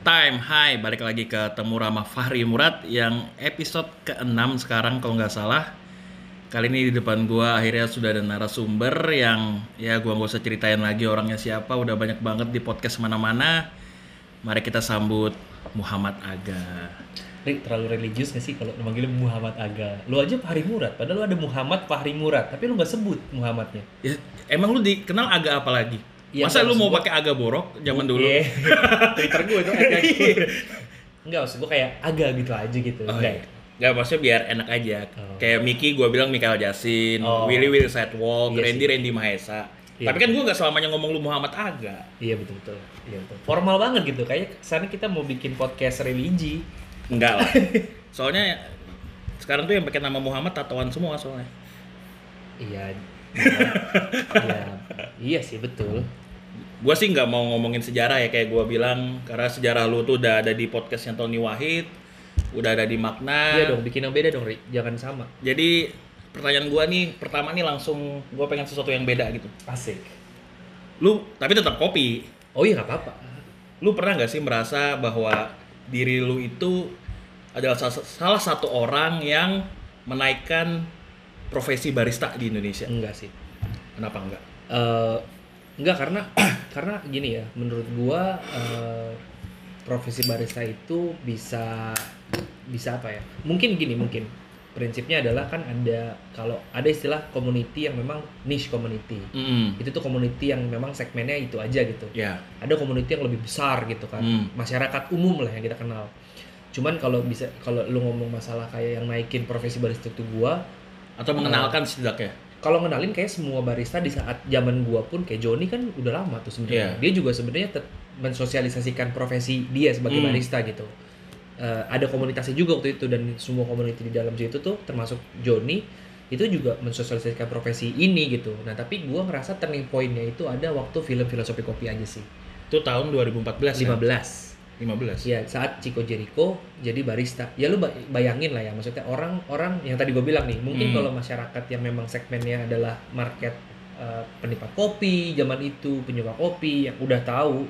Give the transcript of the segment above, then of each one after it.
Time, hai, balik lagi ke Temu Rama Fahri Murad yang episode ke-6 sekarang kalau nggak salah. Kali ini di depan gua akhirnya sudah ada narasumber yang ya gua nggak usah ceritain lagi orangnya siapa, udah banyak banget di podcast mana-mana. Mari kita sambut Muhammad Aga. Ri, terlalu religius gak sih kalau manggil Muhammad Aga? Lu aja Fahri Murad, padahal lu ada Muhammad Fahri Murad, tapi lu nggak sebut Muhammadnya. Ya, emang lu dikenal Aga apa lagi? Iya, Masa lu mau gua- pakai Aga Borok zaman dulu? Iya. Twitter gue itu Aga. Enggak, maksud gue kayak Aga gitu aja gitu. Oh, Enggak. iya. Nggak, maksudnya biar enak aja. Oh. Kayak Miki gue bilang Mikael Jasin, Oh. Willy Will Sidewalk, Iya Randy sih. Randy Mahesa. Iya. Tapi kan gue nggak selamanya ngomong lu Muhammad Aga. Iya betul betul. Iya betul. Formal banget gitu. Kayak sana kita mau bikin podcast religi. Enggak lah. Soalnya sekarang tuh yang pakai nama Muhammad tatoan semua soalnya. Iya. Iya. Iya sih betul. Gue sih nggak mau ngomongin sejarah ya kayak gue bilang karena sejarah lu tuh udah ada di podcastnya Tony Wahid, udah ada di Makna. Iya dong, bikin yang beda dong, Ri. Jangan sama. Jadi pertanyaan gue nih pertama nih langsung gue pengen sesuatu yang beda gitu. Asik. Lu tapi tetap kopi. Oh iya nggak apa-apa. Lu pernah nggak sih merasa bahwa diri lu itu adalah sa- salah satu orang yang menaikkan profesi barista di Indonesia? Enggak sih. Kenapa enggak? Eh, enggak karena karena gini ya menurut gua eh, profesi barista itu bisa bisa apa ya? Mungkin gini mungkin. Prinsipnya adalah kan ada kalau ada istilah community yang memang niche community. Mm, itu tuh community yang memang segmennya itu aja gitu. Ya. ada community yang lebih besar gitu kan. Hmm. masyarakat umum lah yang kita kenal. Cuman kalau bisa kalau lu ngomong masalah kayak yang naikin profesi barista itu gua Atau mengenalkan setidaknya. Kalau ngenalin kayak semua barista di saat zaman gua pun kayak Joni kan udah lama tuh sebenarnya. Iya. Dia juga sebenarnya mensosialisasikan profesi dia sebagai Hmm. barista gitu. Eh, ada komunitasnya juga waktu itu dan semua komunitas di dalam situ tuh termasuk Joni itu juga mensosialisasikan profesi ini gitu. Nah, tapi gua ngerasa turning point-nya itu ada waktu film filosofi kopi aja sih. Itu tahun 2014 ya? 15. 15. Ya, saat Chico Jericho jadi barista. Ya lu ba- bayangin lah ya, maksudnya orang-orang yang tadi gue bilang nih, mungkin Hmm. kalau masyarakat yang memang segmennya adalah market eh, penikmat kopi zaman itu, penyuka kopi yang udah tahu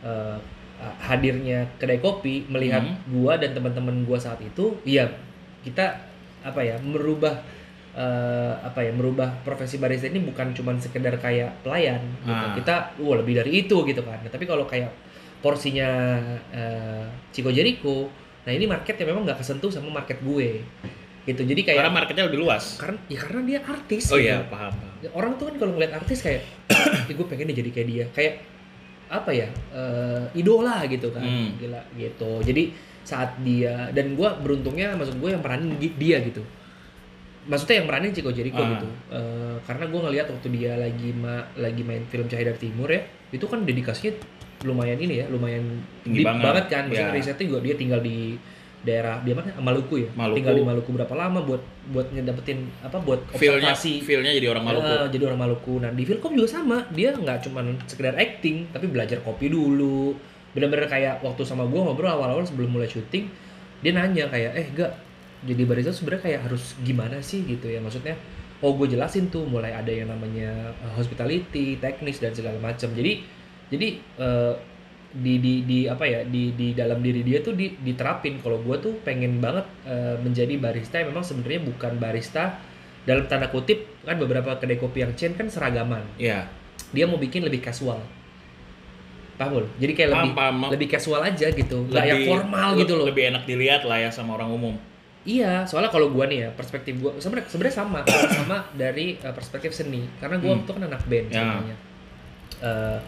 eh, hadirnya kedai kopi, melihat Hmm. gua dan teman-teman gua saat itu, iya kita apa ya, merubah eh, apa ya, merubah profesi barista ini bukan cuman sekedar kayak pelayan gitu. Ah. Kita wah lebih dari itu gitu kan. Nah, tapi kalau kayak porsinya eh, Chico Jericho nah ini market yang memang nggak kesentuh sama market gue gitu jadi kayak Karena marketnya lebih luas. karena ya karena dia artis Oh gitu. iya, paham. paham. orang tuh kan kalau ngeliat artis kayak "Ih, gue pengen deh jadi kayak dia kayak apa ya eh, idola gitu kan Hmm. gila gitu jadi saat dia dan gue beruntungnya maksud gue yang peranin dia gitu maksudnya yang peranin Chico Jericho Ah. gitu Eh, karena gue ngeliat waktu dia lagi ma lagi main film Cahaya dari Timur ya itu kan dedikasinya lumayan ini ya lumayan Tinggi banget. banget kan maksudnya Ya. risetnya juga dia tinggal di daerah dia mana Maluku ya Maluku. tinggal di Maluku berapa lama buat buat ngedapetin apa buat observasi feel-nya jadi orang Maluku. Eh, jadi orang Maluku. Nah di Filkom juga sama, dia nggak cuman sekedar acting, tapi belajar kopi dulu. Bener-bener kayak waktu sama gue ngobrol awal-awal sebelum mulai syuting, dia nanya kayak, eh gak, jadi barista sebenarnya kayak harus gimana sih gitu ya maksudnya. Oh gue jelasin tuh mulai ada yang namanya eh, hospitality, teknis dan segala macam. Jadi jadi eh, di di di apa ya di di dalam diri dia tuh di, diterapin kalau gue tuh pengen banget eh, menjadi barista yang memang sebenarnya bukan barista dalam tanda kutip kan beberapa kedai kopi yang chain kan seragaman Iya. dia mau bikin lebih casual paham jadi kayak Paham, lebih paham. lebih casual aja gitu nggak yang Lebih- formal gitu loh Lebih enak dilihat lah ya sama orang umum. iya soalnya kalau gua nih ya perspektif gua sebenarnya sebenarnya sama sama dari uh, perspektif seni karena gua Hmm. tuh kan anak band Ya. sebenarnya Eh,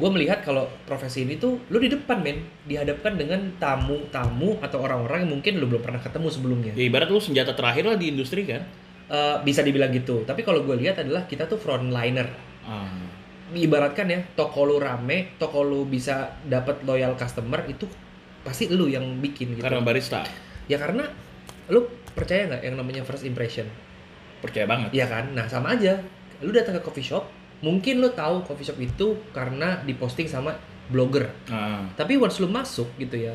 gua melihat kalau profesi ini tuh lu di depan men dihadapkan dengan tamu-tamu atau orang-orang yang mungkin lu belum pernah ketemu sebelumnya Ya ibarat lu senjata terakhir lah di industri kan. Eh, bisa dibilang gitu tapi kalau gue lihat adalah kita tuh frontliner Ah. ibaratkan ya toko lu rame toko lu bisa dapat loyal customer itu pasti lu yang bikin gitu Karena barista. ya karena lu percaya nggak yang namanya first impression Percaya banget. ya kan nah sama aja lu datang ke coffee shop mungkin lu tahu coffee shop itu karena diposting sama blogger. Ah. tapi once lu masuk gitu ya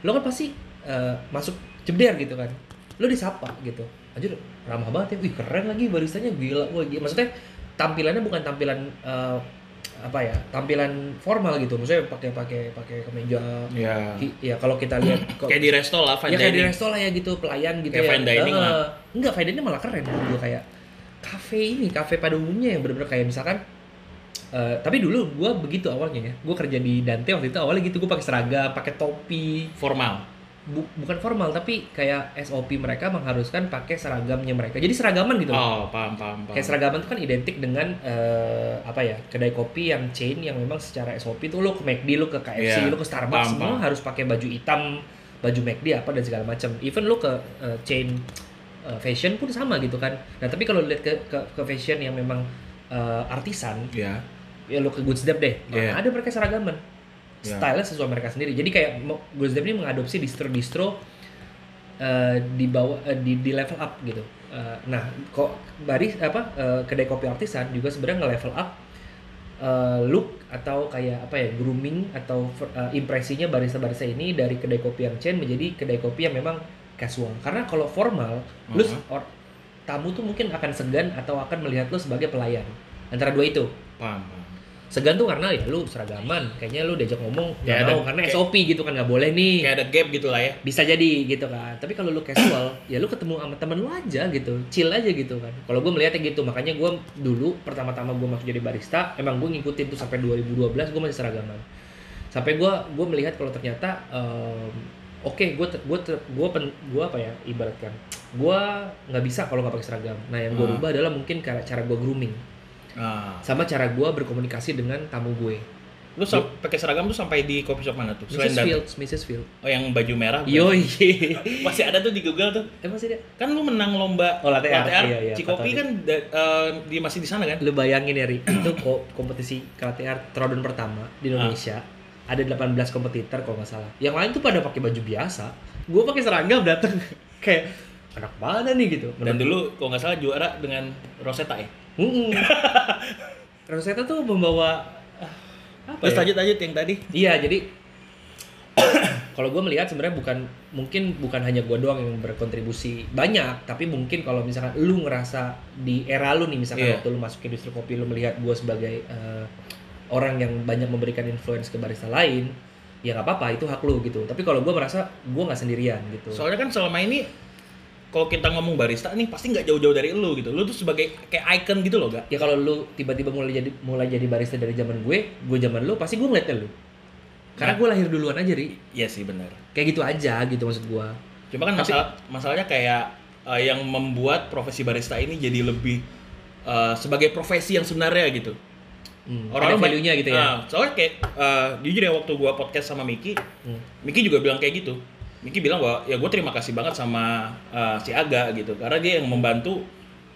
lu kan pasti eh, masuk jeder gitu kan. Lu disapa gitu. Anjir ramah banget ya. Wih keren lagi baristanya gila. Wah gila. maksudnya tampilannya bukan tampilan eh, apa ya tampilan formal gitu. Maksudnya pakai pakai pakai kemeja. Ki- ya kalau kita lihat kok- Kayak di resto lah, fine ya kayak di resto lah ya gitu pelayan gitu Kayak ya. fine dining Eh, lah. enggak fine dining malah keren. Gue kayak kafe ini kafe pada umumnya yang bener-bener kayak misalkan eh, tapi dulu gue begitu awalnya ya gue kerja di Dante waktu itu awalnya gitu gue pakai seragam pakai topi formal. Bu- bukan formal tapi kayak SOP mereka mengharuskan pakai seragamnya mereka jadi seragaman gitu loh. Oh, paham, paham, paham. Kayak seragaman itu kan identik dengan eh, apa ya kedai kopi yang chain yang memang secara SOP itu lo ke McD, lo ke KFC, Iya, lo ke Starbucks paham, semua paham. harus pakai baju hitam, baju McD apa dan segala macam. Even lo ke eh, chain eh, fashion pun sama gitu kan. Nah tapi kalau lihat ke, ke ke fashion yang memang eh, artisan, Ya. ya lo ke Goods Dep deh, Iya. mana ada mereka seragaman. Iya. Style-nya sesuai mereka sendiri. Jadi kayak Goods Dep ini mengadopsi distro-distro eh, di bawah eh, di, di level up gitu. Eh, nah, kok baris apa eh, kedai kopi artisan juga sebenarnya nge-level up eh, look atau kayak apa ya grooming atau eh, impresinya barista-barista ini dari kedai kopi yang chain menjadi kedai kopi yang memang casual. Karena kalau formal, lu Mhm. or- tamu tuh mungkin akan segan atau akan melihat lu sebagai pelayan. Antara dua itu. Paham. Segan tuh karena ya lu seragaman, kayaknya lu diajak ngomong Ya, nggak mau karena kayak- SOP gitu kan nggak boleh nih. Kayak ada gap gitu lah ya. Bisa jadi gitu kan. Tapi kalau lu casual, ya lu ketemu sama temen lu aja gitu, chill aja gitu kan. Kalau gue melihatnya gitu, makanya gue dulu pertama-tama gue masuk jadi barista, emang gue ngikutin tuh sampai 2012 gue masih seragaman. Sampai gue gue melihat kalau ternyata em, oke gue gue gue gue apa ya ibaratkan gue nggak bisa kalau nggak pakai seragam. Nah yang gue Ah. rubah adalah mungkin cara cara gue grooming Nah, sama cara gue berkomunikasi dengan tamu gue. lu sam- pakai seragam tuh sampai di coffee shop mana tuh? Selain Mrs. dan Fields, Mrs. Fields. oh yang baju merah. Yoi. Masih ada tuh di Google tuh. Emang sih dia? Kan lu menang lomba Oh, latte art. Iya, iya, Cikopi kan da- eh, di masih di sana kan? Lu bayangin ya, Ri, itu ko- kompetisi karate art throwdown pertama di Indonesia. Ada 18 kompetitor kalau nggak salah. Yang lain tuh pada pakai baju biasa. Gue pakai seragam datang kayak anak mana nih gitu. Dan dulu kalau nggak salah juara dengan Rosetta ya. Mm-mm. Rosetta tuh membawa apa Terus ya? lanjut lanjut yang tadi. Iya, jadi kalau gue melihat sebenarnya bukan mungkin bukan hanya gue doang yang berkontribusi banyak, tapi mungkin kalau misalkan lu ngerasa di era lu nih misalkan Iya. waktu lu masuk industri kopi lu melihat gue sebagai eh, orang yang banyak memberikan influence ke barista lain, ya nggak apa-apa itu hak lu gitu. Tapi kalau gue merasa gue nggak sendirian gitu. Soalnya kan selama ini kalau kita ngomong barista nih pasti nggak jauh-jauh dari lu gitu. Lu tuh sebagai kayak icon gitu loh, gak? ya kalau lu tiba-tiba mulai jadi mulai jadi barista dari zaman gue, gue zaman lu pasti gue ngeliatnya lu. Karena Nah. gue lahir duluan aja, Ri. Iya sih benar. Kayak gitu aja gitu maksud gue. Cuma kan Tapi- masalah masalahnya kayak eh, yang membuat profesi barista ini jadi lebih eh, sebagai profesi yang sebenarnya gitu. Hmm, ada value-nya gitu ya. Nah, soalnya kayak eh, jujur ya waktu gua podcast sama Miki, Hmm. Miki juga bilang kayak gitu. Miki bilang bahwa ya gue terima kasih banget sama eh, si Aga gitu karena dia yang membantu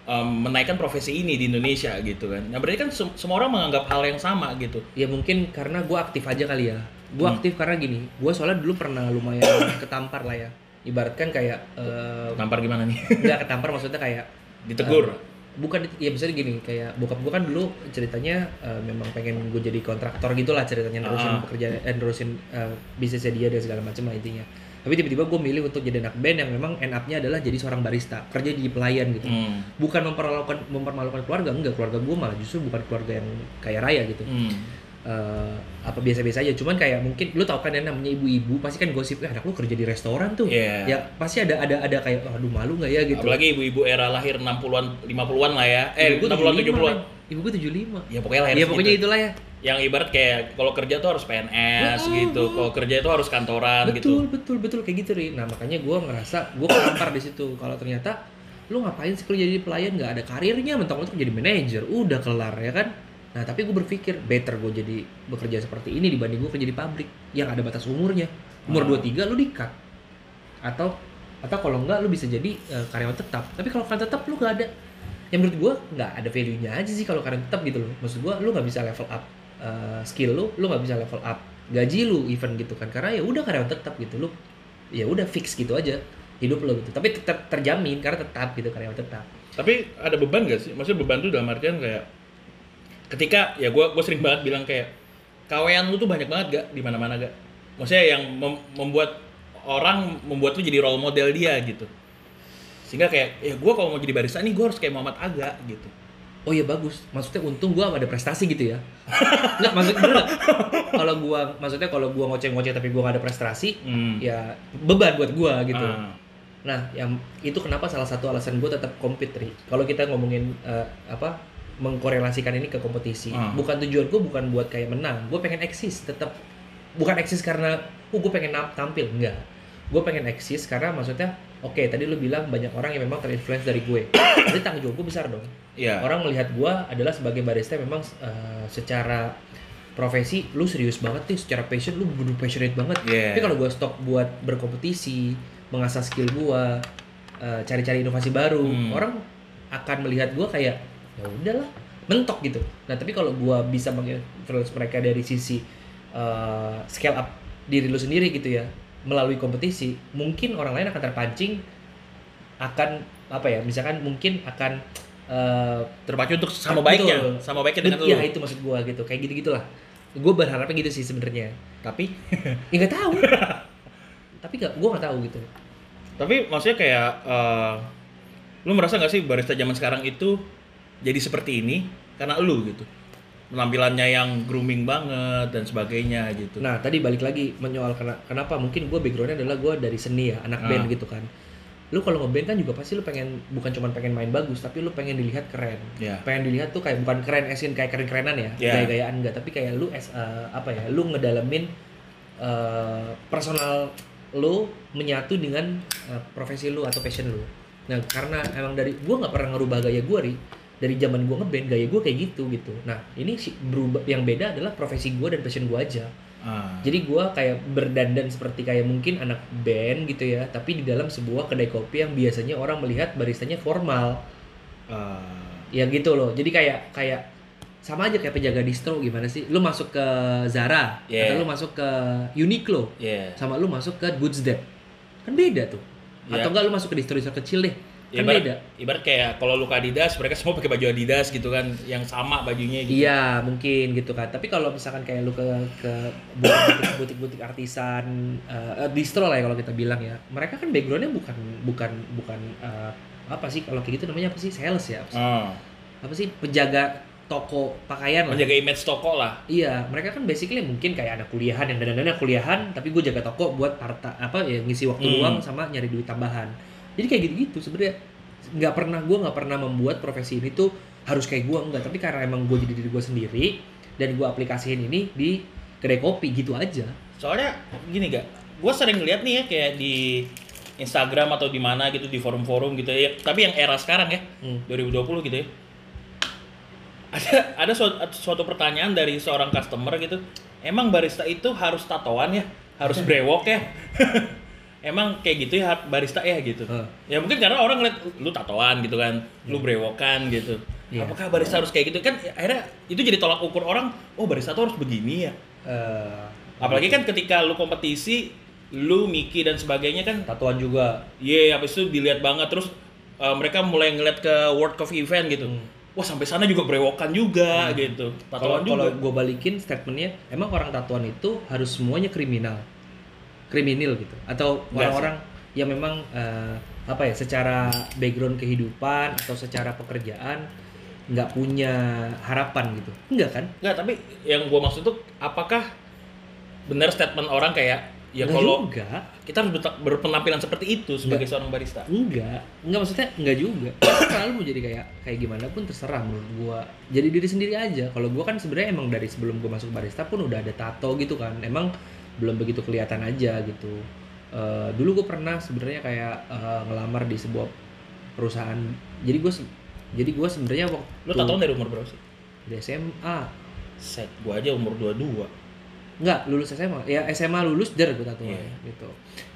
em, menaikkan profesi ini di Indonesia gitu kan. Nah berarti kan sem- semua orang menganggap hal yang sama gitu. Ya mungkin karena gue aktif aja kali ya. Gue Hmm. aktif karena gini, gue soalnya dulu pernah lumayan ketampar lah ya. Ibaratkan kayak eh Tampar gimana nih? nggak ketampar maksudnya kayak Ditegur. eh, bukan ya bisa gini kayak bokap gue kan dulu ceritanya eh, memang pengen gue jadi kontraktor gitulah ceritanya nerusin Ah. pekerjaan eh, nerusin eh, bisnisnya dia dan segala macam lah intinya. Tapi tiba-tiba gue milih untuk jadi anak band yang memang end up-nya adalah jadi seorang barista, kerja di pelayan gitu. Hmm. Bukan mempermalukan mempermalukan keluarga, enggak keluarga gue malah justru bukan keluarga yang kaya raya gitu. Hmm. Eh, apa biasa-biasa aja. Cuman kayak mungkin lu tau kan yang namanya ibu-ibu pasti kan gosip eh anak lu kerja di restoran tuh. Iya. ya pasti ada ada ada kayak "Oh, aduh malu nggak ya? gitu. Apalagi ibu-ibu era lahir 60-an, 50-an lah ya. Eh, ibu gue 60-an, 75 70-an. men. ibu gue 75 Ya pokoknya lahir ya pokoknya itulah ya. Yang ibarat kayak kalau kerja tuh harus PNS gitu. Kalau kerja itu harus kantoran betul gitu. betul betul kayak gitu ri. Nah makanya gue ngerasa gue ketampar di situ. Kalau ternyata lu ngapain sih kerja jadi pelayan? Nggak ada karirnya. Mentok-mentok jadi manajer. Udah kelar ya kan nah tapi gue berpikir better gue jadi bekerja seperti ini dibanding gue kerja di pabrik yang ada batas umurnya. Umur Ah. 23 lu di cut atau atau kalau enggak lu bisa jadi eh, karyawan tetap. Tapi kalau karyawan tetap lu nggak ada. Yang menurut gue nggak ada value nya aja sih kalau karyawan tetap gitu loh. Maksud gue lu nggak bisa level up eh, skill lu lu nggak bisa level up gaji lu even gitu kan. Karena ya udah karyawan tetap gitu lu ya udah fix gitu aja hidup lo gitu. Tapi tetap terjamin karena tetap gitu karyawan tetap. Tapi ada beban gak sih? Maksudnya beban tuh dalam artian kayak ketika ya gue gue sering banget bilang kayak kawean lu tuh banyak banget gak di mana-mana gak? Maksudnya yang mem- membuat orang membuat lu jadi role model dia gitu. Sehingga kayak ya gue kalau mau jadi barista nih gue harus kayak Muhammad Aga gitu. oh ya bagus maksudnya untung gue ada prestasi gitu ya nggak maksud bener nggak? kalau gue maksudnya kalau gue ngoceh-ngoceh tapi gue gak ada prestasi Hmm. ya beban buat gue gitu Ah. nah yang itu kenapa salah satu alasan gue tetap compete kalau kita ngomongin eh, apa mengkorelasikan ini ke kompetisi Ah. bukan tujuan gue bukan buat kayak menang gue pengen eksis tetap bukan eksis karena oh gue pengen tampil enggak gue pengen eksis karena maksudnya oke tadi lu bilang banyak orang yang memang terinfluence dari gue jadi tanggung jawab gue besar dong Iya. orang melihat gua adalah sebagai barista memang eh, secara profesi lu serius banget nih secara passion lu bener passionate banget Iya. tapi kalau gua stop buat berkompetisi mengasah skill gua eh, cari-cari inovasi baru Hmm. orang akan melihat gua kayak ya udahlah mentok gitu nah tapi kalau gua bisa menginfluence mereka dari sisi eh, scale up diri lu sendiri gitu ya melalui kompetisi mungkin orang lain akan terpancing akan apa ya misalkan mungkin akan eh, Terpacu untuk sama Betul. baiknya, sama baiknya dengan lu. Iya itu maksud gua gitu, kayak gitu gitulah. Gue berharapnya gitu sih sebenarnya. Tapi Ya nggak tahu. Tapi nggak, gue nggak tahu gitu. tapi maksudnya kayak eh, lu merasa nggak sih barista zaman sekarang itu jadi seperti ini karena lu gitu. Penampilannya yang grooming banget dan sebagainya gitu. Nah tadi balik lagi menyoal kena- kenapa mungkin gue backgroundnya adalah gue dari seni ya, anak Ah. band gitu kan. Lu kalau ngeband kan juga pasti lu pengen bukan cuma pengen main bagus, tapi lu pengen dilihat keren. Ya. Pengen dilihat tuh kayak bukan keren esin kayak keren-kerenan ya, Iya. gaya-gayaan enggak, tapi kayak lu as eh, apa ya, lu ngedalamin eh, personal lu menyatu dengan eh, profesi lu atau passion lu. Nah, karena emang dari gua nggak pernah ngerubah gaya gua ri dari zaman gua ngeband gaya gua kayak gitu gitu. Nah, ini sih berubah yang beda adalah profesi gua dan passion gua aja. Ah. Jadi gua kayak berdandan seperti kayak mungkin anak band gitu ya, tapi di dalam sebuah kedai kopi yang biasanya orang melihat baristanya formal. Ah. Ya gitu loh. Jadi kayak kayak sama aja kayak penjaga distro gimana sih? Lu masuk ke Zara Yeah. atau lu masuk ke Uniqlo Yeah. sama lu masuk ke Goods Dep. Kan beda tuh. Iya. Atau enggak lu masuk ke distro-distro kecil deh. Ya, Kan ibarat, beda. ibarat kayak kalau lu ke Adidas, mereka semua pakai baju Adidas gitu kan, yang sama bajunya gitu. Iya, mungkin gitu kan. Tapi kalau misalkan kayak lu ke ke butik- butik-butik artisan eh, eh, distro lah ya kalau kita bilang ya. Mereka kan backgroundnya bukan bukan bukan eh, apa sih kalau kayak gitu namanya apa sih sales ya? Apa sih, Ah. apa sih penjaga toko pakaian lah. Menjaga image toko lah. Iya, mereka kan basically mungkin kayak anak kuliahan yang dandannya kuliahan, tapi gue jaga toko buat parta apa ya ngisi waktu Hmm. luang sama nyari duit tambahan. Jadi kayak gitu-gitu sebenarnya nggak pernah gue nggak pernah membuat profesi ini tuh harus kayak gue enggak, tapi karena emang gue jadi diri gue sendiri dan gue aplikasiin ini di kedai kopi gitu aja. Soalnya gini gak, gue sering lihat nih ya kayak di Instagram atau di mana gitu di forum-forum gitu ya. Tapi yang era sekarang ya, Hmm. 2020 gitu ya. Ada ada suatu, suatu pertanyaan dari seorang customer gitu. Emang barista itu harus tatoan ya? Harus brewok ya? Emang kayak gitu ya barista ya gitu. Heeh. Ya mungkin karena orang ngeliat lu tatoan gitu kan, lu brewokan gitu. Iya. Apakah barista harus kayak gitu kan? Akhirnya itu jadi tolak ukur orang. Oh barista tuh harus begini ya. Eh, Apalagi kan ketika lu kompetisi, lu Miki dan sebagainya kan, tatuan juga. iya habis itu dilihat banget terus eh, mereka mulai ngeliat ke World Coffee Event gitu. Hmm. Wah sampai sana juga brewokan juga gitu. Kalau Tatoan kalau juga. gue balikin statementnya, emang orang tatuan itu harus semuanya kriminal, kriminal gitu, atau orang-orang yang memang eh, apa ya, secara background kehidupan atau secara pekerjaan nggak punya harapan gitu, enggak kan? Enggak, tapi yang gua maksud tuh apakah benar statement orang kayak ya kalau juga, kita harus berpenampilan seperti itu sebagai seorang barista. enggak, enggak maksudnya enggak juga. Selalu mau jadi kayak kayak gimana pun terserah menurut gua. Jadi diri sendiri aja. Kalau gua kan sebenarnya emang dari sebelum gua masuk barista pun udah ada tato gitu kan. Emang belum begitu kelihatan aja gitu. Eh, dulu gue pernah sebenarnya kayak eh, ngelamar di sebuah perusahaan. Jadi gue jadi gue sebenarnya waktu Lu tatoan dari umur berapa sih? di SMA Set, gua aja umur 22. Enggak, lulus SMA. Ya SMA lulus der gue tatoan Iya. gitu.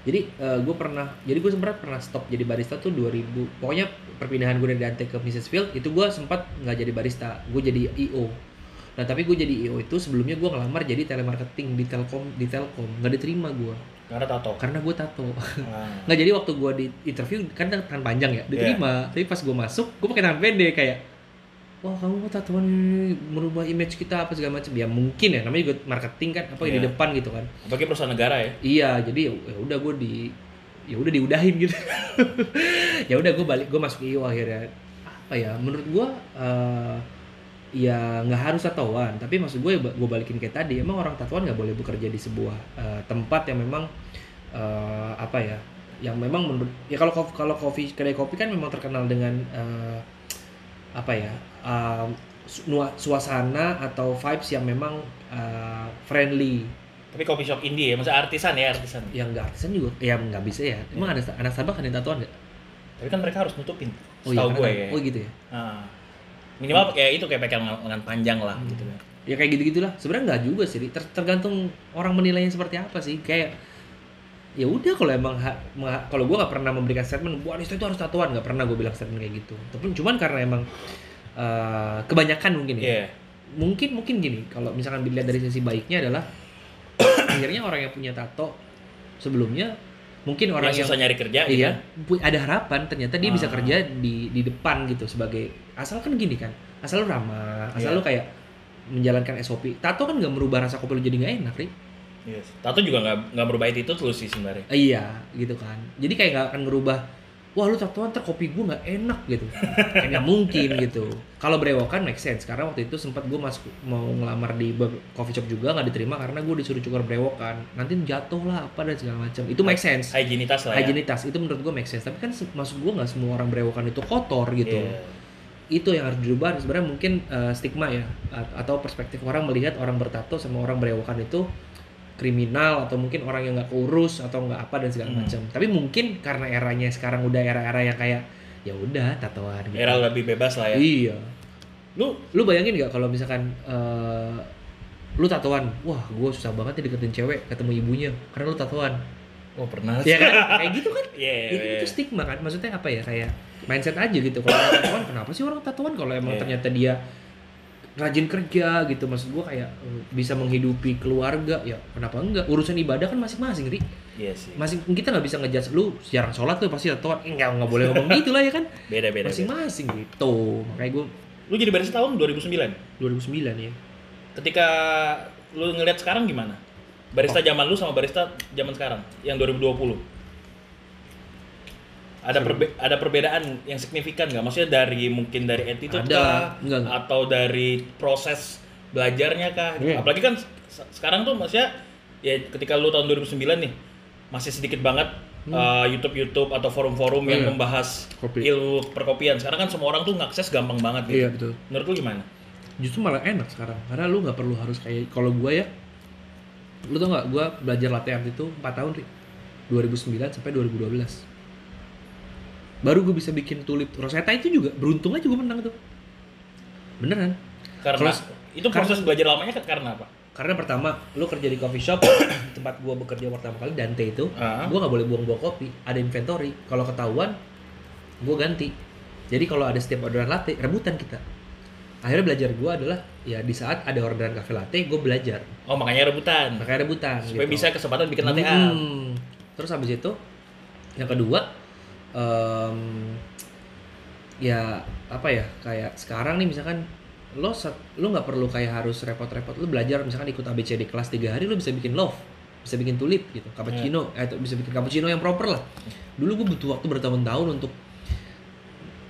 Jadi gue pernah, jadi gue sempat pernah stop jadi barista tuh 2000. Pokoknya perpindahan gue dari Dante ke Mrs. Field itu gue sempat nggak jadi barista, gue jadi IO. Nah tapi gue jadi IO itu sebelumnya gue ngelamar jadi telemarketing di Telkom di Telkom nggak diterima gue Karena tato. karena gue tato. Nah. Nggak jadi waktu gue di interview kan tangan panjang ya diterima. Tapi pas gue masuk gue pakai tangan pendek kayak wah kamu mau tatoan merubah image kita apa segala macam ya mungkin ya namanya juga marketing kan apa di Iya. depan gitu kan Apalagi perusahaan negara ya. iya jadi ya ya udah gue di ya udah diudahin gitu ya udah gue balik gue masuk IO akhirnya apa ya menurut gua eh, ya nggak harus tatoan tapi maksud gue gue balikin kayak tadi emang orang tatoan nggak boleh bekerja di sebuah eh, tempat yang memang eh, apa ya yang memang menurut ya kalau kopi, kalau kopi kedai kopi kan memang terkenal dengan eh, apa ya nua- suasana atau vibes yang memang eh, friendly Tapi coffee shop indie ya, maksudnya artisan ya, artisan. yang nggak artisan juga ya nggak bisa ya emang ada anak Starbucks ada yang tatoan nggak Tapi kan mereka harus nutupin. oh iya gue karena- ya. oh gitu ya Ah. Minimal kayak itu kayak pakai lengan, panjang lah Hmm. gitu kan. ya kayak gitu gitulah sebenarnya nggak juga sih. Ter- tergantung orang menilainya seperti apa sih kayak ya udah kalau emang kalau gue nggak pernah memberikan statement buah itu harus tatoan nggak pernah gue bilang statement kayak gitu tapi cuman karena emang eh, kebanyakan mungkin ya Iya. mungkin mungkin gini kalau misalkan dilihat dari sisi baiknya adalah akhirnya orang yang punya tato sebelumnya mungkin orang Yang yang susah nyari kerja gitu iya pu- ada harapan ternyata dia bisa Ah. kerja di di depan gitu sebagai asal kan gini kan asal lu ramah asal Iya. lu kayak menjalankan SOP tato kan nggak merubah rasa kopi lu jadi nggak enak ri Iya. Tato juga nggak nggak berubah itu terus sih sebenarnya. Iya gitu kan jadi kayak nggak akan ngerubah wah lu tatoan ntar kopi gue nggak enak gitu. Kayak nggak mungkin gitu. Kalau berewokan make sense. Karena waktu itu sempat gue masuk mau ngelamar di coffee shop juga nggak diterima karena gue disuruh cukur berewokan nanti jatuh lah apa dan segala macam. Itu make sense. Higienitas lah ya. Higienitas itu menurut gue make sense. Tapi kan maksud gue nggak semua orang berewokan itu kotor gitu. Iya. itu yang harus dirubah. Sebenarnya mungkin eh, stigma ya a- atau perspektif orang melihat orang bertato sama orang berewokan itu kriminal atau mungkin orang yang nggak kurus atau nggak apa dan segala Hmm. macam. Tapi mungkin karena eranya sekarang udah era-era yang kayak ya udah tatoan gitu. Era lebih bebas lah ya. iya. Lu? Lu bayangin nggak kalau misalkan eh, lu tatoan? Wah gue susah banget nih deketin cewek ketemu ibunya karena lu tatoan. Oh pernah ya kan? Kayak gitu kan? Iya. itu, iya. itu stigma kan? Maksudnya apa ya? Kayak mindset aja gitu. Kalau tatoan kenapa sih orang tatoan? Kalau emang Iya. ternyata dia rajin kerja gitu maksud gua kayak eh, bisa menghidupi keluarga ya kenapa enggak urusan ibadah kan masing-masing ri Iya sih. masing kita nggak bisa ngejudge lu jarang sholat tuh pasti tatoan eh, nggak boleh ngomong gitu lah ya kan Beda beda. masing-masing gitu makanya gua Lu jadi barista tahun 2009. 2009 ya Ketika lu ngeliat sekarang gimana? Barista zaman lu sama barista zaman sekarang yang 2020. Ada perbe- ada perbedaan yang signifikan nggak? Maksudnya dari mungkin dari attitude Ada. kah? Enggak, atau dari proses belajarnya kah? Iya. Apalagi kan se- sekarang tuh maksudnya ya ketika lu tahun 2009 nih masih sedikit banget uh, YouTube-YouTube atau forum-forum yang Hmm. Iya. membahas Kopi. ilmu perkopian. Sekarang kan semua orang tuh ngakses gampang banget gitu. iya betul Menurut lu gimana? justru malah enak sekarang karena lu nggak perlu harus kayak kalau gua ya lu tau nggak gua belajar latte art itu 4 tahun Ri. 2009 sampai 2012 baru gue bisa bikin tulip Rosetta itu juga beruntung aja gue menang tuh beneran Karena Terus- itu proses karena- belajar lamanya kan karena apa? karena pertama lu kerja di coffee shop tempat gua bekerja pertama kali Dante itu Ah. gua nggak boleh buang-buang kopi ada inventory kalau ketahuan gua ganti jadi kalau ada setiap orderan latte rebutan kita akhirnya belajar gua adalah ya di saat ada orderan cafe latte gue belajar Oh makanya rebutan. makanya rebutan Supaya gitu. bisa kesempatan bikin latte art. Hmm. terus habis itu yang kedua em, ya apa ya kayak sekarang nih misalkan lo set- lo nggak perlu kayak harus repot-repot lo belajar misalkan ikut ABCD kelas 3 hari lo bisa bikin love bisa bikin tulip gitu cappuccino eh, atau bisa bikin cappuccino yang proper lah. Dulu gue butuh waktu bertahun-tahun untuk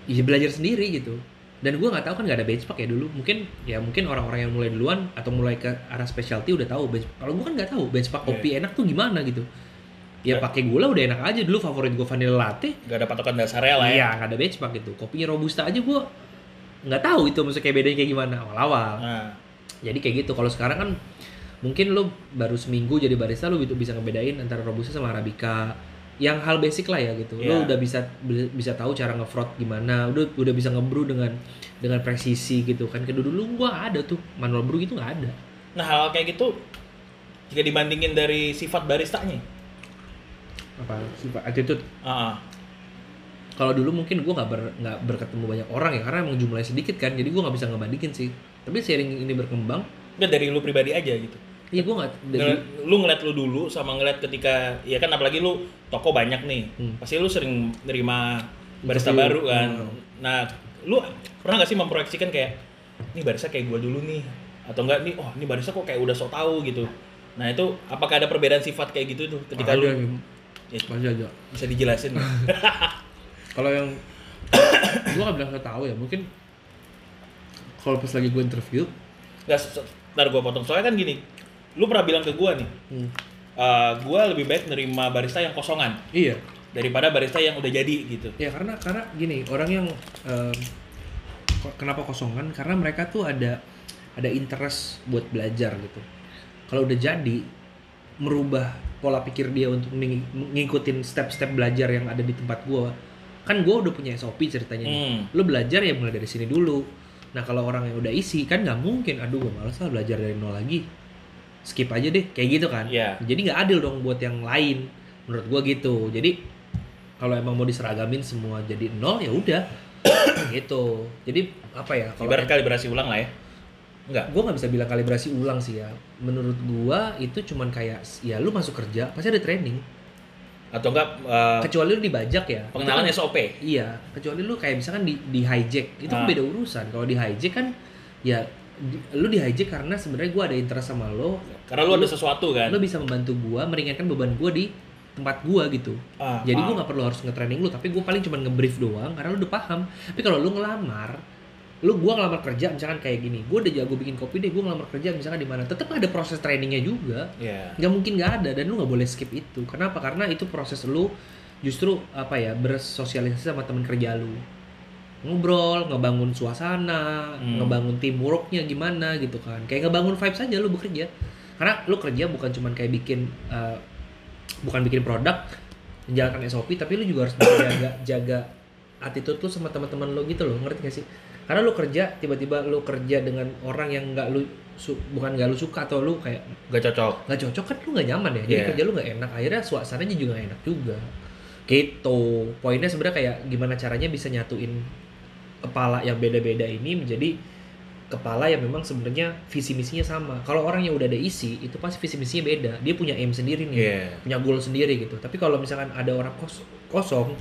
ya belajar sendiri gitu. Dan gue nggak tahu kan nggak ada benchmark ya dulu. Mungkin ya mungkin orang-orang yang mulai duluan atau mulai ke arah specialty udah tahu bench kalau gue kan nggak tahu benchmark kopi enak tuh gimana gitu ya pakai gula udah enak aja. Dulu favorit gue vanilla latte. Gak ada patokan dasarnya lah ya. iya nggak ada benchmark gitu. Kopinya robusta aja gue nggak tahu itu maksudnya kayak bedanya kayak gimana awal-awal. Nah, jadi kayak gitu. Kalau sekarang kan mungkin lo baru seminggu jadi barista lo bisa ngebedain antara robusta sama arabica. Yang hal basic lah ya gitu. Lo Iya. udah bisa bisa tahu cara ngefrot gimana. Udah udah bisa ngebrew dengan dengan presisi gitu kan. Kedua dulu gua ada tuh. Manual brew gitu nggak ada. Nah hal kayak gitu jika dibandingin dari sifat baristanya. Apa sifat attitude Ah, ah. kalau dulu mungkin gua nggak ber, nggak berketemu banyak orang ya karena emang jumlahnya sedikit kan jadi gua nggak bisa ngebandingin sih tapi sering ini berkembang Nggak dari lu pribadi aja gitu. iya gua nggak dari lu ngeliat lu dulu sama ngeliat ketika ya kan apalagi lu toko banyak nih Hmm. pasti lu sering nerima barista Interview. baru kan Hmm. nah lu pernah gak sih memproyeksikan kayak ini barista kayak gua dulu nih atau enggak nih oh ini barista kok kayak udah sok tahu gitu nah itu apakah ada perbedaan sifat kayak gitu tuh ketika ada lu yang ya, masih ada bisa dijelasin. Kalau yang gue gak bilang gak tahu ya mungkin kalau pas lagi gue interview. Nggak, ntar gue potong. Soalnya kan gini, lu pernah bilang ke gue nih, hmm, eh gue lebih baik nerima barista yang kosongan iya. daripada barista yang udah jadi gitu. ya karena karena gini orang yang ko- kenapa kosongan? Karena mereka tuh ada ada interest buat belajar gitu. Kalau udah jadi merubah pola pikir dia untuk ng- ngikutin step-step belajar yang ada di tempat gua kan gua udah punya SOP ceritanya nih. Hmm. lu belajar ya mulai dari sini dulu nah kalau orang yang udah isi kan nggak mungkin aduh gue males lah belajar dari nol lagi skip aja deh kayak gitu kan Iya. jadi nggak adil dong buat yang lain menurut gua gitu jadi kalau emang mau diseragamin semua jadi nol ya udah gitu jadi apa ya kalau kalibrasi ulang lah ya. Enggak. gue nggak bisa bilang kalibrasi ulang sih ya menurut gua itu cuman kayak ya lu masuk kerja pasti ada training Atau enggak eh, kecuali lu dibajak ya pengenalan kan- SOP. iya kecuali lu kayak misalkan di di hijack itu kan Ah. beda urusan kalau di hijack kan ya di- lu di hijack karena sebenarnya gua ada interest sama lo Karena lu ada sesuatu kan. lo bisa membantu gua meringankan beban gua di tempat gua gitu Ah, jadi paham. gua nggak perlu harus nge-training lu tapi gua paling cuma nge-brief doang karena lu udah paham tapi kalau lu ngelamar lu gua ngelamar kerja misalkan kayak gini. Gua udah jago bikin kopi deh gua ngelamar kerja misalkan di mana. Tetap ada proses trainingnya juga. Iya. nggak mungkin nggak ada dan lu nggak boleh skip itu. Kenapa? Karena itu proses lu justru apa ya bersosialisasi sama teman kerja lu. Ngobrol ngebangun suasana Hmm. ngebangun teamworknya gimana gitu kan. Kayak ngebangun vibes aja lu bekerja. Karena lu kerja bukan cuman kayak bikin eh, bukan bikin produk menjalankan SOP tapi lu juga harus jaga jaga attitude lu sama teman-teman lu gitu loh. Ngerti gak sih karena lu kerja tiba-tiba lu kerja dengan orang yang nggak lu su- bukan nggak lu suka atau lu kayak Gak cocok. nggak cocok kan lu nggak nyaman ya jadi Iya. kerja lu nggak enak akhirnya suasananya juga nggak enak juga gitu poinnya sebenarnya kayak gimana caranya bisa nyatuin kepala yang beda-beda ini menjadi kepala yang memang sebenarnya visi misinya sama kalau orang yang udah ada isi itu pasti visi misinya beda dia punya aim sendiri nih Iya. punya goal sendiri gitu tapi kalau misalkan ada orang kos- kosong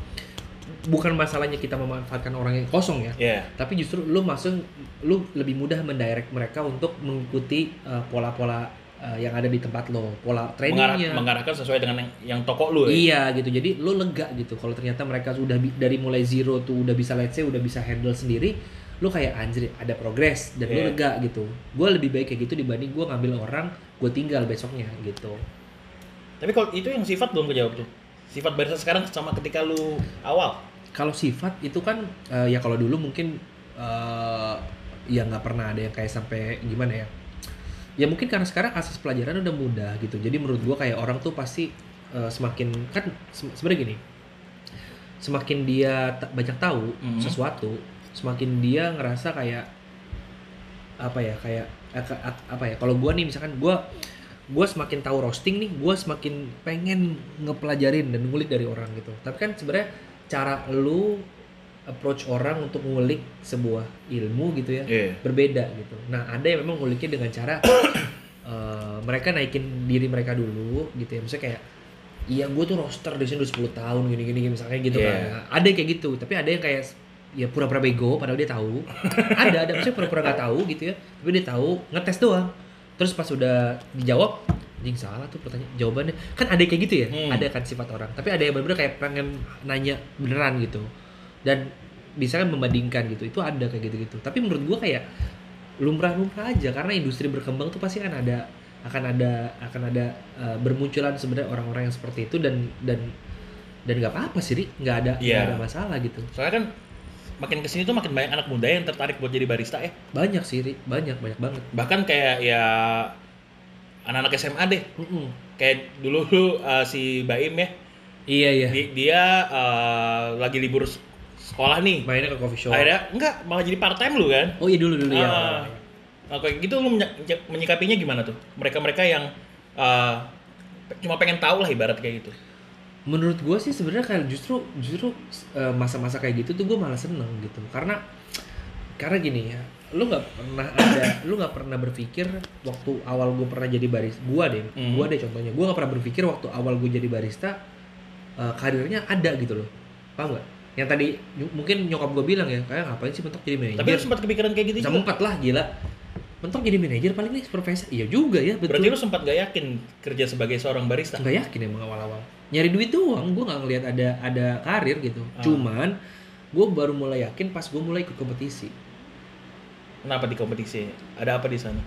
bukan masalahnya kita memanfaatkan orang yang kosong ya Iya. tapi justru lu masuk lu lebih mudah mendirect mereka untuk mengikuti uh, pola-pola uh, yang ada di tempat lo pola Mengarah, trainingnya mengarahkan sesuai dengan yang, yang toko lu ya. iya gitu jadi lu lega gitu kalau ternyata mereka sudah dari mulai zero tuh udah bisa let's say udah bisa handle sendiri lu kayak anjir ada progres dan lu Iya. lega gitu gue lebih baik kayak gitu dibanding gue ngambil orang gue tinggal besoknya gitu Tapi kalau itu yang sifat belum kejawab tuh. Sifat barista sekarang sama ketika lu awal. kalau sifat itu kan eh, ya kalau dulu mungkin eh, ya nggak pernah ada yang kayak sampai gimana ya ya mungkin karena sekarang akses pelajaran udah mudah gitu jadi menurut gua kayak orang tuh pasti eh, semakin kan se- sebenarnya gini semakin dia banyak tahu Mhm. sesuatu semakin dia ngerasa kayak apa ya kayak apa ya kalau gua nih misalkan gua gua semakin tahu roasting nih gua semakin pengen ngepelajarin dan ngulik dari orang gitu. Tapi kan sebenarnya cara lu approach orang untuk ngulik sebuah ilmu gitu ya Iya. berbeda gitu. Nah ada yang memang nguliknya dengan cara eh, mereka naikin diri mereka dulu gitu ya. Misalnya kayak iya gue tuh roster di sini udah 10 tahun gini gini misalnya gitu Iya. kan. Ada yang kayak gitu tapi ada yang kayak ya pura-pura bego padahal dia tahu. Ada ada maksudnya pura-pura nggak tahu gitu ya tapi dia tahu ngetes doang terus pas udah dijawab anjing salah tuh pertanyaan jawabannya. Kan ada kayak gitu ya? Hmm. ada kan sifat orang. Tapi ada yang bener-bener kayak pengen nanya beneran gitu. Dan bisa kan membandingkan gitu. Itu ada kayak gitu-gitu. Tapi menurut gua kayak lumrah-lumrah aja. Karena industri berkembang tuh pasti kan ada akan ada akan ada uh, bermunculan sebenarnya orang-orang yang seperti itu. Dan dan dan nggak apa-apa sih nggak ada nggak Iya. ada masalah gitu. Soalnya kan makin ke sini tuh makin banyak anak muda yang tertarik buat jadi barista ya. banyak sih Ri. banyak banyak banget Bahkan kayak ya anak-anak SMA deh. Mm-mm. Kayak dulu lu uh, si Baim ya. iya iya Di- dia uh, lagi libur sekolah nih. mainnya ke coffee shop Akhirnya enggak malah jadi part time lu kan. oh iya dulu dulu ya Ah. Nah, kayak gitu lu menyikapinya gimana tuh? Mereka-mereka yang uh, cuma pengen tahu lah ibarat kayak gitu. Menurut gue sih sebenarnya kayak justru justru eh, masa-masa kayak gitu tuh gue malah seneng gitu. Karena karena gini ya lu nggak pernah ada lu nggak pernah berpikir waktu awal gue pernah jadi barista gue deh Hmm. gue deh contohnya gue nggak pernah berpikir waktu awal gue jadi barista eh, karirnya ada gitu loh. Paham gak yang tadi mungkin nyokap gue bilang ya kayak ngapain sih mentok jadi manajer? Tapi lu sempat kepikiran kayak gitu sempat lah gila mentok jadi manajer paling nih supervisor iya juga ya betul Berarti lu sempat gak yakin kerja sebagai seorang barista? nggak yakin emang awal-awal nyari duit doang gue nggak ngelihat ada ada karir gitu Ah. cuman gue baru mulai yakin pas gue mulai ikut kompetisi Kenapa di kompetisi? Ada apa di sana?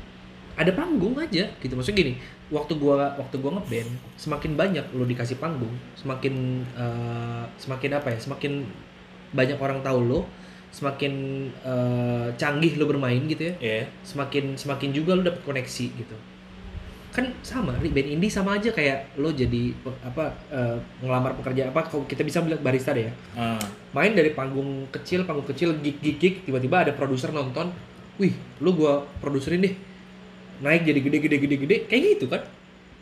ada panggung aja gitu maksudnya gini waktu gua waktu gua ngeband semakin banyak lo dikasih panggung semakin eh, semakin apa ya semakin banyak orang tahu lo semakin eh, canggih lo bermain gitu ya. Iya. semakin semakin juga lo dapet koneksi gitu. Kan sama band indie sama aja kayak lo jadi apa eh, ngelamar pekerjaan apa kalau kita bisa bilang barista deh ya. Ah. main dari panggung kecil panggung kecil gig gig gig tiba-tiba ada produser nonton wih lu gua produserin deh. Naik jadi gede gede gede gede. Kayak gitu kan?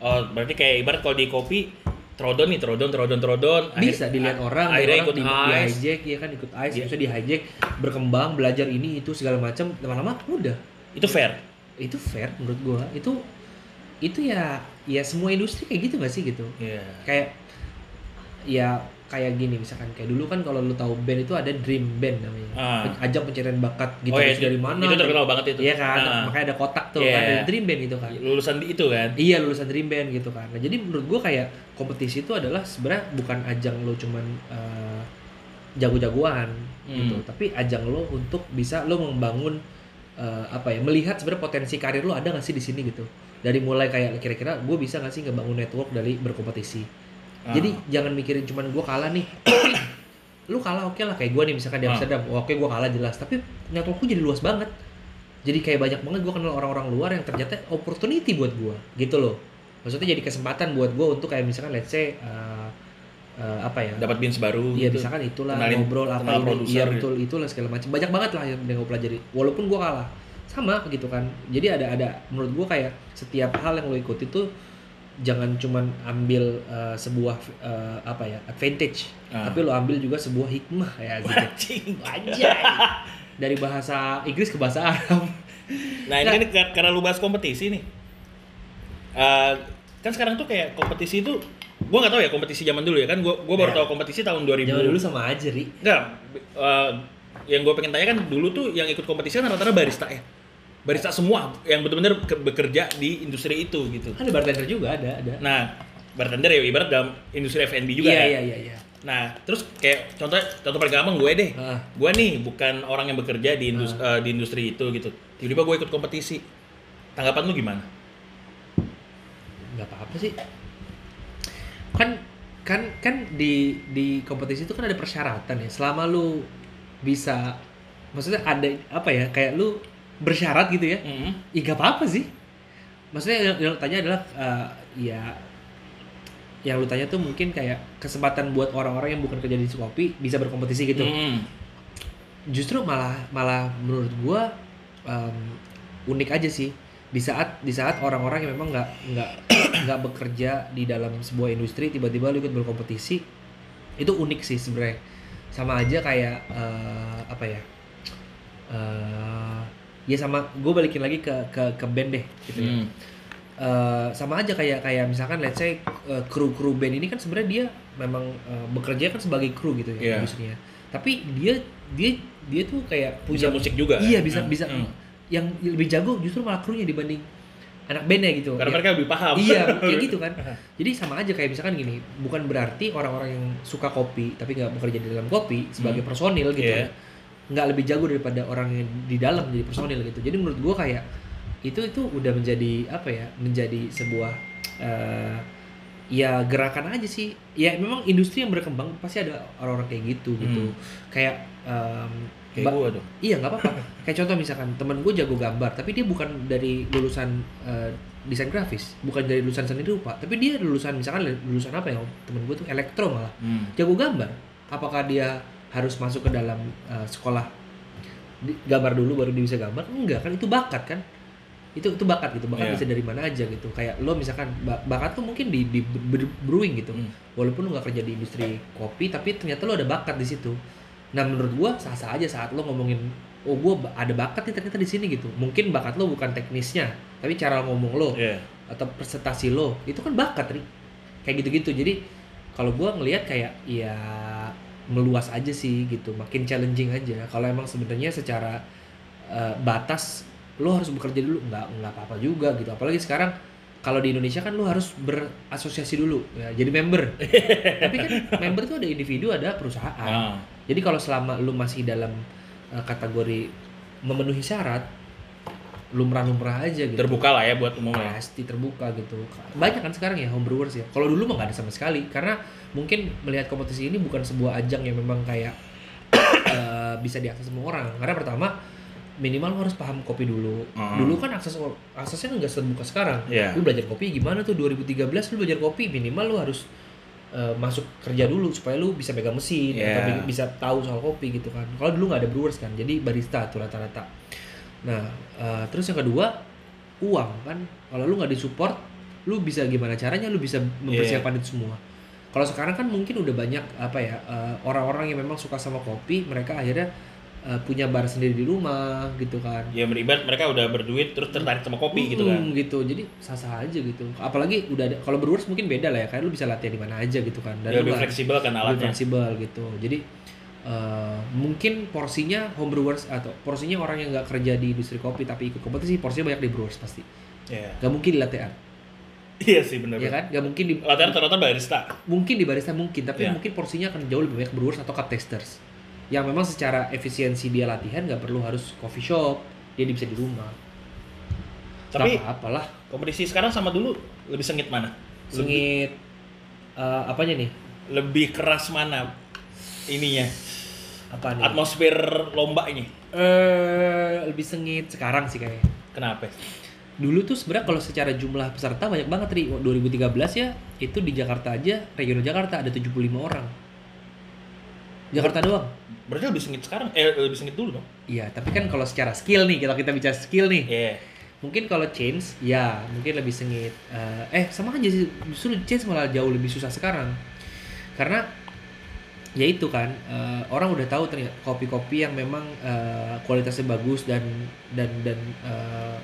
Oh, berarti kayak ibarat kalau di kopi trodon nih, trodon, trodon, trodon. bisa Akhir- dilihat orang Akhirnya orang ikut di, hijack ya kan ikut ice Iya. bisa di hijack berkembang belajar ini itu segala macam lama-lama udah Itu fair. itu fair menurut gua itu itu ya ya semua industri kayak gitu gak sih gitu Iya. kayak ya kayak gini misalkan kayak dulu kan kalau lu tahu band itu ada dream band namanya Ah. ajang pencarian bakat gitu oh, iya, dari mana Itu terkenal banget itu. Iya kan, Ah. makanya ada kotak tuh Iya. kan, ada dream band itu kan. Lulusan di itu kan. Iya lulusan dream band gitu kan. Nah jadi menurut gua kayak kompetisi itu adalah sebenarnya bukan ajang lo cuman eh, jago-jagoan gitu, Hmm. tapi ajang lo untuk bisa lo membangun eh, apa ya, melihat sebenarnya potensi karir lo ada nggak sih di sini gitu. Dari mulai kayak kira-kira gue bisa nggak sih ngebangun network dari berkompetisi. Ah. Jadi jangan mikirin cuman gua kalah nih. Lu kalah oke lah kayak gua nih misalkan di Ah. Amsterdam, oke gua kalah jelas, tapi networkku jadi luas banget. Jadi kayak banyak banget gua kenal orang-orang luar yang ternyata opportunity buat gua gitu loh. Maksudnya jadi kesempatan buat gua untuk kayak misalkan let's say uh, uh, apa ya? dapat bins baru Iya gitu. misalkan itulah Kenalin- ngobrol apa ini, iya gitu. betul itulah segala macam banyak banget lah yang gue pelajari walaupun gua kalah sama gitu kan jadi ada ada menurut gua kayak setiap hal yang lo ikuti tuh jangan cuman ambil uh, sebuah uh, apa ya advantage Ah. tapi lo ambil juga sebuah hikmah ya gitu. Anjay. dari bahasa Inggris ke bahasa Arab Nah ini kan kar- karena lu bahas kompetisi nih. Eh, kan sekarang tuh kayak kompetisi itu gua nggak tahu ya kompetisi zaman dulu ya kan gua gua baru Ya. tahu kompetisi tahun 2000 Zaman dulu sama aja, Ri. enggak eh, yang gue pengen tanya kan dulu tuh yang ikut kompetisi kan rata-rata barista ya barista semua yang benar-benar ke- bekerja di industri itu gitu Ada bartender juga, ada, ada. nah bartender ya ibarat dalam industri F&B juga iya, ya iya, iya, iya. nah terus kayak contoh contoh paling gampang gue deh Ah. gue nih bukan orang yang bekerja di industri, di industri itu gitu tiba-tiba gue ikut kompetisi tanggapan lu gimana nggak apa-apa sih. Kan kan kan di di kompetisi itu kan ada persyaratan ya. Selama lu bisa maksudnya ada apa ya kayak lu bersyarat gitu ya Mm. ya gak apa-apa sih. Maksudnya yang, yang lu tanya adalah eh, ya yang lu tanya tuh mungkin kayak kesempatan buat orang-orang yang bukan kerja di kopi bisa berkompetisi gitu. Mm. justru malah malah menurut gua em, unik aja sih di saat di saat orang-orang yang memang nggak nggak nggak bekerja di dalam sebuah industri tiba-tiba lu ikut berkompetisi itu unik sih sebenarnya sama aja kayak eh, apa ya eh ya sama gue balikin lagi ke ke ke band deh gitu ya Mm. Eh, sama aja kayak kayak misalkan let's say eh, kru kru band ini kan sebenarnya dia memang eh, bekerja kan sebagai kru gitu ya industrinya tapi dia dia dia tuh kayak bisa punya musik juga iya kan? bisa Mm. bisa Mm. Yang lebih jago justru malah krunya dibanding anak bandnya gitu. Karena Ya, mereka lebih paham. Iya kayak gitu kan. Jadi sama aja kayak misalkan gini bukan berarti orang-orang yang suka kopi tapi nggak bekerja di dalam kopi sebagai Hmm. personil gitu Iya. nggak lebih jago daripada orang yang di dalam jadi personil gitu. Jadi menurut gua kayak itu itu udah menjadi apa ya menjadi sebuah eh, ya gerakan aja sih. Ya memang industri yang berkembang pasti ada orang-orang kayak gitu gitu. Hmm. kayak em, kayak gue tuh Iya nggak apa-apa. Kayak contoh misalkan temen gue jago gambar, tapi dia bukan dari lulusan eh, desain grafis, bukan dari lulusan seni rupa, tapi dia lulusan misalkan lulusan apa ya? Temen gue tuh elektro malah, Mm. jago gambar. Apakah dia harus masuk ke dalam eh, sekolah di- gambar dulu baru dia bisa gambar? Enggak kan itu bakat kan? Itu itu bakat gitu, bakat Iya. bisa dari mana aja gitu. Kayak lo misalkan ba- bakat tuh mungkin di, di brewing gitu Mm. walaupun lu nggak kerja di industri kopi tapi ternyata lu ada bakat di situ nah menurut gua sah-sah aja saat lo ngomongin oh gua ba- ada bakat nih ternyata di sini gitu. Mungkin bakat lo bukan teknisnya tapi cara ngomong lo Iya. atau presentasi lo itu kan bakat nih kayak gitu-gitu. Jadi kalau gua ngelihat kayak ya meluas aja sih gitu. Makin challenging aja. Kalau emang sebenarnya secara eh, batas lo harus bekerja dulu. Nggak nggak apa-apa juga gitu. Apalagi sekarang kalau di Indonesia kan lu harus berasosiasi dulu. Ya jadi member. Tapi kan member tuh ada individu ada perusahaan. Ah. Jadi kalau selama lu masih dalam uh, kategori memenuhi syarat lumrah-lumrah aja gitu. Terbuka lah ya buat umum ya. Pasti terbuka gitu. Banyak kan sekarang ya homebrewers ya. Kalau dulu mah nggak ada sama sekali karena mungkin melihat kompetisi ini bukan sebuah ajang yang memang kayak eh, bisa diakses semua orang. Karena pertama minimal lu harus paham kopi dulu. Hmm. dulu kan akses aksesnya nggak terbuka sekarang. Iya. lu belajar kopi gimana tuh? 2013 lu belajar kopi minimal lu harus eh, masuk kerja dulu supaya lu bisa pegang mesin Iya. atau bi- bisa tahu soal kopi gitu kan. Kalau dulu nggak ada brewers kan jadi barista tuh rata-rata. Nah eh, terus yang kedua uang kan. Kalau lu nggak disupport lu bisa gimana caranya lu bisa mempersiapkan itu semua. Kalau sekarang kan mungkin udah banyak apa ya eh, orang-orang yang memang suka sama kopi mereka akhirnya eh, punya bar sendiri di rumah gitu kan. Ya beribarat mereka udah berduit terus tertarik sama kopi gitu kan. gitu. Jadi sah-sah aja gitu. Apalagi udah ada kalau brewers mungkin beda lah ya kayak lu bisa latihan di mana aja gitu kan. Ya, lu lebih fleksibel kan lebih alatnya. fleksibel gitu. Jadi eh, mungkin porsinya homebrewers atau porsinya orang yang nggak kerja di industri kopi tapi ikut kompetisi porsinya banyak di brewers pasti. Iya. nggak mungkin di latean iya sih bener ya kan? Nggak mungkin di latihan rata-rata barista mungkin di barista mungkin. Tapi Iya. mungkin porsinya akan jauh lebih banyak brewers atau cup testers yang memang secara efisiensi dia latihan nggak perlu harus coffee shop dia bisa di rumah. Tapi Nggak apa-apalah kompetisi sekarang sama dulu lebih sengit mana? Lebih, sengit eh, apanya nih? Lebih keras mana ininya? Apa nih? Atmosfer lomba ini? Eh lebih sengit sekarang sih kayaknya. Kenapa? Dulu tuh sebenarnya kalau secara jumlah peserta banyak banget ri. 2013 ya itu di Jakarta aja regional Jakarta ada 75 orang Jakarta doang. Berarti lebih sengit sekarang eh lebih sengit dulu dong. Iya tapi kan kalau secara skill nih kalau kita bicara skill nih iya. mungkin kalau change ya mungkin lebih sengit Eh, eh sama aja sih justru change malah jauh lebih susah sekarang. Karena ya itu kan eh, orang udah tahu ternyata kopi-kopi yang memang eh, kualitasnya bagus dan dan dan eh,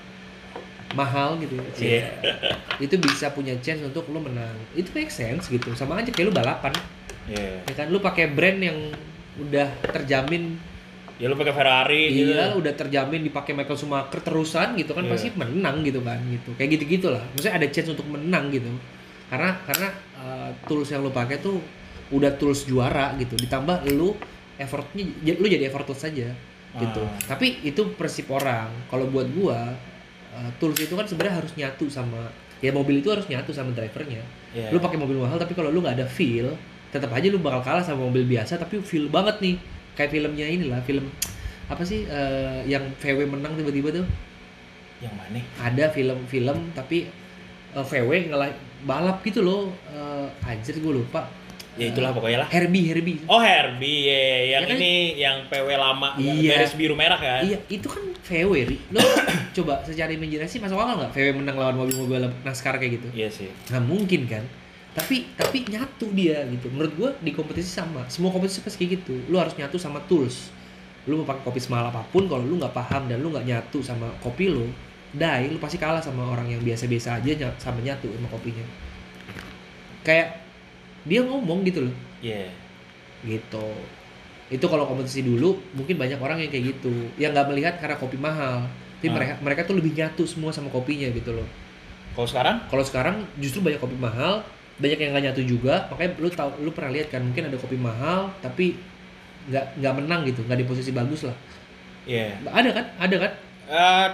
mahal gitu Iya. itu bisa punya chance untuk lu menang. Itu make sense gitu sama aja kayak lu balapan iya ya kan lu pakai brand yang udah terjamin ya lu pakai Ferrari gitu Iya, udah terjamin dipakai Michael Schumacher terusan gitu kan Iya. pasti menang gitu kan gitu. Kayak gitu-gitu lah. Maksudnya ada chance untuk menang gitu. Karena karena uh, tools yang lu pakai tuh udah tools juara gitu. Ditambah lu effortnya lu jadi effortless saja gitu. Ah. Tapi itu persip orang. Kalau buat gua uh, tools itu kan sebenarnya harus nyatu sama ya mobil itu harus nyatu sama drivernya. Iya. Lu pakai mobil mahal tapi kalau lu nggak ada feel, tetap aja lu bakal kalah sama mobil biasa tapi feel banget nih. Kayak filmnya inilah, film apa sih eh, yang VW menang tiba-tiba tuh? yang mana Ada film-film tapi eh, VW ngelah balap gitu loh. Eh, anjir gue lupa. ya itulah pokoknya lah Herbie, Herbie. oh Herbie ya, yang Ya kan? ini yang PW lama Iya. garis biru merah kan Iya, itu kan VW, Ri. Lo coba secara imajinasi masuk akal nggak VW menang lawan mobil-mobil NASCAR kayak gitu? iya sih nggak mungkin kan tapi tapi nyatu dia gitu. Menurut gua di kompetisi sama. Semua kompetisi pasti kayak gitu. Lu harus nyatu sama tools. Lu mau pakai kopi semahal apa pun kalau lu nggak paham dan lu nggak nyatu sama kopi lu dai lu pasti kalah sama orang yang biasa-biasa aja sama nyatu sama kopinya. Kayak dia ngomong gitu loh. Iya. Gitu. Itu kalau kompetisi dulu mungkin banyak orang yang kayak gitu. Yang nggak melihat karena kopi mahal. Tapi Ah. mereka mereka tuh lebih nyatu semua sama kopinya gitu loh. Kalau sekarang? Kalau sekarang justru banyak kopi mahal, banyak yang nggak nyatu juga. Makanya lu tahu, lu pernah lihat kan mungkin ada kopi mahal tapi nggak nggak menang gitu, nggak di posisi bagus lah. iya Ada kan? Ada kan? Eh,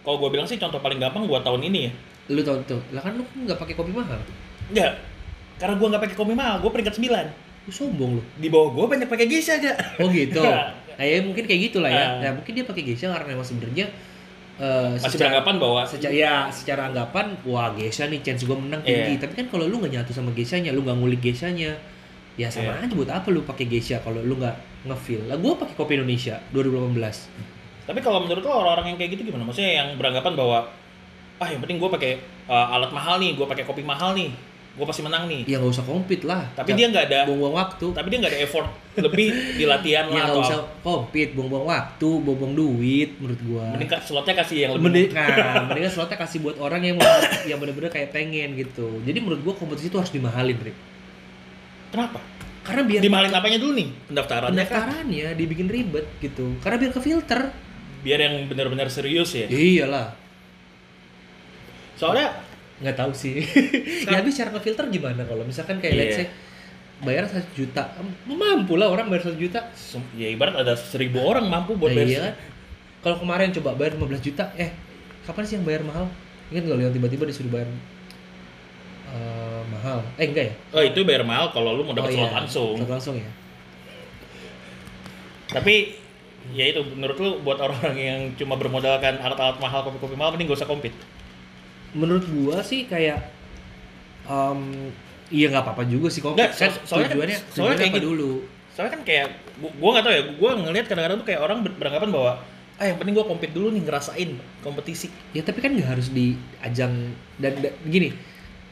kalau gue bilang sih contoh paling gampang buat tahun ini ya Lu tahu tuh, lah kan lu nggak pakai kopi mahal. enggak karena gue nggak pakai kopi mahal gue peringkat 9 Lu sombong lu. di bawah gue banyak pakai geisha aja Oh gitu. Nah, ya mungkin kayak gitulah ya. Ah. Nah, mungkin dia pakai geisha karena emang sebenarnya eh, masih secara- beranggapan bahwa secara ya secara anggapan wah geisha nih chance gue menang tinggi. Iya. tapi kan kalau lu nggak nyatu sama geishanya lu nggak ngulik geishanya ya sama Iya. aja buat apa lu pakai geisha kalau lu nggak ngefeel? Lah gue pakai kopi Indonesia 2018 tapi kalau menurut lo orang-orang yang kayak gitu gimana? Maksudnya yang beranggapan bahwa ah yang penting gue pakai eh, alat mahal nih gue pakai kopi mahal nih gue pasti menang nih ya nggak usah compete lah tapi dia nggak ada buang-buang waktu tapi dia nggak ada effort lebih di latihan ya lah nggak atau usah compete buang-buang waktu buang-buang duit menurut gua mending slotnya kasih yang lebih Mending, nah, mendingan slotnya kasih buat orang yang mau, yang bener-bener kayak pengen gitu. Jadi menurut gua kompetisi itu harus dimahalin, Rick. kenapa Karena biar dimahalin apanya dulu nih pendaftarannya kan pendaftarannya dibikin ribet gitu. Karena biar ke filter. biar yang benar-benar serius ya Iyalah. soalnya nggak tahu sih ya habis cara ngefilter gimana kalau misalkan kayak let's Iya. say bayar satu juta mampu lah orang bayar satu juta Ya ibarat ada seribu orang mampu buat Nah, bayar. iya kan kalau kemarin coba bayar 15 juta eh kapan sih yang bayar mahal ingat nggak yang tiba-tiba disuruh bayar eh, mahal eh enggak ya Oh itu bayar mahal kalau lu mau dapat Oh, slot iya. langsung. Slot langsung ya Tapi ya itu menurut lu buat orang yang cuma bermodalkan alat-alat mahal kopi-kopi mahal mending gak usah compete. Menurut gua sih kayak em, iya nggak apa-apa juga sih kok Nggak, kan so- soalnya kan- tujuannya soalnya tujuannya kayak apa gitu. dulu Soalnya kan kayak gua, gua gak tau ya, gua ngelihat kadang-kadang tuh kayak orang ber- beranggapan bahwa ah yang penting gua compete dulu nih ngerasain kompetisi. ya tapi kan nggak harus di ajang dan, dan gini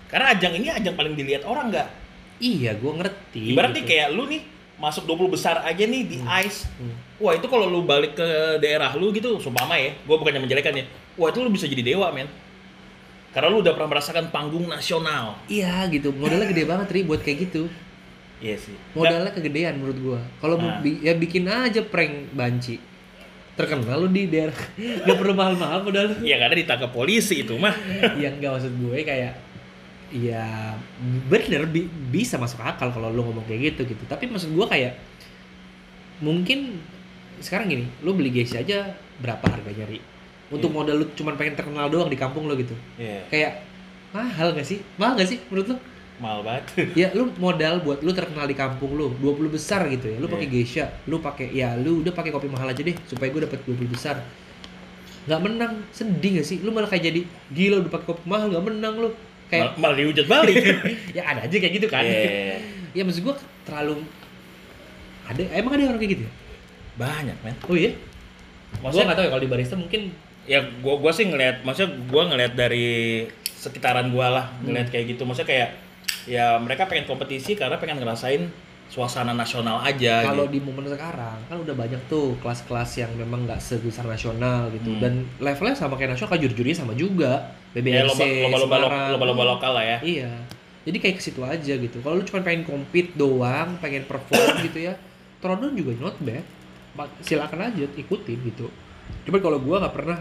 Karena ajang ini ajang paling dilihat orang nggak. iya gua ngerti Ibarat nih gitu. kayak lu nih masuk 20 besar aja nih di ice. Hmm. Wah itu kalau lu balik ke daerah lu gitu, sumpama ya, gua bukannya menjelekan ya. Wah itu lu bisa jadi dewa men. Karena lu udah pernah merasakan panggung nasional. iya gitu modalnya gede banget ri buat kayak gitu Iya sih. modalnya kegedean menurut gua kalau mau Nah. bi- ya bikin aja prank banci terkenal lu di daerah nggak perlu mahal-mahal modal lu Ya karena ditangkap polisi itu mah. yang nggak maksud gue kayak ya bener bi- bisa masuk akal kalau lu ngomong kayak gitu gitu tapi maksud gue kayak mungkin sekarang gini lu beli geisha aja berapa harganya ri untuk Iya. modal lu cuman pengen terkenal doang di kampung lu gitu Iya. kayak mahal gak sih mahal gak sih menurut lu Mahal banget. ya lu modal buat lu terkenal di kampung lu 20 besar gitu ya lu pakai Iya. geisha lu pakai ya lu udah pakai kopi mahal aja deh supaya gue dapat 20 besar nggak menang sedih gak sih lu malah kayak jadi gila udah pakai kopi mahal nggak menang lu kayak Mal- malah dihujat balik. ya ada aja kayak gitu kan Iya. ya maksud gua terlalu ada emang ada orang kayak gitu ya Banyak men. oh iya gua Maksudnya nggak tahu ya kalau di barista mungkin ya gua gua sih ngelihat maksudnya gua ngelihat dari sekitaran gua lah ngelihat kayak gitu maksudnya kayak ya mereka pengen kompetisi karena pengen ngerasain suasana nasional aja kalau gitu. di momen sekarang kan udah banyak tuh kelas-kelas yang memang nggak sebesar nasional gitu Hmm. dan levelnya sama kayak nasional kan juri-jurinya sama juga ya BBRC lomba lomba lomba Semarang. lomba lomba lokal lah ya Iya. Jadi kayak ke situ aja gitu. Kalau lu cuma pengen compete doang, pengen perform gitu ya, Trodon juga not bad. Silakan aja ikutin gitu. Cuman kalau gua nggak pernah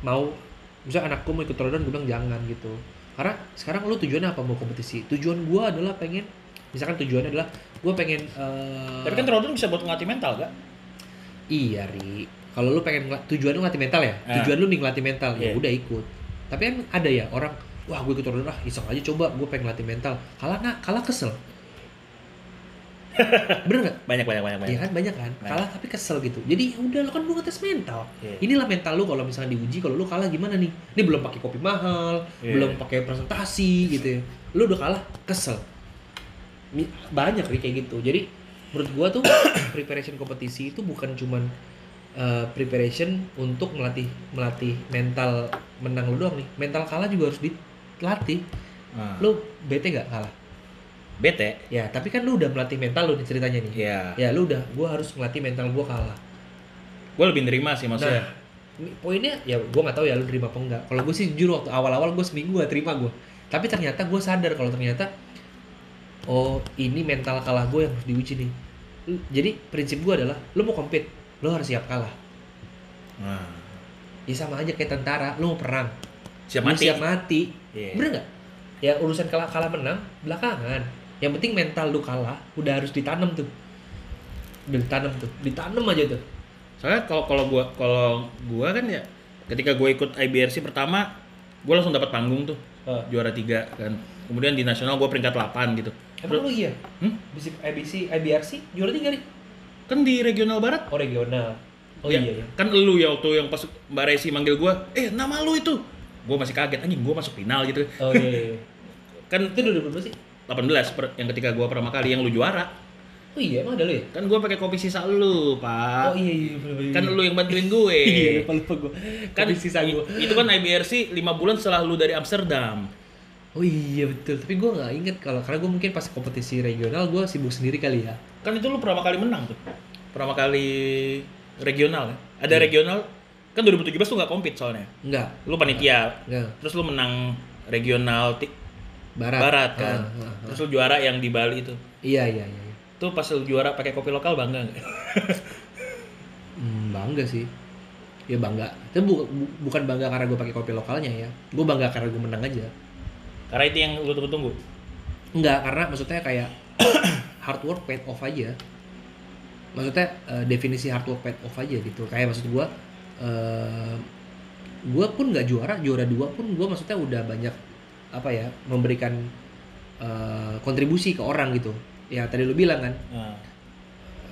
mau misalnya anakku mau ikut Trodon, gue bilang jangan gitu. Karena sekarang lu tujuannya apa mau kompetisi? Tujuan gua adalah pengen misalkan tujuannya adalah gua pengen eh, tapi kan Trodon bisa buat ngelatih mental gak Iya, Ri. Kalau lu pengen tujuan lu ngelatih mental ya? Ah. Tujuan lu nih ngelatih mental, ya Iya. udah ikut. Tapi kan ada ya orang, wah gue ikut turun ah iseng aja coba, gue pengen ngelatih mental. Kalah nggak? Kalah kesel. Bener nggak? banyak banyak banyak banyak Iya kan banyak kan, Banyak. kalah tapi kesel gitu. Jadi ya udah lu kan lu ngetes mental. Iya. Inilah mental lu kalau misalnya diuji kalau lu kalah gimana nih? Ini belum pakai kopi mahal, Iya. belum pakai presentasi gitu ya. Lu udah kalah kesel. Banyak nih kayak gitu. Jadi menurut gua tuh preparation kompetisi itu bukan cuman uh, preparation untuk melatih melatih mental menang lu doang nih. Mental kalah juga harus dilatih. Nah, Lu bete nggak kalah? Bete Ya, tapi kan lu udah melatih mental lu nih ceritanya nih. ya Ya lu udah, gua harus ngelatih mental gua kalah. gue lebih nerima sih maksudnya Nah, poinnya ya gue nggak tahu ya lu terima apa enggak. Kalau gue sih jujur waktu awal-awal gue seminggu gak terima gue. Tapi ternyata gue sadar kalau ternyata oh ini mental kalah gue yang harus diuji nih. Jadi prinsip gue adalah lu mau compete, lu harus siap kalah. nah, Ya sama aja kayak tentara, lu mau perang, siap lu mati siap mati. Iya. Bener nggak? Ya urusan kalah kalah menang belakangan. Yang penting mental lu kalah udah harus ditanam tuh. Udah ditanam tuh, ditanam aja tuh. soalnya kalau kalau gua kalau gua kan ya ketika gue ikut IBRC pertama gue langsung dapat panggung tuh Oh. juara tiga kan kemudian di nasional gue peringkat 8 gitu Emang lu iya? Hmm? Bisip IBC, IBRC juara tiga nih. kan di regional barat Oh regional. Oh Ya, iya iya. kan lu ya waktu yang pas mbak Resi manggil gue eh nama lu itu gue masih kaget anjing gue masuk final gitu Oh iya. iya. kan Itu udah berapa sih? 18 per- yang ketika gue pertama kali yang lu juara Oh iya emang ada lu ya? kan gue pakai kopi sisa lu pak Oh iya iya bener, bener. kan lu yang bantuin gue Iya lupa lupa gue. kan Kan sisa gue. i- itu kan IBRC 5 bulan setelah lu dari Amsterdam Oh iya betul. Tapi gue nggak inget kalau karena gue mungkin pas kompetisi regional gue sibuk sendiri kali ya. kan itu lu pertama kali menang tuh pertama kali regional ya ada Iya. regional kan 2017 tuh nggak compete soalnya Enggak. lu panitia Enggak. terus lu menang regional Barat. barat kan Ah, ah, ah. terus lu juara yang di Bali itu Iya iya iya. iya. tuh pas lu juara pakai kopi lokal bangga nggak Hmm, bangga sih. Ya bangga. Tapi bu- bu- bukan bangga karena gue pakai kopi lokalnya ya. Gue bangga karena gue menang aja. Karena itu yang lu tunggu-tunggu. Enggak, karena maksudnya kayak hard work paid off aja. Maksudnya eh, definisi hard work paid off aja gitu. Kayak maksud gua eh gua pun nggak juara, juara dua pun gua maksudnya udah banyak apa ya, memberikan eh, kontribusi ke orang gitu. Ya tadi lu bilang kan, Nah,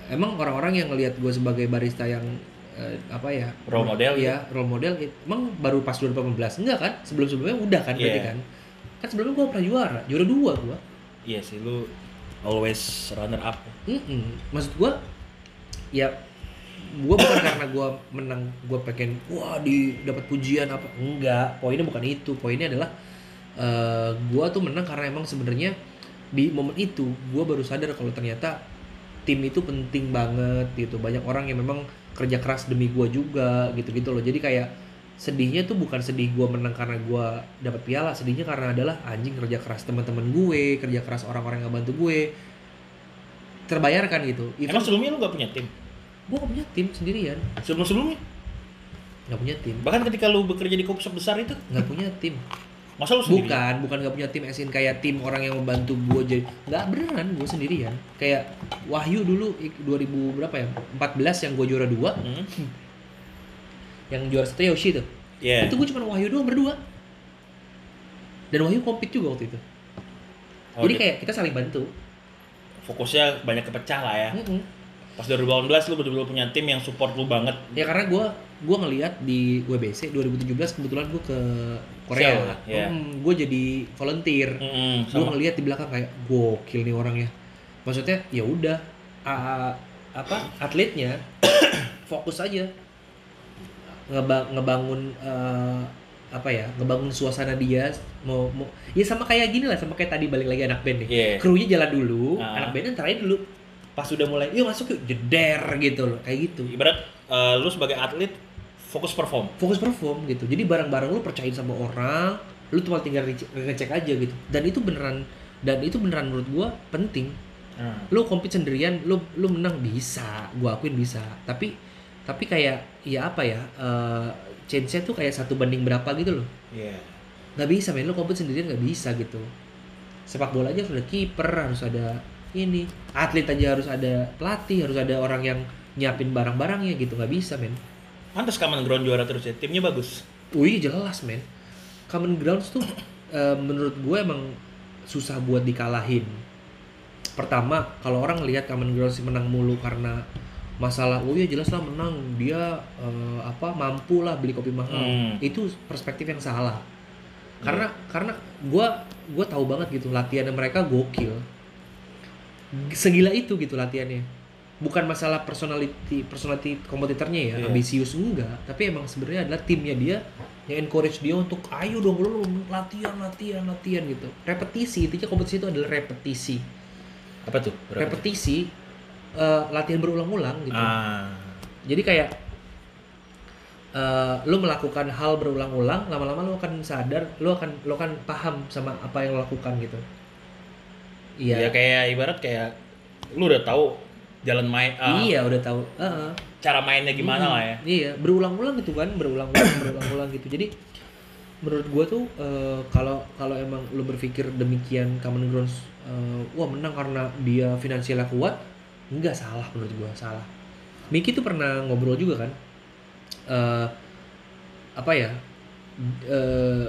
emang orang-orang yang ngelihat gue sebagai barista yang eh, apa ya Role model ya role model it- emang baru pas 2018 enggak kan? Sebelum sebelumnya udah kan berarti Iya. kan? Kan sebelumnya gue pernah juara juara dua gue iya sih lu always runner up. maksud gue ya gue bukan karena gue menang gue pengen wah di dapat pujian apa? Enggak poinnya bukan itu. Poinnya adalah eh gue tuh menang karena emang sebenarnya di momen itu gue baru sadar kalau ternyata tim itu penting banget gitu. Banyak orang yang memang kerja keras demi gue juga gitu gitu loh. Jadi kayak sedihnya tuh bukan sedih gue menang karena gue dapat piala sedihnya karena adalah anjing kerja keras teman-teman gue kerja keras orang-orang yang bantu gue terbayarkan gitu. Emang sebelumnya lu gak punya tim? gue gak punya tim sendirian. Sebelum-sebelumnya? nggak punya tim. Bahkan ketika lu bekerja di kopi besar itu, nggak punya tim masa lu sendiri? bukan bukan nggak punya tim asin kayak tim orang yang membantu gue jadi nggak beneran gue sendirian kayak Wahyu dulu ik- 2000 berapa ya 14 yang gue juara dua Hmm? yang juara satu Yoshi tuh Iya. itu gue cuma Wahyu doang berdua dan Wahyu compete juga waktu itu Oh, jadi kayak kita saling bantu fokusnya banyak kepecah lah ya. Mm-mm. Pas 2018 lu betul-betul punya tim yang support lu banget. ya karena gue gue ngelihat di WBC 2017 kebetulan gue ke Korea Seoul, ya. gue jadi volunteer Mm-mm, gue sama. ngeliat di belakang kayak gokil nih orangnya maksudnya ya udah a- apa atletnya fokus aja Ngeba- ngebangun eh, apa ya ngebangun suasana dia mau mau ya sama kayak gini lah sama kayak tadi balik lagi anak band nih Iya. krunya jalan dulu Ah. anak bandnya terakhir dulu pas udah mulai yuk masuk yuk jeder gitu loh kayak gitu Ibarat eh, lu sebagai atlet fokus perform. fokus perform gitu. Jadi barang-barang lu percayain sama orang lu cuma tinggal ngecek aja gitu. Dan itu beneran dan itu beneran menurut gua penting. Hmm. lu compete sendirian lu lu menang bisa. Gua akuin bisa. Tapi tapi kayak ya apa ya eh chance-nya tuh kayak satu banding berapa gitu loh. Iya. nggak bisa men. Lu compete sendirian nggak bisa gitu. Sepak bola aja harus ada kiper harus ada ini. Atlet aja harus ada pelatih harus ada orang yang nyiapin barang-barangnya gitu. Nggak bisa men Pantes Common Ground juara terus ya. Timnya bagus. Wih jelas men Common Grounds tuh eh, menurut gue emang susah buat dikalahin Pertama kalau orang lihat Common Grounds menang mulu karena masalah oh ya jelas lah menang dia eh, apa mampu lah beli kopi mahal Hmm. itu perspektif yang salah karena karena gue gue tahu banget gitu latihannya mereka gokil segila itu gitu latihannya bukan masalah personality personality kompetitornya ya Iya. ambisius enggak tapi emang sebenarnya adalah timnya dia yang encourage dia untuk ayo dong lu latihan latihan latihan gitu repetisi intinya kompetisi itu adalah repetisi Apa tuh? Berapa? repetisi eh, latihan berulang-ulang gitu Ah. jadi kayak eh lu melakukan hal berulang-ulang lama-lama lu akan sadar lu akan lu akan paham sama apa yang lu lakukan gitu Ya iya kayak ibarat kayak lu udah tahu jalan main ah, iya udah tahu Heeh. cara mainnya gimana Hmm, lah ya. iya berulang-ulang gitu kan berulang-ulang berulang-ulang gitu jadi menurut gua tuh eh, kalau kalau emang lu berpikir demikian common grounds eh, wah menang karena dia finansialnya kuat enggak salah menurut gua salah Miki tuh pernah ngobrol juga kan eh apa ya eh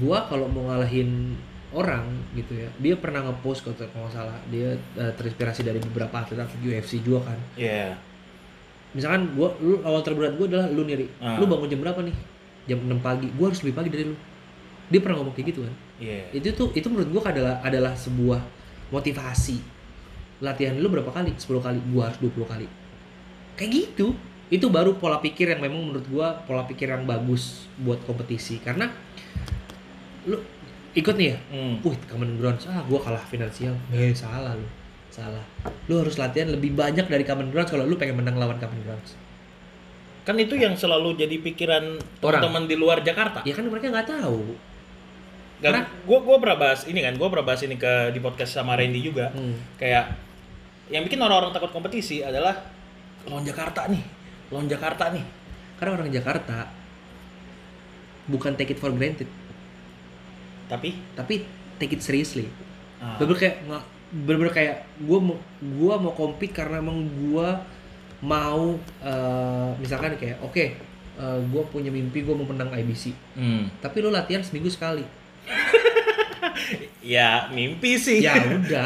gua kalau mau ngalahin orang gitu ya. Dia pernah ngepost kalau nggak salah dia eh, terinspirasi dari beberapa atlet atlet UFC juga kan. Iya. misalkan gua lu awal terberat gua adalah lu nih Ri. Ah. lu bangun jam berapa nih? Jam 6 pagi. Gua harus lebih pagi dari lu. Dia pernah ngomong kayak gitu kan? Iya. itu tuh itu menurut gua adalah adalah sebuah motivasi. Latihan lu berapa kali? 10 kali. Gua harus 20 kali. Kayak gitu. Itu baru pola pikir yang memang menurut gua pola pikir yang bagus buat kompetisi. Karena lu ikut nih ya Hmm. Wih, common grounds. Ah, gua kalah finansial. Eh, salah lu. Salah. Lu harus latihan lebih banyak dari common grounds kalau lu pengen menang lawan common grounds. Kan itu yang selalu jadi pikiran teman-teman di luar Jakarta. Ya kan mereka nggak tahu. Gak, Karena- gua gua pernah bahas ini kan, gua pernah bahas ini ke di podcast sama Randy juga. Hmm. Kayak yang bikin orang-orang takut kompetisi adalah lawan Jakarta nih, lawan Jakarta nih. Karena orang Jakarta bukan take it for granted. Tapi? Tapi take it seriously. Ah, bener kayak nggak bener kayak gue mau gua mau compete karena emang gue mau eh, misalkan kayak oke gue punya mimpi gue mau menang IBC hmm. tapi lo latihan seminggu sekali. Ya mimpi sih. ya udah.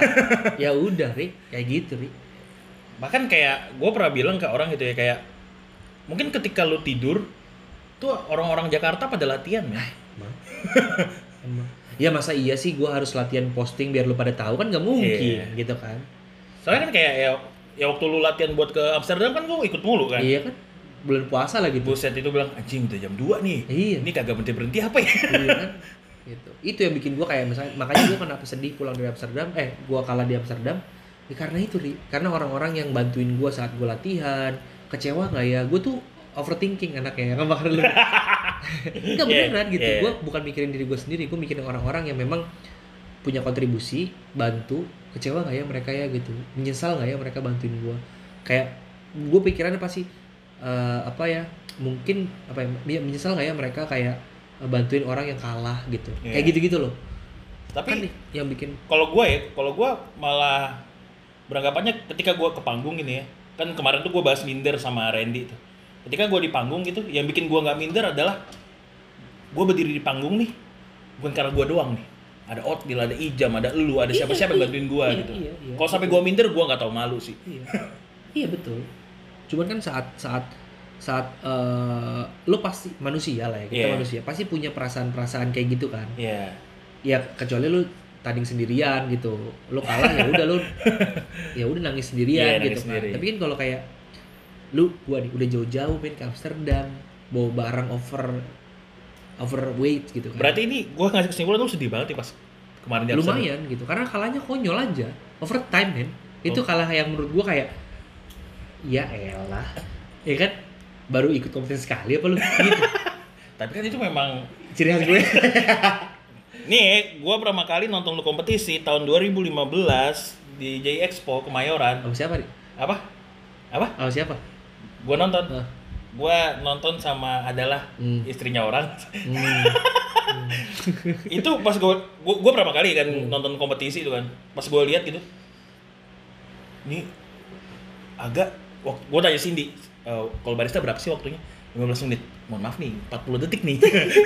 Ya udah ri. Kayak gitu ri. Bahkan kayak gue pernah bilang ke orang gitu ya kayak mungkin ketika lu tidur tuh orang-orang Jakarta pada latihan ya. emang. Ya masa iya sih gue harus latihan posting biar lu pada tahu? Kan nggak mungkin Iya. gitu kan. Soalnya kan kayak ya, ya waktu lu latihan buat ke Amsterdam kan gue ikut mulu kan. iya kan? Bulan puasa lagi tuh Buset itu bilang anjing udah jam 2 nih. Iya. Ini kagak berhenti berhenti apa ya? iya kan? Gitu. Itu yang bikin gue kayak misalnya makanya gue kenapa sedih pulang dari Amsterdam eh gue kalah di Amsterdam. Ya karena itu ri. Karena orang-orang yang bantuin gue saat gue latihan kecewa nggak ya? Gue tuh overthinking anaknya bakal lu nggak Yeah, beneran gitu yeah. gue bukan mikirin diri gue sendiri gue mikirin orang-orang yang memang punya kontribusi bantu kecewa nggak ya mereka ya gitu menyesal nggak ya mereka bantuin gue kayak gue pikirannya pasti eh, apa ya mungkin apa ya menyesal nggak ya mereka kayak bantuin orang yang kalah gitu Iya. kayak gitu-gitu loh Tapi kan nih yang bikin kalau gue ya, kalau gue malah beranggapannya ketika gue ke panggung gini ya, kan kemarin tuh gue bahas minder sama Randy tuh. Ketika gue di panggung gitu, yang bikin gue nggak minder adalah gue berdiri di panggung nih, bukan karena gue doang nih. Ada Otbil, ada Ijam, ada elu, ada Iya, siapa-siapa yang iya, bantuin gue iya, gitu. iya, iya. Kalau sampai gue minder, gue nggak tahu malu sih. iya iya betul cuman kan saat saat saat eh, lo pasti manusia lah ya kita Iya. manusia pasti punya perasaan-perasaan kayak gitu kan Iya. ya kecuali lu tanding sendirian gitu lu kalah ya udah lu ya udah nangis sendirian nangis gitu sendiri. kan tapi kan kalau kayak lu gua nih udah jauh-jauh main ke Amsterdam bawa barang over overweight gitu kan. Berarti ini gue ngasih kesimpulan lu sedih banget ya pas kemarin di Amsterdam. lumayan gitu. Karena kalahnya konyol aja. Overtime men. Itu Oh. kalah yang menurut gua kayak ya elah. Ya kan? Baru ikut kompetisi sekali apa lu? Gitu. Tapi kan itu memang ciri khas gue. Nih, gua pertama kali nonton lu kompetisi tahun 2015 di J Expo Kemayoran. sama siapa nih Apa? Apa? sama siapa Gua nonton. Ah. Gua nonton sama adalah Hmm. istrinya orang. Hmm. itu pas gua gua pertama kali kan Hmm. nonton kompetisi itu kan. Pas gua lihat gitu. Ini agak gua tanya Cindy, "Eh, kalau barista berapa sih waktunya? 15 menit. Mohon maaf nih, 40 detik nih.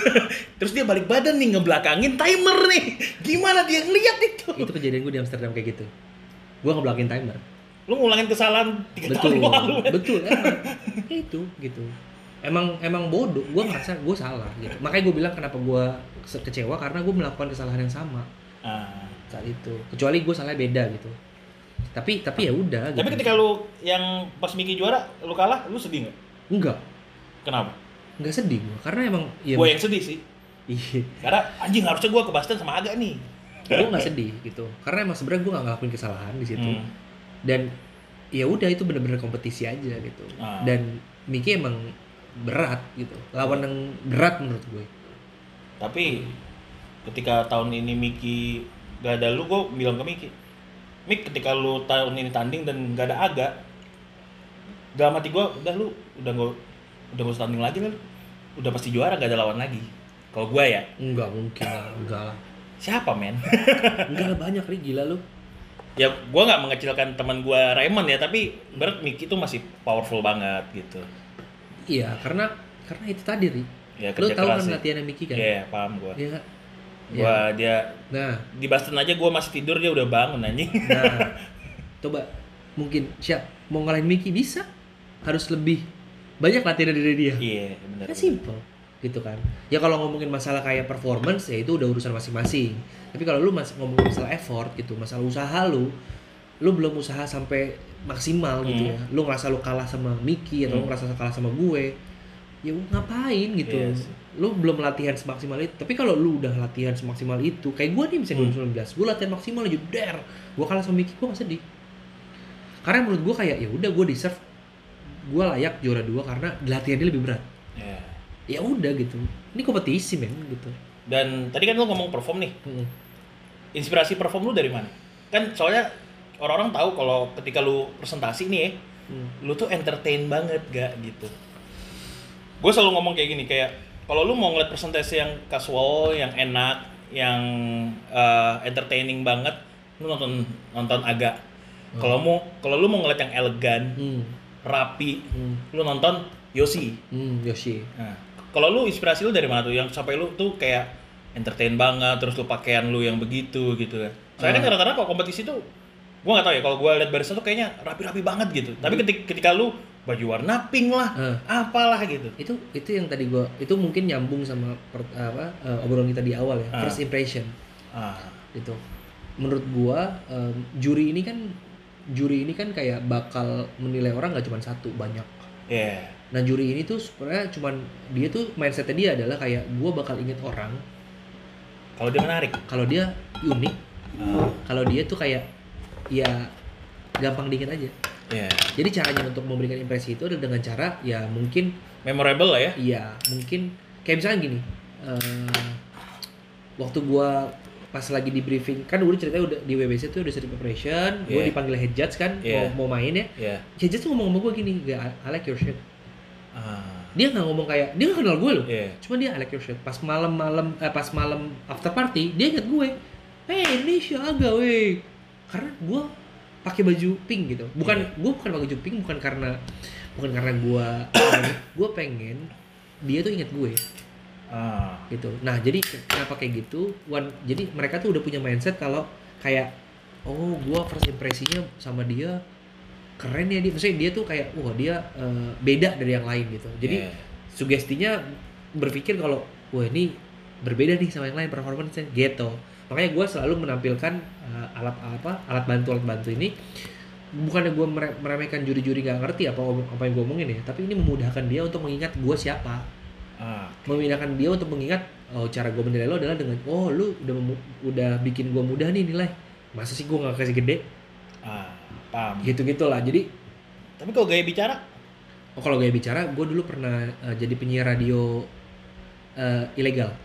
Terus dia balik badan nih ngebelakangin timer nih. Gimana dia ngeliat itu? itu kejadian gue di Amsterdam kayak gitu gue ngebelakin timer Lu ngulangin kesalahan 3 betul tahun lalu. betul emang Ya itu gitu emang emang bodoh gue ngerasa gue salah gitu makanya gue bilang kenapa gue kecewa karena gue melakukan kesalahan yang sama Ah. saat itu kecuali gue salahnya beda gitu tapi tapi ya udah Tapi gitu. ketika lu yang pas Miki juara, lu kalah, lu sedih nggak? enggak Kenapa? enggak sedih gue karena emang ya Gue yang sedih sih. iya Karena anjing harusnya gue ke Boston sama Aga nih. gue nggak sedih gitu karena emang sebenarnya gue nggak ngelakuin kesalahan di situ Hmm. Dan ya udah itu bener-bener kompetisi aja gitu Ah. dan Miki emang berat gitu lawan yang berat menurut gue Tapi ketika tahun ini Miki gak ada lu, gue bilang ke Miki, Mik ketika lu tahun ini tanding dan gak ada Aga, dalam hati gue udah lu udah gak udah gak usah tanding lagi lu. Udah pasti juara gak ada lawan lagi. Kalau gue ya, enggak mungkin lah enggak lah siapa men? enggak lah banyak nih gila lu ya gue nggak mengecilkan teman gue Raymond ya tapi berat Miki tuh masih powerful banget gitu. Iya karena karena itu tadi ri. Ya tahu keras kan sih. latihannya Miki kan? Iya, paham gue Iya. Nggak? gue dia nah. di Boston aja gue masih tidur dia udah bangun anjing. Nah. Coba mungkin siap mau ngalahin Miki bisa? Harus lebih banyak latihan dari dia. Iya benar kan simple gitu kan. Ya kalau ngomongin masalah kayak performance ya itu udah urusan masing-masing tapi kalau lu masih ngomongin masalah effort gitu masalah usaha lu lu belum usaha sampai maksimal gitu Hmm. ya lu ngerasa lu kalah sama Miki atau lu Hmm. ngerasa kalah sama gue ya ngapain gitu Iya sih. lu belum latihan semaksimal itu tapi kalau lu udah latihan semaksimal itu kayak gue nih misalnya Hmm. 2019 gue latihan maksimal aja der gue kalah sama Miki gue gak sedih karena menurut gue kayak ya udah gue deserve gue layak juara dua karena latihan dia lebih berat Iya. ya udah gitu ini kompetisi men gitu dan tadi kan lu ngomong perform nih Mm. Inspirasi perform lu dari mana kan soalnya orang-orang tahu kalau ketika lu presentasi nih Hmm. lu tuh entertain banget gak gitu gue selalu ngomong kayak gini kayak kalau lu mau ngeliat presentasi yang casual yang enak yang eh, entertaining banget, lu nonton nonton agak. Kalau mau kalau lu mau ngeliat yang elegan, Hmm. rapi, Hmm. lu nonton Yoshi. Hmm, Yoshi. Nah, kalau lu inspirasi lu dari mana tuh? Yang sampai lu tuh kayak entertain banget, terus lu pakaian lu yang begitu gitu kan? Soalnya kan Ah. rata-rata kalau kompetisi tuh, gua nggak tahu ya. Kalau gua lihat barisan tuh kayaknya rapi-rapi banget gitu. Tapi ketika, ketika lu baju warna pink lah, Ah. apalah gitu. Itu itu yang tadi gua itu mungkin nyambung sama per- apa eh, obrolan kita di awal ya. Ah. First impression Ah, gitu. Menurut gua em, juri ini kan juri ini kan kayak bakal menilai orang nggak cuma satu, banyak. yeah. Nah juri ini tuh sebenarnya cuman dia tuh mindsetnya dia adalah kayak gua bakal inget orang Kalau dia menarik. kalau dia unik, Ah, kalau dia tuh kayak ya gampang diinget aja. yeah. Jadi caranya untuk memberikan impresi itu adalah dengan cara ya mungkin Memorable lah ya. iya mungkin kayak misalkan gini eh, waktu gua pas lagi di briefing kan udah ceritanya udah di WBC tuh udah seri preparation, gua Yeah. dipanggil head judge kan Yeah. mau mau main ya. Yeah. Head judge tuh ngomong sama gua gini, "Gak, I like your shirt." Ah, Dia nggak ngomong kayak dia nggak kenal gue loh. yeah. Cuma dia I like your shirt. Pas malam-malam eh, pas malam after party dia inget gue. Hey, ini Syaga weh. Karena gue pakai baju pink gitu. Bukan Iya. gue bukan pakai baju pink bukan karena bukan karena gue gue pengen dia tuh inget gue Ah, gitu. Nah, jadi kenapa kayak gitu? One, jadi mereka tuh udah punya mindset kalau kayak oh, gua first impresinya sama dia keren ya dia. Maksudnya dia tuh kayak wah dia eh, beda dari yang lain gitu. Jadi yeah. sugestinya berpikir kalau wah ini berbeda nih sama yang lain performance gitu. Makanya gua selalu menampilkan eh, alat apa alat bantu alat bantu ini bukannya gue meremehkan juri-juri nggak ngerti apa apa yang gue omongin ya tapi ini memudahkan dia untuk mengingat gue siapa Ah, memindahkan dia untuk mengingat oh cara gue menilai lo adalah dengan oh lu udah udah bikin gue mudah nih nilai masa sih gue nggak kasih gede ah, paham. gitu gitulah jadi Tapi kalau gaya bicara, oh kalau gaya bicara gue dulu pernah eh, jadi penyiar radio eh, ilegal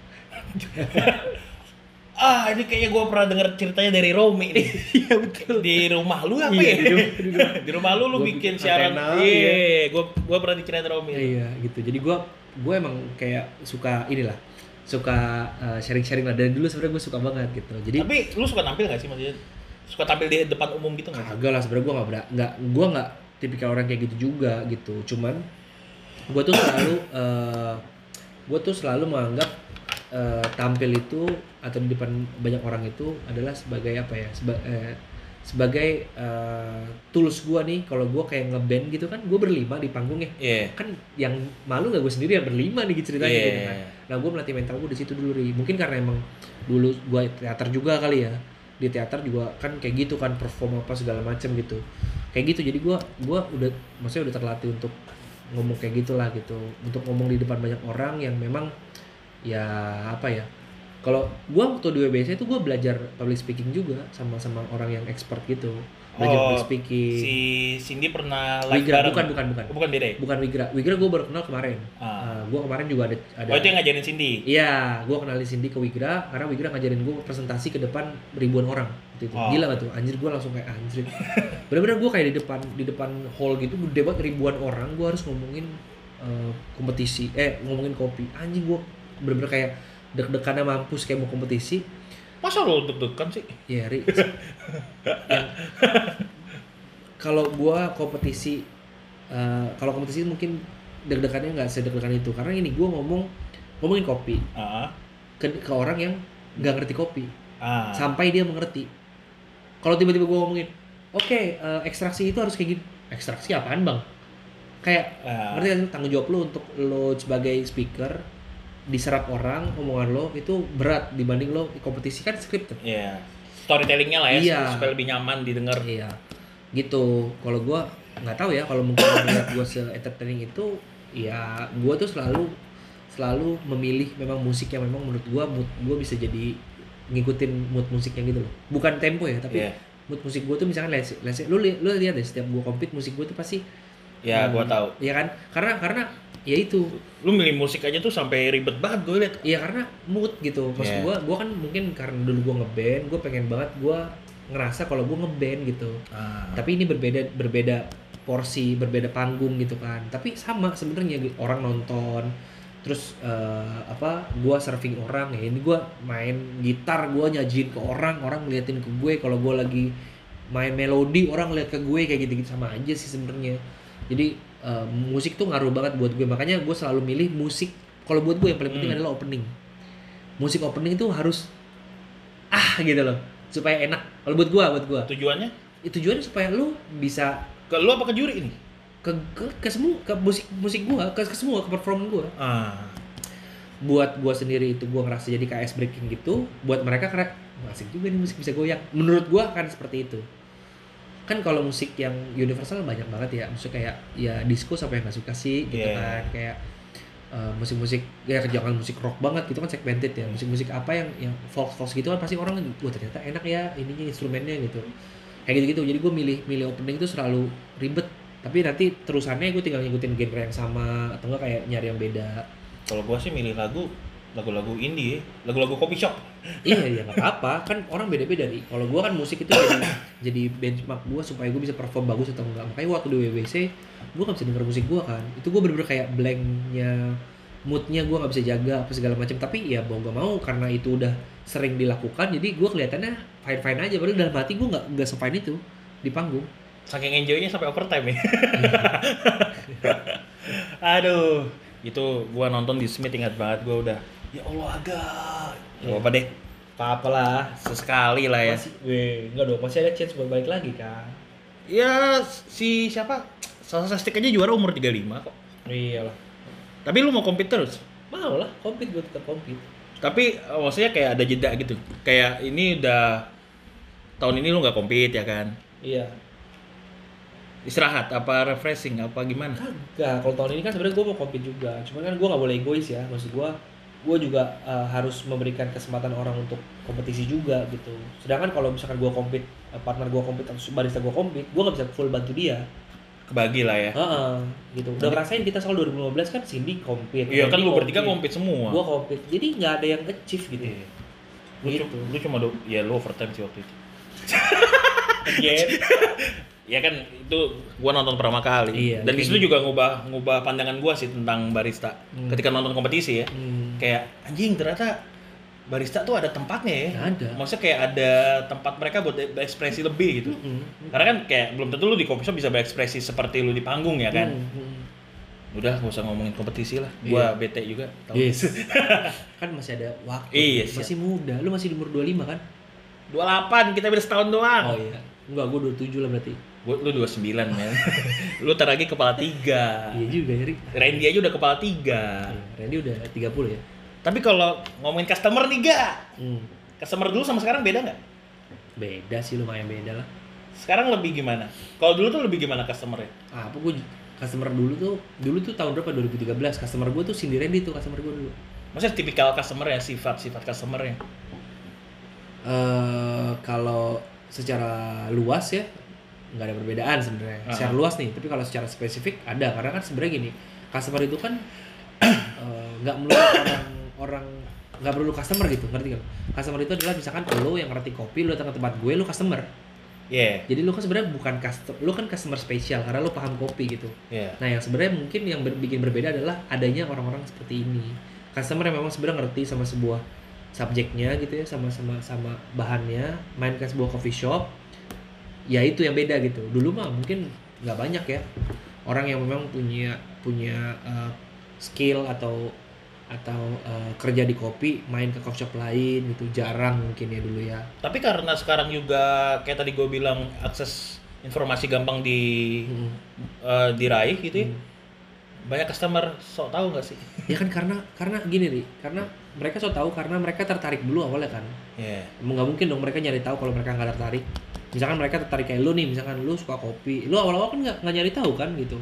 ah ini kayaknya gua pernah denger ceritanya dari Romi nih. iya betul di rumah lu apa Iya, ya? di rumah- di rumah. di rumah lu lu Gua bikin siaran. Iya, gua gua pernah diceritain Romi. iya gitu jadi gue gue emang kayak suka inilah suka eh, sharing-sharing lah dari dulu sebenarnya gue suka banget gitu jadi Tapi lu suka tampil gak sih maksudnya? Suka tampil di depan umum gitu nggak? Kagak lah sebenarnya gue nggak nggak gue nggak tipikal orang kayak gitu juga gitu cuman gue tuh selalu eh gue tuh selalu menganggap eh, tampil itu atau di depan banyak orang itu adalah sebagai apa ya seba- eh, sebagai eh, tools gue nih kalau gue kayak ngeband gitu kan gue berlima di panggung ya Iya. kan yang malu gak gue sendiri ya berlima nih ceritanya Iya. gitu kan nah gue melatih mental gue di situ dulu ri mungkin karena emang dulu gue teater juga kali ya di teater juga kan kayak gitu kan perform apa segala macem gitu. Kayak gitu jadi gue gua udah maksudnya udah terlatih untuk ngomong kayak gitulah gitu. Untuk ngomong di depan banyak orang yang memang ya apa ya kalau gue waktu di WBC itu gue belajar public speaking juga sama sama orang yang expert gitu belajar Oh, public speaking Si Cindy pernah live Wigra bareng. bukan bukan bukan Oh, bukan beda ya? bukan Wigra Wigra gue baru kenal kemarin Ah. gue kemarin juga ada ada Oh itu yang ngajarin Cindy. Iya, gue kenalin Cindy ke Wigra karena Wigra ngajarin gue presentasi ke depan ribuan orang. Gitu. Oh. Gila gak tuh? Anjir gue langsung kayak anjir. Bener-bener gue kayak di depan di depan hall gitu gede banget ribuan orang. Gue harus ngomongin eh, kompetisi, eh ngomongin kopi. Anjing gue bener-bener kayak deg-degannya mampus kayak mau kompetisi. Masa lu deg-degan sih? Ya, Ri. Yang- kalau gue kompetisi, eh, kalau kompetisi mungkin deg-degannya nggak sedeg-degan itu karena ini gue ngomong ngomongin kopi Ah. ke, ke orang yang nggak ngerti kopi Ah. sampai dia mengerti. Kalau tiba-tiba gue ngomongin, oke eh, ekstraksi itu harus kayak gini. Ekstraksi apaan bang? Kayak Ah. ngerti sih tanggung jawab lo untuk lo sebagai speaker diserap orang omongan lo itu berat dibanding lo kompetisi kan scripted. Iya. Storytellingnya lah ya Iya. supaya lebih nyaman didengar. Iya, gitu. Kalau gue nggak tahu ya kalau mungkin melihat gue se entertaining itu, ya gue tuh selalu selalu memilih memang musik yang memang menurut gue mood gue bisa jadi ngikutin mood musiknya gitu loh. Bukan tempo ya, tapi Iya. mood musik gue tuh misalkan let's, let's lu lu lihat deh setiap gue compete musik gue tuh pasti Ya, gua hmm, tahu. Iya kan? Karena karena ya itu Lu milih musik aja tuh sampai ribet banget gue liat. Iya karena mood gitu. Maksud Iya. gua gua kan mungkin karena dulu gua ngeband, gua pengen banget gua ngerasa kalau gua ngeband gitu. Ah. Tapi ini berbeda berbeda porsi, berbeda panggung gitu kan. Tapi sama sebenarnya orang nonton terus eh, apa gua serving orang ya ini gua main gitar gua nyajin ke orang orang ngeliatin ke gue kalau gua lagi main melodi orang lihat ke gue kayak gitu-gitu sama aja sih sebenarnya jadi eh, musik tuh ngaruh banget buat gue. Makanya gue selalu milih musik. Kalau buat gue yang paling penting Hmm. adalah opening. Musik opening itu harus ah gitu loh. Supaya enak. Kalau buat gue buat gue. Tujuannya? Tujuannya supaya lu bisa ke lu apa ke juri ini? ke ke, ke semua ke musik musik gua ke, ke semua ke perform gua Ah. buat gua sendiri itu gua ngerasa jadi ice breaking gitu buat mereka "Wah, asik juga nih musik bisa goyang. Menurut gua kan seperti itu kan kalau musik yang universal banyak banget ya. Maksudnya kayak ya disco siapa yang nggak suka sih gitu Iya. kan. Kayak eh, musik-musik ya jangan musik rock banget gitu kan segmented ya. Musik-musik apa yang yang folk folk gitu kan pasti orang wah ternyata enak ya ininya instrumennya gitu. Kayak gitu gitu jadi gue milih milih opening itu selalu ribet. Tapi nanti terusannya gue tinggal ngikutin genre yang sama atau enggak kayak nyari yang beda. Kalau gua sih milih lagu lagu-lagu indie, lagu-lagu coffee shop. iya iya nggak apa-apa. Kan orang beda-beda nih. Kalau gue kan musik itu jadi jadi benchmark gue supaya gue bisa perform bagus atau enggak makanya waktu di WBC gue nggak bisa denger musik gue kan. Itu gue bener-bener kayak blanknya moodnya gue nggak bisa jaga apa segala macam. Tapi ya mau gak mau karena itu udah sering dilakukan jadi gue kelihatannya fine fine aja. Padahal dalam hati gue nggak nggak sefine itu di panggung. Saking enjoynya sampai overtime ya. Aduh, itu gua nonton di Smith ingat banget. Gua udah ya Allah agak. Gak apa deh. apa lah Sesekali lah ya. masih weh dong masih ada chance buat balik lagi kan Ya si siapa? Sasa Sastik aja juara umur 35 kok. iyalah Tapi lu mau compete terus? mau lah compete gue tetap compete Tapi eh, maksudnya kayak ada jeda gitu. Kayak ini udah tahun ini lu nggak compete ya kan? iya Istirahat apa refreshing apa gimana? Kagak, kalau tahun ini kan sebenarnya gue mau compete juga. Cuman kan gue nggak boleh egois ya. Maksud gue, gue juga uh, harus memberikan kesempatan orang untuk kompetisi juga gitu. Sedangkan kalau misalkan gue compete, uh, partner gue compete atau barista gue compete, gue nggak bisa full bantu dia. Kebagi lah ya. Heeh, gitu. Udah ngerasain kita soal 2015 kan Cindy compete. Iya kan lu bertiga compete semua. Gue compete. Jadi nggak ada yang achieve gitu. Iya. Lu, Gitu. lu cuma do, ya lu overtime sih waktu itu. Again. Ya kan itu gua nonton pertama kali. Iya, Dan di situ gitu. juga ngubah ngubah pandangan gua sih tentang barista. Hmm. Ketika nonton kompetisi ya. Hmm. Kayak anjing ternyata barista tuh ada tempatnya ya. Ada. Maksudnya kayak ada tempat mereka buat berekspresi lebih gitu. Hmm. Karena kan kayak belum tentu lu di coffee shop bisa berekspresi seperti lu di panggung ya kan. Hmm. Hmm. Udah gak usah ngomongin kompetisi lah. Gua bete juga. tau. Yes. kan masih ada waktu. Iya, siap. masih muda. Lu masih di umur 25 kan? 28 kita beda setahun doang. Oh iya. Enggak, gue 27 lah berarti. Gua, lu 29 men. lu ntar lagi kepala tiga. Iya juga ya. Randy aja udah kepala tiga. Iya, Randy udah 30 ya. Tapi kalau ngomongin customer nih gak? Hmm. Customer dulu sama sekarang beda nggak? Beda sih lumayan beda lah. Sekarang lebih gimana? Kalau dulu tuh lebih gimana customernya? Ah, apa gue customer dulu tuh dulu tuh tahun berapa 2013 customer gue tuh Cindy Randy tuh customer gue dulu. Maksudnya tipikal customer ya, sifat-sifat customernya. Eh kalau secara luas ya nggak ada perbedaan sebenarnya. Ah. Secara luas nih, tapi kalau secara spesifik ada karena kan sebenarnya gini, customer itu kan eh, nggak melulu orang orang nggak perlu customer gitu, ngerti kan? Customer itu adalah misalkan lo yang ngerti kopi, lo datang ke tempat gue, lo customer. Iya, Jadi lo kan sebenarnya bukan customer, lo kan customer spesial karena lo paham kopi gitu. iya. Nah, yang sebenarnya mungkin yang ber- bikin berbeda adalah adanya orang-orang seperti ini. Customer yang memang sebenarnya ngerti sama sebuah subjeknya gitu ya, sama sama sama bahannya, main ke sebuah coffee shop. Ya itu yang beda gitu. Dulu mah mungkin nggak banyak ya orang yang memang punya punya uh, skill atau atau uh, kerja di kopi main ke coffee shop lain gitu jarang mungkin ya dulu ya Tapi karena sekarang juga kayak tadi gue bilang akses informasi gampang di Hmm. eh, diraih gitu ya. Hmm. Banyak customer sok tahu nggak sih? ya kan karena karena gini nih karena mereka so tahu karena mereka tertarik dulu awalnya kan. Emang nggak mungkin dong mereka nyari tahu kalau mereka nggak tertarik misalkan mereka tertarik kayak lu nih misalkan lu suka kopi lu awal-awal kan nggak nyari tahu kan gitu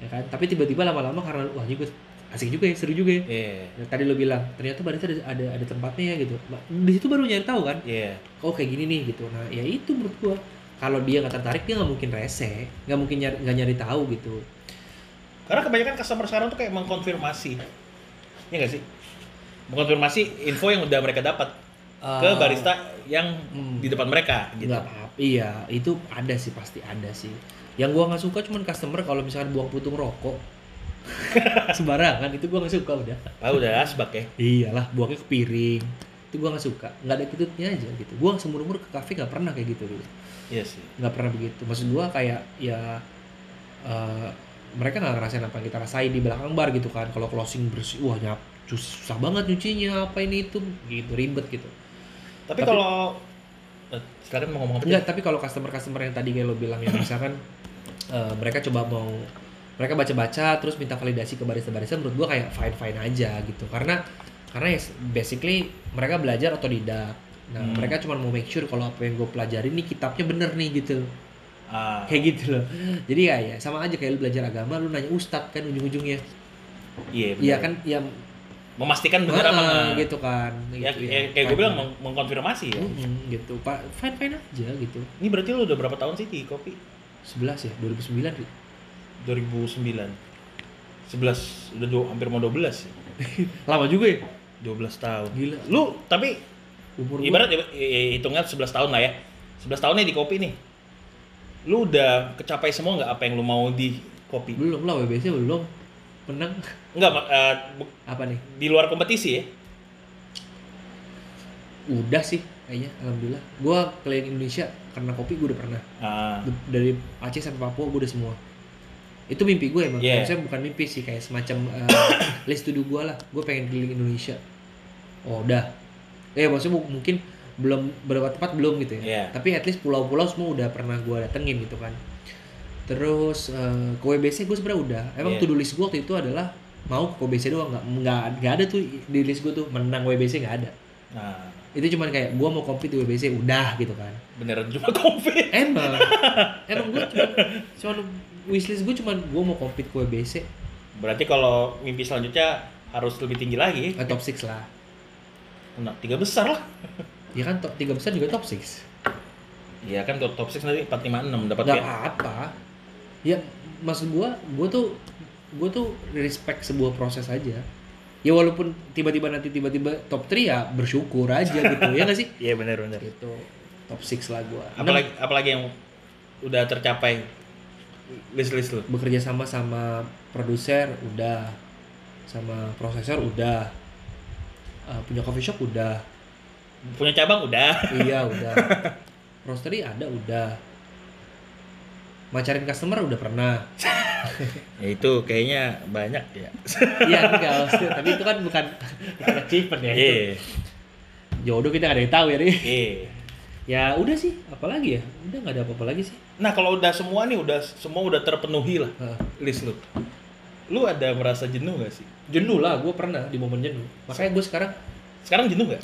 ya kan tapi tiba-tiba lama-lama karena wah juga asik juga ya seru juga ya Iya. Ya, tadi lu bilang ternyata barista ada ada, ada tempatnya ya gitu di situ baru nyari tahu kan Iya. oh kayak gini nih gitu nah ya itu menurut gua kalau dia nggak tertarik dia nggak mungkin rese nggak mungkin nyari nggak nyari tahu gitu Karena kebanyakan customer sekarang tuh kayak mengkonfirmasi. Iya nggak sih? Mengkonfirmasi info yang udah mereka dapat ke Eh, barista yang hmm. di depan mereka gitu. nggak apa-apa iya itu ada sih pasti ada sih. Yang gua nggak suka cuman customer kalau misalkan buang putung rokok. Sembarangan itu gue nggak suka udah. Ah udah asbak ya. iyalah buangnya ke piring. Itu gue nggak suka. Nggak ada attitude-nya aja gitu. Gue seumur umur ke kafe nggak pernah kayak gitu gitu. Iya sih. nggak pernah begitu. Maksud gue kayak ya eh, mereka nggak ngerasain apa yang kita rasain di belakang bar gitu kan. Kalau closing bersih wah nyap susah banget nyucinya apa ini itu gitu ribet gitu. Tapi, Tapi- kalau silakan mau ngomong apa? enggak tapi kalau customer customer yang tadi kayak lo bilang ya misalkan eh, mereka coba mau mereka baca-baca terus minta validasi ke barista-barista menurut gua kayak fine fine aja gitu karena karena ya basically mereka belajar otodidak nah Hmm. mereka cuma mau make sure kalau apa yang gue pelajari nih kitabnya bener nih gitu Ah, kayak gitu loh jadi ya, ya sama aja kayak lu belajar agama lu nanya ustadz kan ujung-ujungnya iya. iya benar. kan ya Memastikan benar apa enggak. gitu kan Ya, gitu, ya, kayak gue bilang meng- mengkonfirmasi ya. Mm-mm, gitu pak fine fine aja gitu Ini berarti lu udah berapa tahun sih di kopi? 11 ya 2009 Ri. 2009. 11 udah dua, hampir mau 12 ya. lama juga ya 12 tahun. gila Lu tapi umur ibarat i- hitungnya 11 tahun lah ya. 11 tahun nih di kopi nih. Lu udah kecapai semua nggak apa yang lu mau di kopi? belum lah WBC belum menang Enggak, bu- apa nih? di luar kompetisi ya? udah sih kayaknya alhamdulillah. Gua keliling Indonesia karena kopi gua udah pernah. Ah, dari Aceh sampai Papua gua udah semua. Itu mimpi gue emang. Yeah. maksudnya bukan mimpi sih kayak semacam eh, list to do gue lah. Gue pengen keliling Indonesia. Oh udah. Ya maksudnya mu- mungkin belum berapa tempat belum gitu ya. Yeah. tapi at least pulau-pulau semua udah pernah gue datengin gitu kan. Terus eh, ke WBC gue sebenarnya udah. Emang Yeah. to do list gue waktu itu adalah mau ke WBC doang nggak nggak nggak ada tuh di list gue tuh menang WBC nggak ada nah, itu cuman kayak gue mau compete di WBC udah gitu kan beneran cuma kopi. emang emang gue cuma cuma wishlist gue cuma gue mau compete ke WBC Berarti kalau mimpi selanjutnya harus lebih tinggi lagi. eh, top 6 lah Nah, tiga besar lah. ya kan top tiga besar juga top 6 Iya kan top top 6 nanti 4 5 6 dapat nggak ya. apa ya maksud gue gue tuh gue tuh respect sebuah proses aja. Ya walaupun tiba-tiba nanti tiba-tiba top 3 ya bersyukur aja gitu ya nggak sih? Iya benar benar. gitu top 6 lah gue Apalagi apalagi yang udah tercapai list-list lu. bekerja sama sama produser udah. Sama prosesor udah. Eh, punya coffee shop udah. Punya cabang udah. iya udah. Roastery ada udah macarin customer udah pernah Ya itu kayaknya banyak ya. iya enggak maksudnya tapi itu kan bukan bukan achievement ya itu Iya. jodoh kita nggak ada yang tahu ya Ri. Iya. ya udah sih apalagi ya udah nggak ada apa-apa lagi sih Nah, kalau udah semua nih udah semua udah terpenuhi lah list lu. Lu ada merasa jenuh gak sih? jenuh lah gue pernah di momen jenuh makanya gue sekarang Sekarang jenuh gak?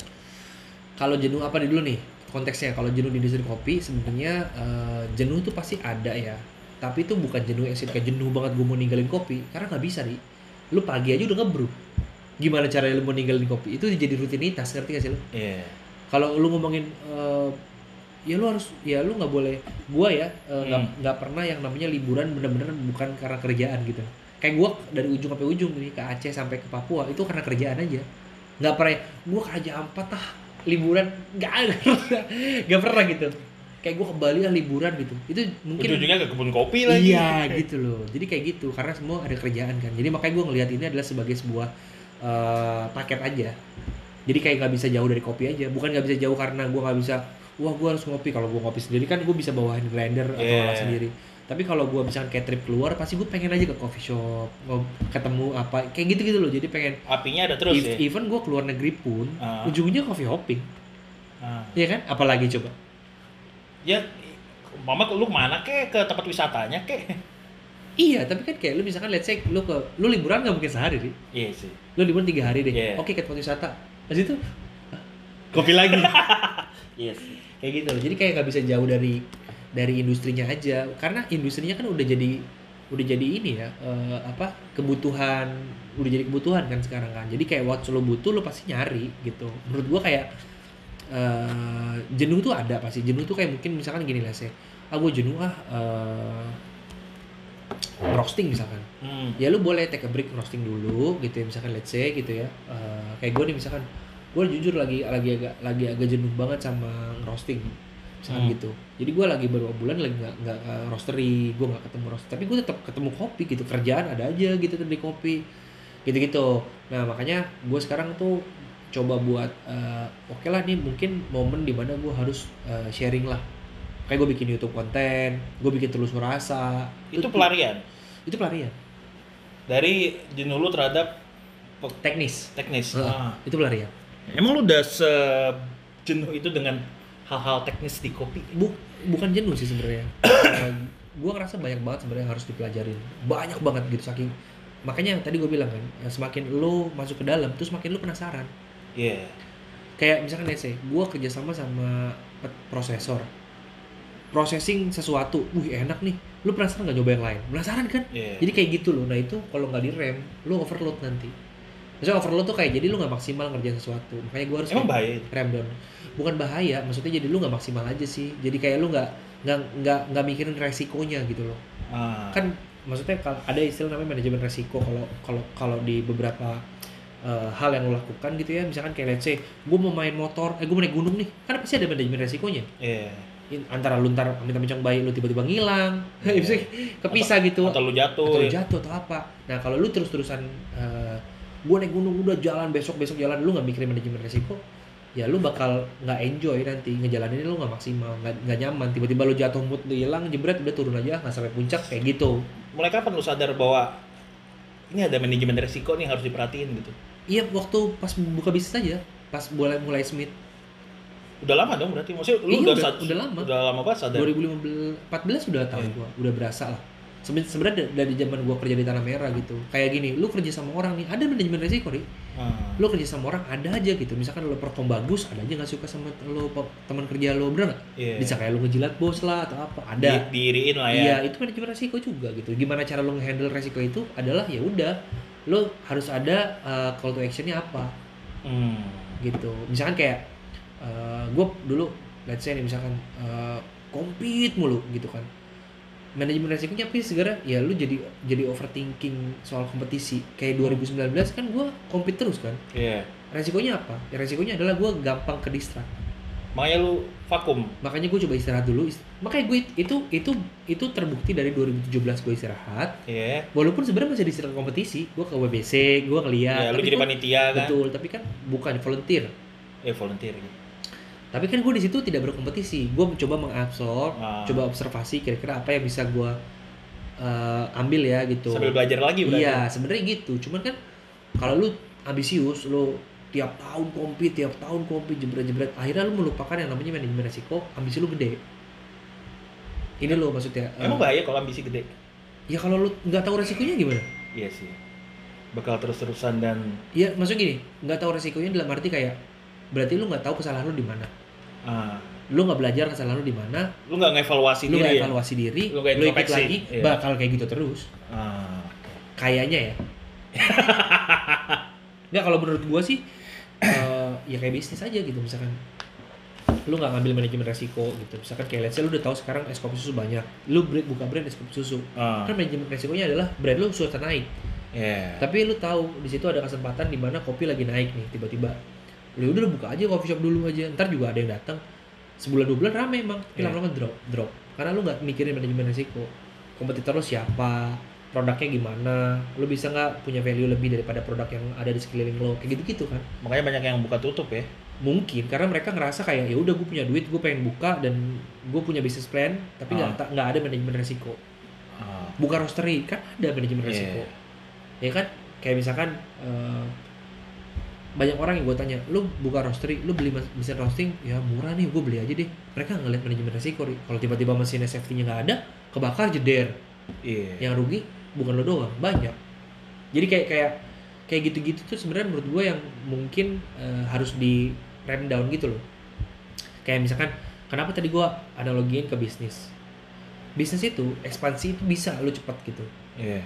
kalau jenuh apa nih dulu nih konteksnya kalau jenuh di industri kopi sebenarnya eh, jenuh tuh pasti ada ya. Tapi itu bukan jenuh yang sih kayak jenuh banget gue mau ninggalin kopi karena nggak bisa nih lu pagi aja udah ngebrew gimana caranya lu mau ninggalin kopi? Itu jadi rutinitas ngerti gak sih lu? Iya. kalau lu ngomongin eh, ya lu harus ya lu nggak boleh gua ya eh, nggak Hmm. nggak pernah yang namanya liburan bener-bener bukan karena kerjaan gitu. Kayak gua dari ujung sampai ujung nih ke Aceh sampai ke Papua itu karena kerjaan aja. Nggak pernah gua kerja empat ah liburan nggak ada nggak pernah gitu kayak gua ke Bali ah liburan gitu itu mungkin Ujung-ujungnya ke kebun kopi lagi. Iya gitu loh. Jadi kayak gitu karena semua ada kerjaan kan. Jadi makanya gue ngelihat ini adalah sebagai sebuah eh, paket aja. Jadi kayak nggak bisa jauh dari kopi aja. Bukan nggak bisa jauh karena gue nggak bisa. Wah gue harus ngopi. Kalau gue ngopi sendiri kan gue bisa bawain blender atau Yeah. olah sendiri. Tapi kalau gue misalkan kayak trip keluar pasti gue pengen aja ke coffee shop, ketemu apa kayak gitu gitu loh. Jadi pengen Apinya ada terus If- ya. even gue keluar negeri pun Ah. ujungnya coffee hopping, Ah. ya kan? Apalagi coba? Ya Mama lu ke mana kek? Ke tempat wisatanya kek? Iya, tapi kan kayak lu misalkan let's say lu ke lu liburan nggak mungkin sehari nih. Iya sih. lu liburan tiga hari deh Yeah. oke ke tempat wisata Habis itu kopi lagi Iya sih. kayak gitu jadi kayak nggak bisa jauh dari dari industrinya aja. Karena industrinya kan udah jadi udah jadi ini ya eh, apa kebutuhan udah jadi kebutuhan kan sekarang kan. Jadi kayak waktu lo butuh lo pasti nyari gitu. Menurut gua kayak eh, jenuh tuh ada pasti. Jenuh tuh kayak mungkin misalkan gini lah sih ah gue jenuh ah eh, roasting misalkan. Hmm. ya lu boleh take a break roasting dulu gitu ya misalkan let's say gitu ya. Eh, kayak gue nih misalkan gue jujur lagi lagi agak lagi agak jenuh banget sama roasting misalkan Hmm. gitu. Jadi gue lagi beberapa bulan lagi nggak nggak ke roastery gue nggak ketemu roastery tapi gue tetap ketemu kopi gitu kerjaan ada aja gitu tetap di kopi gitu gitu nah makanya gue sekarang tuh coba buat eh, oke lah nih mungkin momen di mana gue harus eh, sharing lah. Kayak gue bikin YouTube konten gue bikin telusur rasa Itu pelarian? Itu pelarian. Dari jenuh lu terhadap teknis. teknis. Heeh, Ah. itu pelarian. Emang lu udah sejenuh itu dengan hal-hal teknis di kopi? Bu, bukan jenuh sih sebenarnya. gue ngerasa banyak banget sebenarnya harus dipelajarin. Banyak banget gitu saking makanya tadi gue bilang kan, ya semakin lo masuk ke dalam, terus semakin lo penasaran. Iya. Kayak misalkan say, gue kerjasama sama prosesor, processing sesuatu, wih enak nih. Lu penasaran nggak nyoba yang lain? Penasaran kan? Iya. Jadi kayak gitu loh. Nah itu kalau nggak direm, lu overload nanti. Maksudnya overload tuh kayak jadi lu nggak maksimal ngerjain sesuatu. Makanya gue harus Emang bahaya rem down bukan bahaya maksudnya jadi lu nggak maksimal aja sih jadi kayak lu nggak nggak nggak nggak mikirin resikonya gitu loh Ah. kan maksudnya kalau ada istilah namanya manajemen resiko kalau kalau kalau di beberapa eh, hal yang lo lakukan gitu ya misalkan kayak let's say gue mau main motor eh gue mau naik gunung nih kan pasti ada manajemen resikonya Iya. In- antara lu ntar minta mencong bayi lu tiba-tiba ngilang Iya. bisa kepisah gitu Atau lu jatuh. atau lu ya. jatuh atau apa nah kalau lu terus-terusan eh gue naik gunung udah jalan besok besok jalan lu nggak mikirin manajemen resiko ya lu bakal nggak enjoy nanti ngejalaninnya lu nggak maksimal nggak nyaman tiba-tiba lu jatuh mood lu hilang jebret udah turun aja nggak sampai puncak kayak gitu Mulai kapan lu sadar bahwa ini ada manajemen resiko nih yang harus diperhatiin gitu? iya waktu pas buka bisnis aja pas mulai mulai Smith Udah lama dong berarti. Maksudnya lu Iya, udah, udah- udah lama. Udah lama banget sadar. 2015 14 udah tahu Iya. gua udah berasa lah sebenarnya da- dari zaman gua kerja di tanah merah gitu kayak gini lu kerja sama orang nih ada manajemen resiko nih Ah. lo kerja sama orang ada aja gitu misalkan lo perform bagus ada aja nggak suka sama lo teman kerja lo bener nggak Iya. bisa kayak lo ngejilat bos lah atau apa Di, ada diiriin lah ya. iya itu manajemen resiko juga gitu gimana cara lo ngehandle resiko itu adalah ya udah lo harus ada uh, call to actionnya apa Hmm. gitu misalkan kayak gue dulu let's say nih misalkan uh, compete mulu gitu kan manajemen resikonya apa sih segera ya lu jadi jadi overthinking soal kompetisi kayak 2019 kan gue compete terus kan Iya. resikonya apa ya resikonya adalah gue gampang ke distract Makanya lu vakum. makanya gue coba istirahat dulu makanya gue itu itu itu terbukti dari 2017 gue istirahat Iya. walaupun sebenarnya masih di kompetisi gue ke WBC gue ngeliat Ya, lu jadi gua- panitia kan? betul tapi kan bukan volunteer Eh, volunteer. gitu. Tapi kan gue di situ tidak berkompetisi gue mencoba mengabsorb Ah. coba observasi kira-kira apa yang bisa gue eh, ambil ya gitu Sambil belajar lagi berarti. iya sebenarnya gitu cuman kan kalau lu ambisius lu tiap tahun compete tiap tahun compete jebret-jebret akhirnya lu melupakan yang namanya manajemen resiko ambisi lu gede ini lo maksudnya eh, Emang bahaya kalau ambisi gede? ya kalau lu nggak tahu resikonya gimana Iya sih. Bakal terus-terusan dan ya maksud gini nggak tahu resikonya dalam arti kayak berarti lu nggak tahu kesalahan lu di mana ah, lu nggak belajar kesalahan lu di mana lu nggak ngevaluasi lu diri nggak ya? evaluasi diri Lu lu, nggak ikut lagi iya. bakal kayak gitu terus. Ah, kayaknya ya. nggak kalau menurut gua sih eh, ya kayak bisnis aja gitu misalkan. Lu nggak ngambil manajemen resiko gitu. Misalkan kayak let's say lu udah tahu sekarang es kopi susu banyak. Lu brand, buka brand es kopi susu. Ah, kan manajemen resikonya adalah brand lu sudah naik. Yeah. tapi lu tahu di situ ada kesempatan di mana kopi lagi naik nih tiba-tiba lu udah buka aja coffee shop dulu aja. Ntar juga ada yang datang. Sebulan dua bulan rame emang tapi Iya. lama-lama drop drop. Karena lu nggak mikirin manajemen resiko kompetitor lu siapa? Produknya gimana? Lu bisa nggak punya value lebih daripada produk yang ada di sekeliling lo? Kayak gitu gitu kan? Makanya banyak yang buka tutup ya. Mungkin karena mereka ngerasa kayak ya udah gue punya duit gue pengen buka dan gue punya bisnis plan tapi nggak Ah. nggak ada manajemen resiko ah, buka roastery kan ada manajemen resiko ya kan? Kayak misalkan eh, banyak orang yang gue tanya lu buka roastery lu beli mesin roasting? Ya murah nih gue beli aja deh. Mereka nggak lihat manajemen resiko kalau tiba-tiba mesin safety nya nggak ada kebakar jeder. Iya. Yang rugi bukan lo doang banyak. Jadi kayak kayak kayak gitu-gitu tuh sebenarnya menurut gue yang mungkin eh, harus di rem down gitu loh. Kayak misalkan kenapa tadi gue analogiin ke bisnis? Bisnis itu ekspansi itu bisa lo cepat gitu. Iya.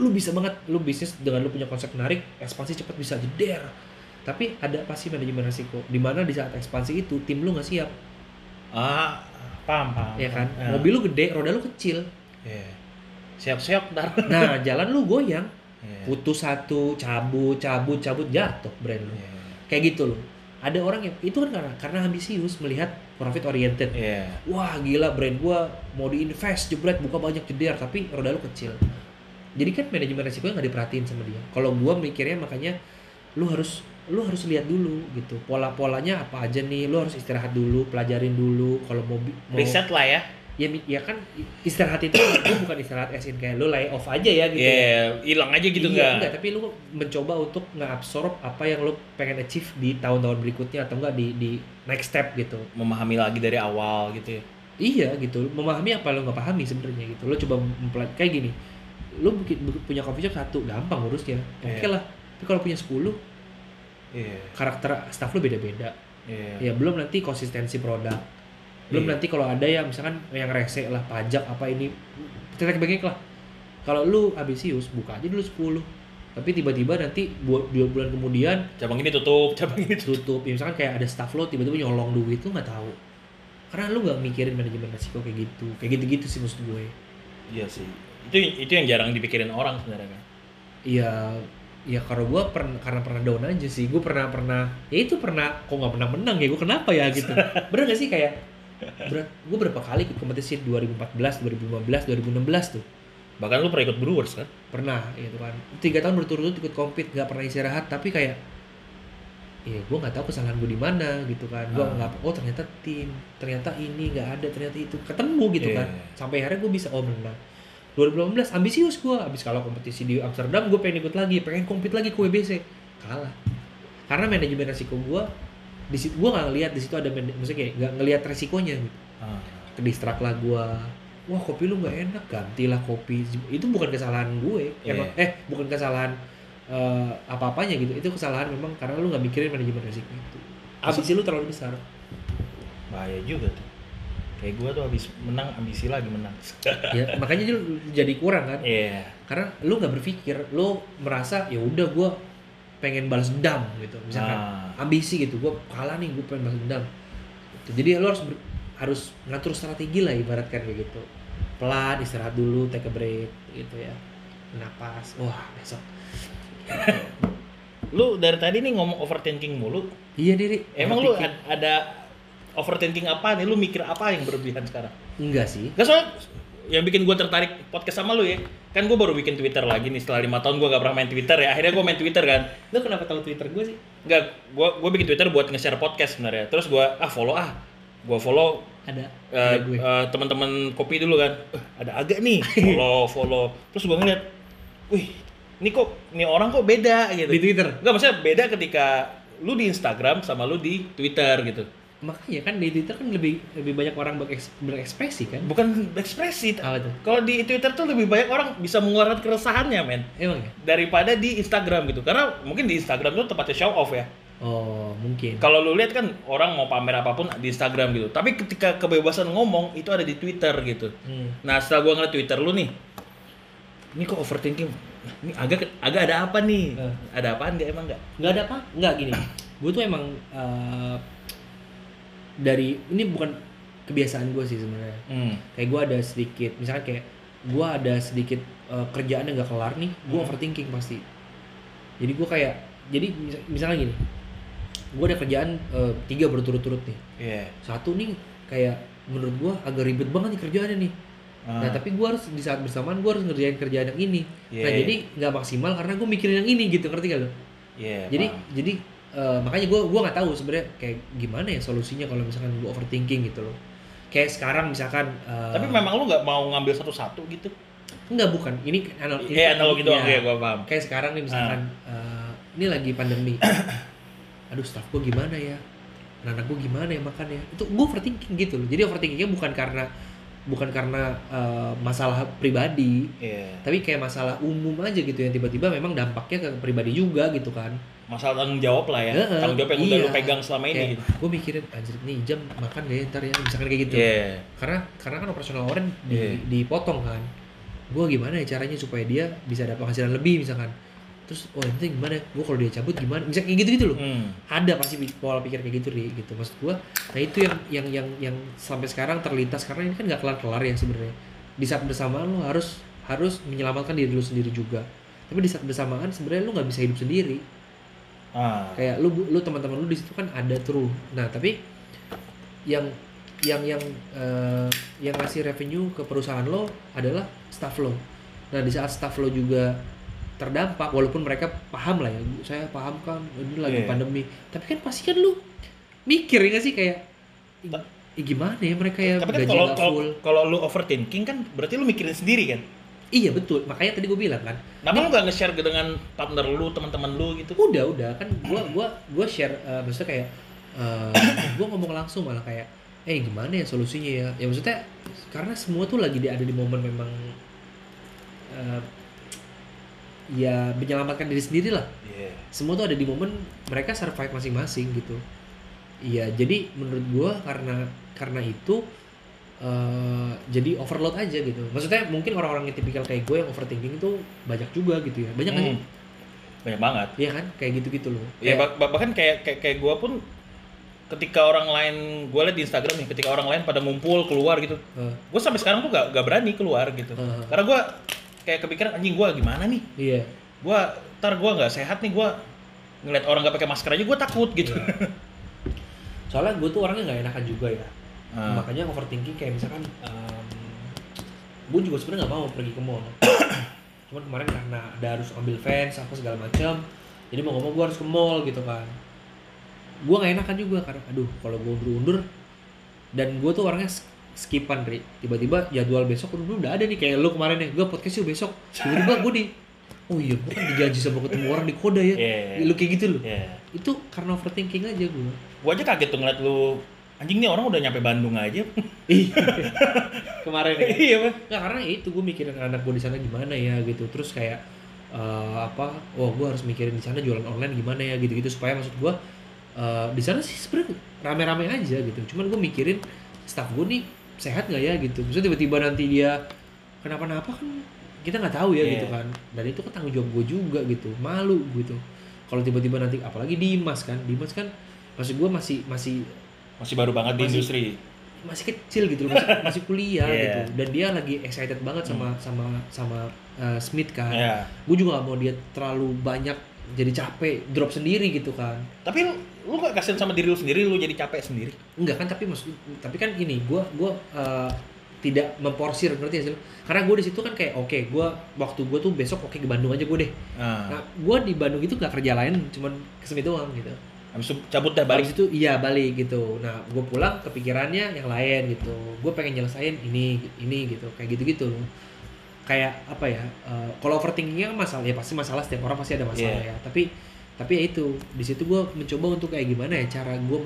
Lu bisa banget lu bisnis dengan lu punya konsep menarik ekspansi cepat bisa jeder tapi ada pasti manajemen resiko. Di mana di saat ekspansi itu tim lu nggak siap. Ah paham paham ya kan? Ah, mobil lu gede roda lu kecil. Iya. siap-siap ntar. Nah jalan lu goyang. Iya. putus satu cabut cabut cabut jatuh brand lu. Iya. kayak gitu loh ada orang yang itu kan karena karena ambisius melihat profit oriented. Iya. wah gila brand gua mau diinvest jebret buka banyak jeder tapi roda lu kecil. Jadi kan manajemen resikonya nggak diperhatiin sama dia. Kalau gua mikirnya makanya lu harus lu harus lihat dulu gitu pola polanya apa aja nih lu harus istirahat dulu pelajarin dulu kalau mau, mau Riset lah ya. ya ya kan istirahat itu lu bukan istirahat as in kayak lu lay off aja ya gitu Iya, hilang aja gitu iya, enggak? tapi lu mencoba untuk nge-absorb apa yang lu pengen achieve di tahun-tahun berikutnya atau enggak di di next step gitu Memahami lagi dari awal gitu ya. Iya gitu, memahami apa lo nggak pahami sebenarnya gitu. Lo coba mempelajari kayak gini, bu- punya coffee shop satu gampang urusnya, oke Iya. lah. Tapi kalau punya 10 Iya. karakter staff lo beda-beda. Iya. Ya belum nanti konsistensi produk, belum Iya. nanti kalau ada yang misalkan yang rese lah pajak apa ini, tetek bengek lah. Kalau lu ambisius buka aja dulu 10 tapi tiba-tiba nanti buat dua bulan kemudian Cabang ini tutup, cabang ini tutup. tutup ya misalkan kayak ada staff lo tiba-tiba nyolong duit lu nggak tahu karena lu nggak mikirin manajemen resiko kayak gitu kayak gitu-gitu sih maksud gue Iya sih. Itu itu yang jarang dipikirin orang sebenarnya kan. Iya, ya kalau gue pernah karena pernah down aja sih. Gue pernah pernah, ya itu pernah, kok nggak pernah menang ya? Gue kenapa ya gitu? Bener gak sih kayak, gue berapa kali ikut kompetisi 2014, 2015, 2016 tuh Bahkan lu pernah ikut Brewers kan? pernah gitu kan. Tiga tahun berturut-turut ikut kompet, nggak pernah istirahat, tapi kayak, ya gue nggak tahu kesalahan gue di mana gitu kan. Gue Ah. nggak, oh ternyata tim, ternyata ini nggak ada, ternyata itu ketemu gitu Iya. kan. Sampai akhirnya gue bisa oh menang. 2018 ambisius gue abis kalau kompetisi di Amsterdam gue pengen ikut lagi pengen compete lagi ke WBC kalah. Karena manajemen resiko gue di situ gue nggak ngelihat di situ ada maksudnya kayak nggak ngelihat resikonya gitu. Ah. kedistrak lah gue wah kopi lu nggak enak gantilah kopi. Itu bukan kesalahan gue. Iya. emang eh bukan kesalahan eh, apa-apanya gitu. Itu kesalahan memang karena lu nggak mikirin manajemen resiko itu. Ambisi lu terlalu besar. Bahaya juga tuh. Kayak gua tuh habis menang ambisi lagi menang. ya makanya dia jadi kurang kan Iya. karena lu nggak berpikir lu merasa ya udah gue pengen balas dendam gitu misalkan Ah. ambisi gitu gue kalah nih gue pengen balas dendam Gitu. jadi lu harus ber- harus ngatur strategi lah ibaratkan kayak gitu pelan istirahat dulu take a break gitu ya napas wah besok Lu dari tadi nih ngomong overthinking mulu. iya diri Emang lu ada overthinking apa nih? Lu mikir apa yang berlebihan sekarang? enggak sih. Gak soalnya yang bikin gue tertarik podcast sama lu ya kan gue baru bikin Twitter lagi nih setelah lima tahun gue gak pernah main Twitter ya. Akhirnya gue main Twitter kan. Lu kenapa tahu twitter gue sih? Enggak, gue gue bikin Twitter buat nge-share podcast sebenarnya. Terus gue ah follow ah. Gue follow ada eh, ada gue. eh, teman-teman kopi dulu kan. Eh, ada agak nih. Follow follow. Terus gue ngeliat wih ini kok ini orang kok beda gitu. Di twitter? Enggak maksudnya beda ketika lu di Instagram sama lu di Twitter gitu makanya kan di twitter kan lebih lebih banyak orang berekspresi kan? Bukan ekspresi apa tuh? Kalau di Twitter tuh lebih banyak orang bisa mengeluarkan keresahannya men. Emang ya? Daripada di Instagram gitu. Karena mungkin di Instagram tuh tempatnya show off ya. Oh mungkin. Kalau lu lihat kan orang mau pamer apa pun di Instagram gitu. Tapi ketika kebebasan ngomong itu ada di Twitter gitu. Hmm. nah setelah gua ngeliat Twitter lu nih ini kok overthinking? Ini agak agak ada apa nih? Eh. ada apaan nggak emang nggak? Nggak ada apa? Nggak gini. Gue tuh emang eh, dari ini bukan kebiasaan gue sih sebenarnya hmm. kayak gue ada sedikit misalkan kayak gue ada sedikit eh, kerjaan yang nggak kelar nih gue Hmm. overthinking pasti jadi gue kayak jadi mis- misalnya gini gue ada kerjaan eh, tiga berturut-turut nih Iya. satu nih kayak menurut gue agak ribet banget nih kerjaannya nih Ah. Nah tapi gue harus di saat bersamaan gue harus ngerjain kerjaan yang ini. Nah Yeah. jadi nggak maksimal karena gue mikirin yang ini gitu ngerti gak lo? Iya, jadi paham. jadi eh, makanya gue gua nggak tahu sebenarnya kayak gimana ya solusinya kalau misalkan gue overthinking gitu loh. Kayak sekarang misalkan. eh, tapi memang lu nggak mau ngambil satu-satu gitu Enggak bukan. Ini anal ini analogi doang ya. ya, gua paham. Kayak sekarang nih misalkan eh, ini lagi pandemi. Aduh staff gue gimana ya? Anak gue gimana ya makannya? Itu gue overthinking gitu loh. Jadi overthinkingnya bukan karena bukan karena eh, masalah pribadi, Iya. tapi kayak masalah umum aja gitu yang tiba-tiba memang dampaknya ke pribadi juga gitu kan. Masalah tanggung jawab lah ya. Heeh, tanggung jawab yang udah lu iya. pegang selama ini gitu. Gue mikirin anjir nih jam makan ya ntar ya misalkan kayak gitu. Iya. Karena karena kan operasional orang di, Iya. dipotong kan. Gue gimana ya caranya supaya dia bisa dapat penghasilan lebih misalkan. Terus oh itu gimana? Gue kalau dia cabut gimana? Bisa kayak gitu gitu loh. Hmm. Ada pasti pola pikir kayak gitu ri gitu. Maksud gue, nah itu yang yang yang yang sampai sekarang terlintas karena ini kan nggak kelar-kelar ya sebenarnya. Di saat bersamaan lo harus harus menyelamatkan diri lu sendiri juga. Tapi di saat bersamaan sebenarnya lu nggak bisa hidup sendiri. Ah. kayak lu lu teman-teman lu di situ kan ada tuh nah tapi yang yang yang eh, yang ngasih revenue ke perusahaan lo adalah staff lo nah di saat staff lo juga terdampak walaupun mereka paham lah ya saya paham kan ini lagi Iya. pandemi. Tapi kan pasti kan lu mikir ya nggak sih? Kayak "Ih, Ta- ih, gimana ya mereka ya? Tapi kan kalau kalau kalau lu overthinking kan berarti lu mikirin sendiri kan. iya betul. Makanya tadi gue bilang kan. Kenapa lu gak nge-share dengan partner lu, teman-teman lu gitu? udah udah. Kan gua gua gua share eh, maksudnya kayak eh gua ngomong langsung malah kayak eh gimana ya solusinya ya? Ya maksudnya karena semua tuh lagi di, ada di momen memang eh, ya menyelamatkan diri sendiri lah. Iya. semua tuh ada di momen mereka survive masing-masing gitu. Iya jadi menurut gua karena karena itu eh jadi overload aja gitu. Maksudnya mungkin orang-orang yang tipikal kayak gue yang overthinking itu banyak juga gitu ya. Banyak kan Hmm. Banyak banget. Iya kan? Kayak gitu-gitu loh. Ya Kayak- bah- bah- bahkan kayak kayak kayak gue pun ketika orang lain gue liat di Instagram nih ketika orang lain pada ngumpul keluar gitu Eh, gue sampai sekarang tuh gak, gak berani keluar gitu. Heeh. karena gue kayak kepikiran anjing gue gimana nih? Iya. Gue ntar gue nggak sehat nih gue ngeliat orang nggak pakai masker aja gue takut gitu. Soalnya gue tuh orangnya nggak enakan juga ya. Ah. makanya overthinking kayak misalkan gue juga sebenarnya nggak mau pergi ke mall. Cuman kemarin karena ada harus ambil fans apa segala macam jadi mau ngomong gue harus ke mall gitu kan. Gue nggak enakan juga karena aduh kalau gue undur-undur dan gue tuh orangnya skipan Ri. Tiba-tiba jadwal besok udah udah ada nih kayak lu kemarin nih. Gue podcast yuk besok. Tiba-tiba gue di oh iya gue kan dijanji sama ketemu orang di koda ya. Iya. lu kayak gitu loh. Iya. itu karena overthinking aja gue gue aja kaget tuh ngeliat lu anjing nih orang udah nyampe Bandung aja. Iya. kemarin ya? Iya nggak karena itu gue mikirin anak gue di sana gimana ya gitu. Terus kayak eh, apa oh gue harus mikirin di sana jualan online gimana ya gitu gitu supaya maksud gue eh, di sana sih sebenarnya rame-rame aja gitu. Cuman gue mikirin staff gue nih sehat nggak ya gitu. Misalnya tiba-tiba nanti dia kenapa-napa kan kita nggak tahu ya Iya. gitu kan. Dan itu kan tanggung jawab gue juga gitu. Malu gitu. Kalau tiba-tiba nanti apalagi Dimas kan. Dimas kan maksud gue masih masih masih baru banget di Masih- industri. masih kecil gitu loh, masih, masih kuliah Iya. gitu. Dan dia lagi excited banget sama sama sama uh, Smith kan. Ya gue juga gak mau dia terlalu banyak jadi capek drop sendiri gitu kan. Tapi lu gak kasihan sama diri lu sendiri lu jadi capek sendiri? Enggak kan tapi maksud tapi kan ini gue gua uh, tidak memporsir sih lu? karena gue di situ kan kayak oke gue waktu gue tuh besok oke ke Bandung aja gue deh. Nah, nah gue di Bandung itu gak kerja lain cuman ke Smith doang gitu. Habis itu cabut dah balik? Balik itu iya balik gitu. Nah gue pulang kepikirannya yang lain gitu. Gue pengen nyelesain ini ini gitu kayak gitu gitu loh kayak apa ya eh, kalau overthinkingnya kan masalah ya pasti masalah setiap orang pasti ada masalah Iya. ya. Tapi tapi ya itu di situ gue mencoba untuk kayak gimana ya cara gue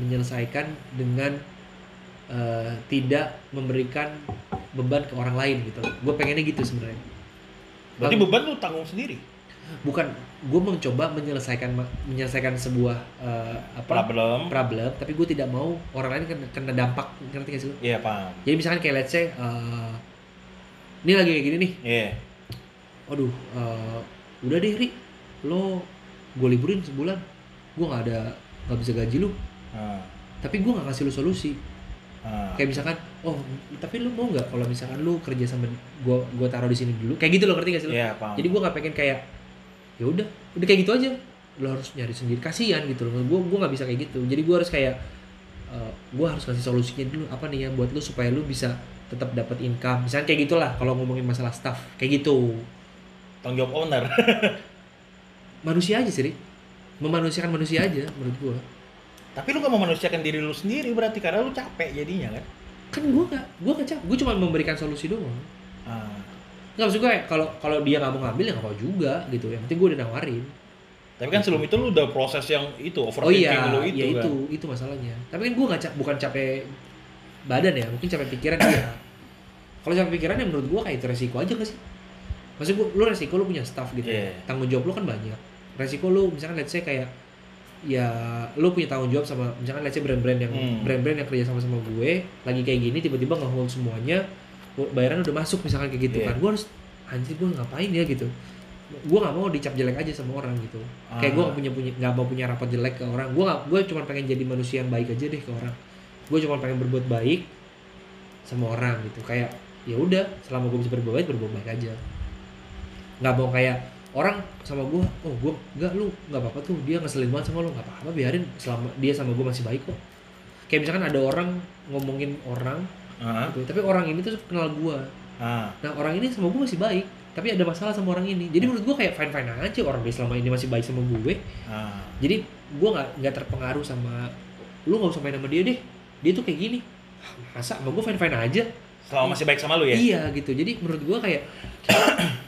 menyelesaikan dengan eh, tidak memberikan beban ke orang lain gitu. Gue pengennya gitu sebenarnya. Berarti Bang, beban lu tanggung sendiri? Bukan gue mencoba menyelesaikan menyelesaikan sebuah eh, apa problem. problem tapi gue tidak mau orang lain kena, kena dampak ngerti gak sih lu? iya paham. Jadi misalkan kayak let's say eh, ini lagi kayak gini nih. Iya. Waduh eh, udah deh Ri. Lo gue liburin sebulan gue nggak ada nggak bisa gaji lu. Ah, tapi gue nggak kasih lu solusi. Ah. kayak misalkan oh tapi lu mau nggak kalau misalkan lu kerja sama gue gue taruh di sini dulu? Kayak gitu loh ngerti gak sih lu? iya paham. Jadi gue nggak pengen kayak ya udah udah kayak gitu aja. Lo harus nyari sendiri kasihan gitu loh. Gue gue nggak bisa kayak gitu. Jadi gue harus kayak gue harus kasih solusinya dulu. Apa nih ya buat lu supaya lu bisa tetap dapat income? Misalnya kayak gitulah kalau ngomongin masalah staff. Kayak gitu. Tanggung jawab owner manusia aja sih Rik. memanusiakan manusia aja menurut gue tapi lu gak mau manusiakan diri lu sendiri berarti karena lu capek jadinya kan? Kan gue nggak gue nggak gue cuma memberikan solusi doang. Ah. nggak maksud gue kalau kalau dia nggak mau ngambil ya nggak mau juga gitu. Yang penting gue udah nawarin. Tapi kan sebelum itu lu udah proses yang itu oh overthinking iya lu itu iya kan? itu itu masalahnya. Tapi kan gue nggak cap bukan capek badan ya mungkin capek pikiran iya kalau capek pikiran ya menurut gue kayak itu resiko aja gak sih? Maksud gue lu resiko lu punya staff gitu Iya. tanggung jawab lu kan banyak resiko lu misalkan let's say kayak ya lu punya tanggung jawab sama misalkan let's say brand-brand yang Hmm. brand-brand yang kerja sama sama gue lagi kayak gini tiba-tiba nge-hold semuanya bayaran udah masuk misalkan kayak gitu Iya. kan. Gue harus anjir gue ngapain ya gitu. Gue nggak mau dicap jelek aja sama orang gitu. Kayak gue Ah. nggak punya punya nggak mau punya rapat jelek ke orang. Gue nggak gue cuma pengen jadi manusia yang baik aja deh ke orang. Gue cuma pengen berbuat baik sama orang gitu. Kayak ya udah selama gue bisa berbuat baik berbuat baik aja. Nggak mau kayak orang sama gue oh gue nggak lu nggak apa-apa tuh dia ngeselin banget sama lu nggak apa-apa biarin selama dia sama gue masih baik kok. Kayak misalkan ada orang ngomongin orang Ah, gitu, tapi orang ini tuh kenal gue ah. nah orang ini sama gue masih baik tapi ada masalah sama orang ini. Jadi menurut gue kayak fine fine aja orang dia selama ini masih baik sama gue. Ah. jadi gue nggak nggak terpengaruh sama lu nggak usah main sama dia deh dia tuh kayak gini. "Ah, masa sama gue fine fine aja? Selama masih baik sama lu ya? iya gitu. Jadi menurut gue kayak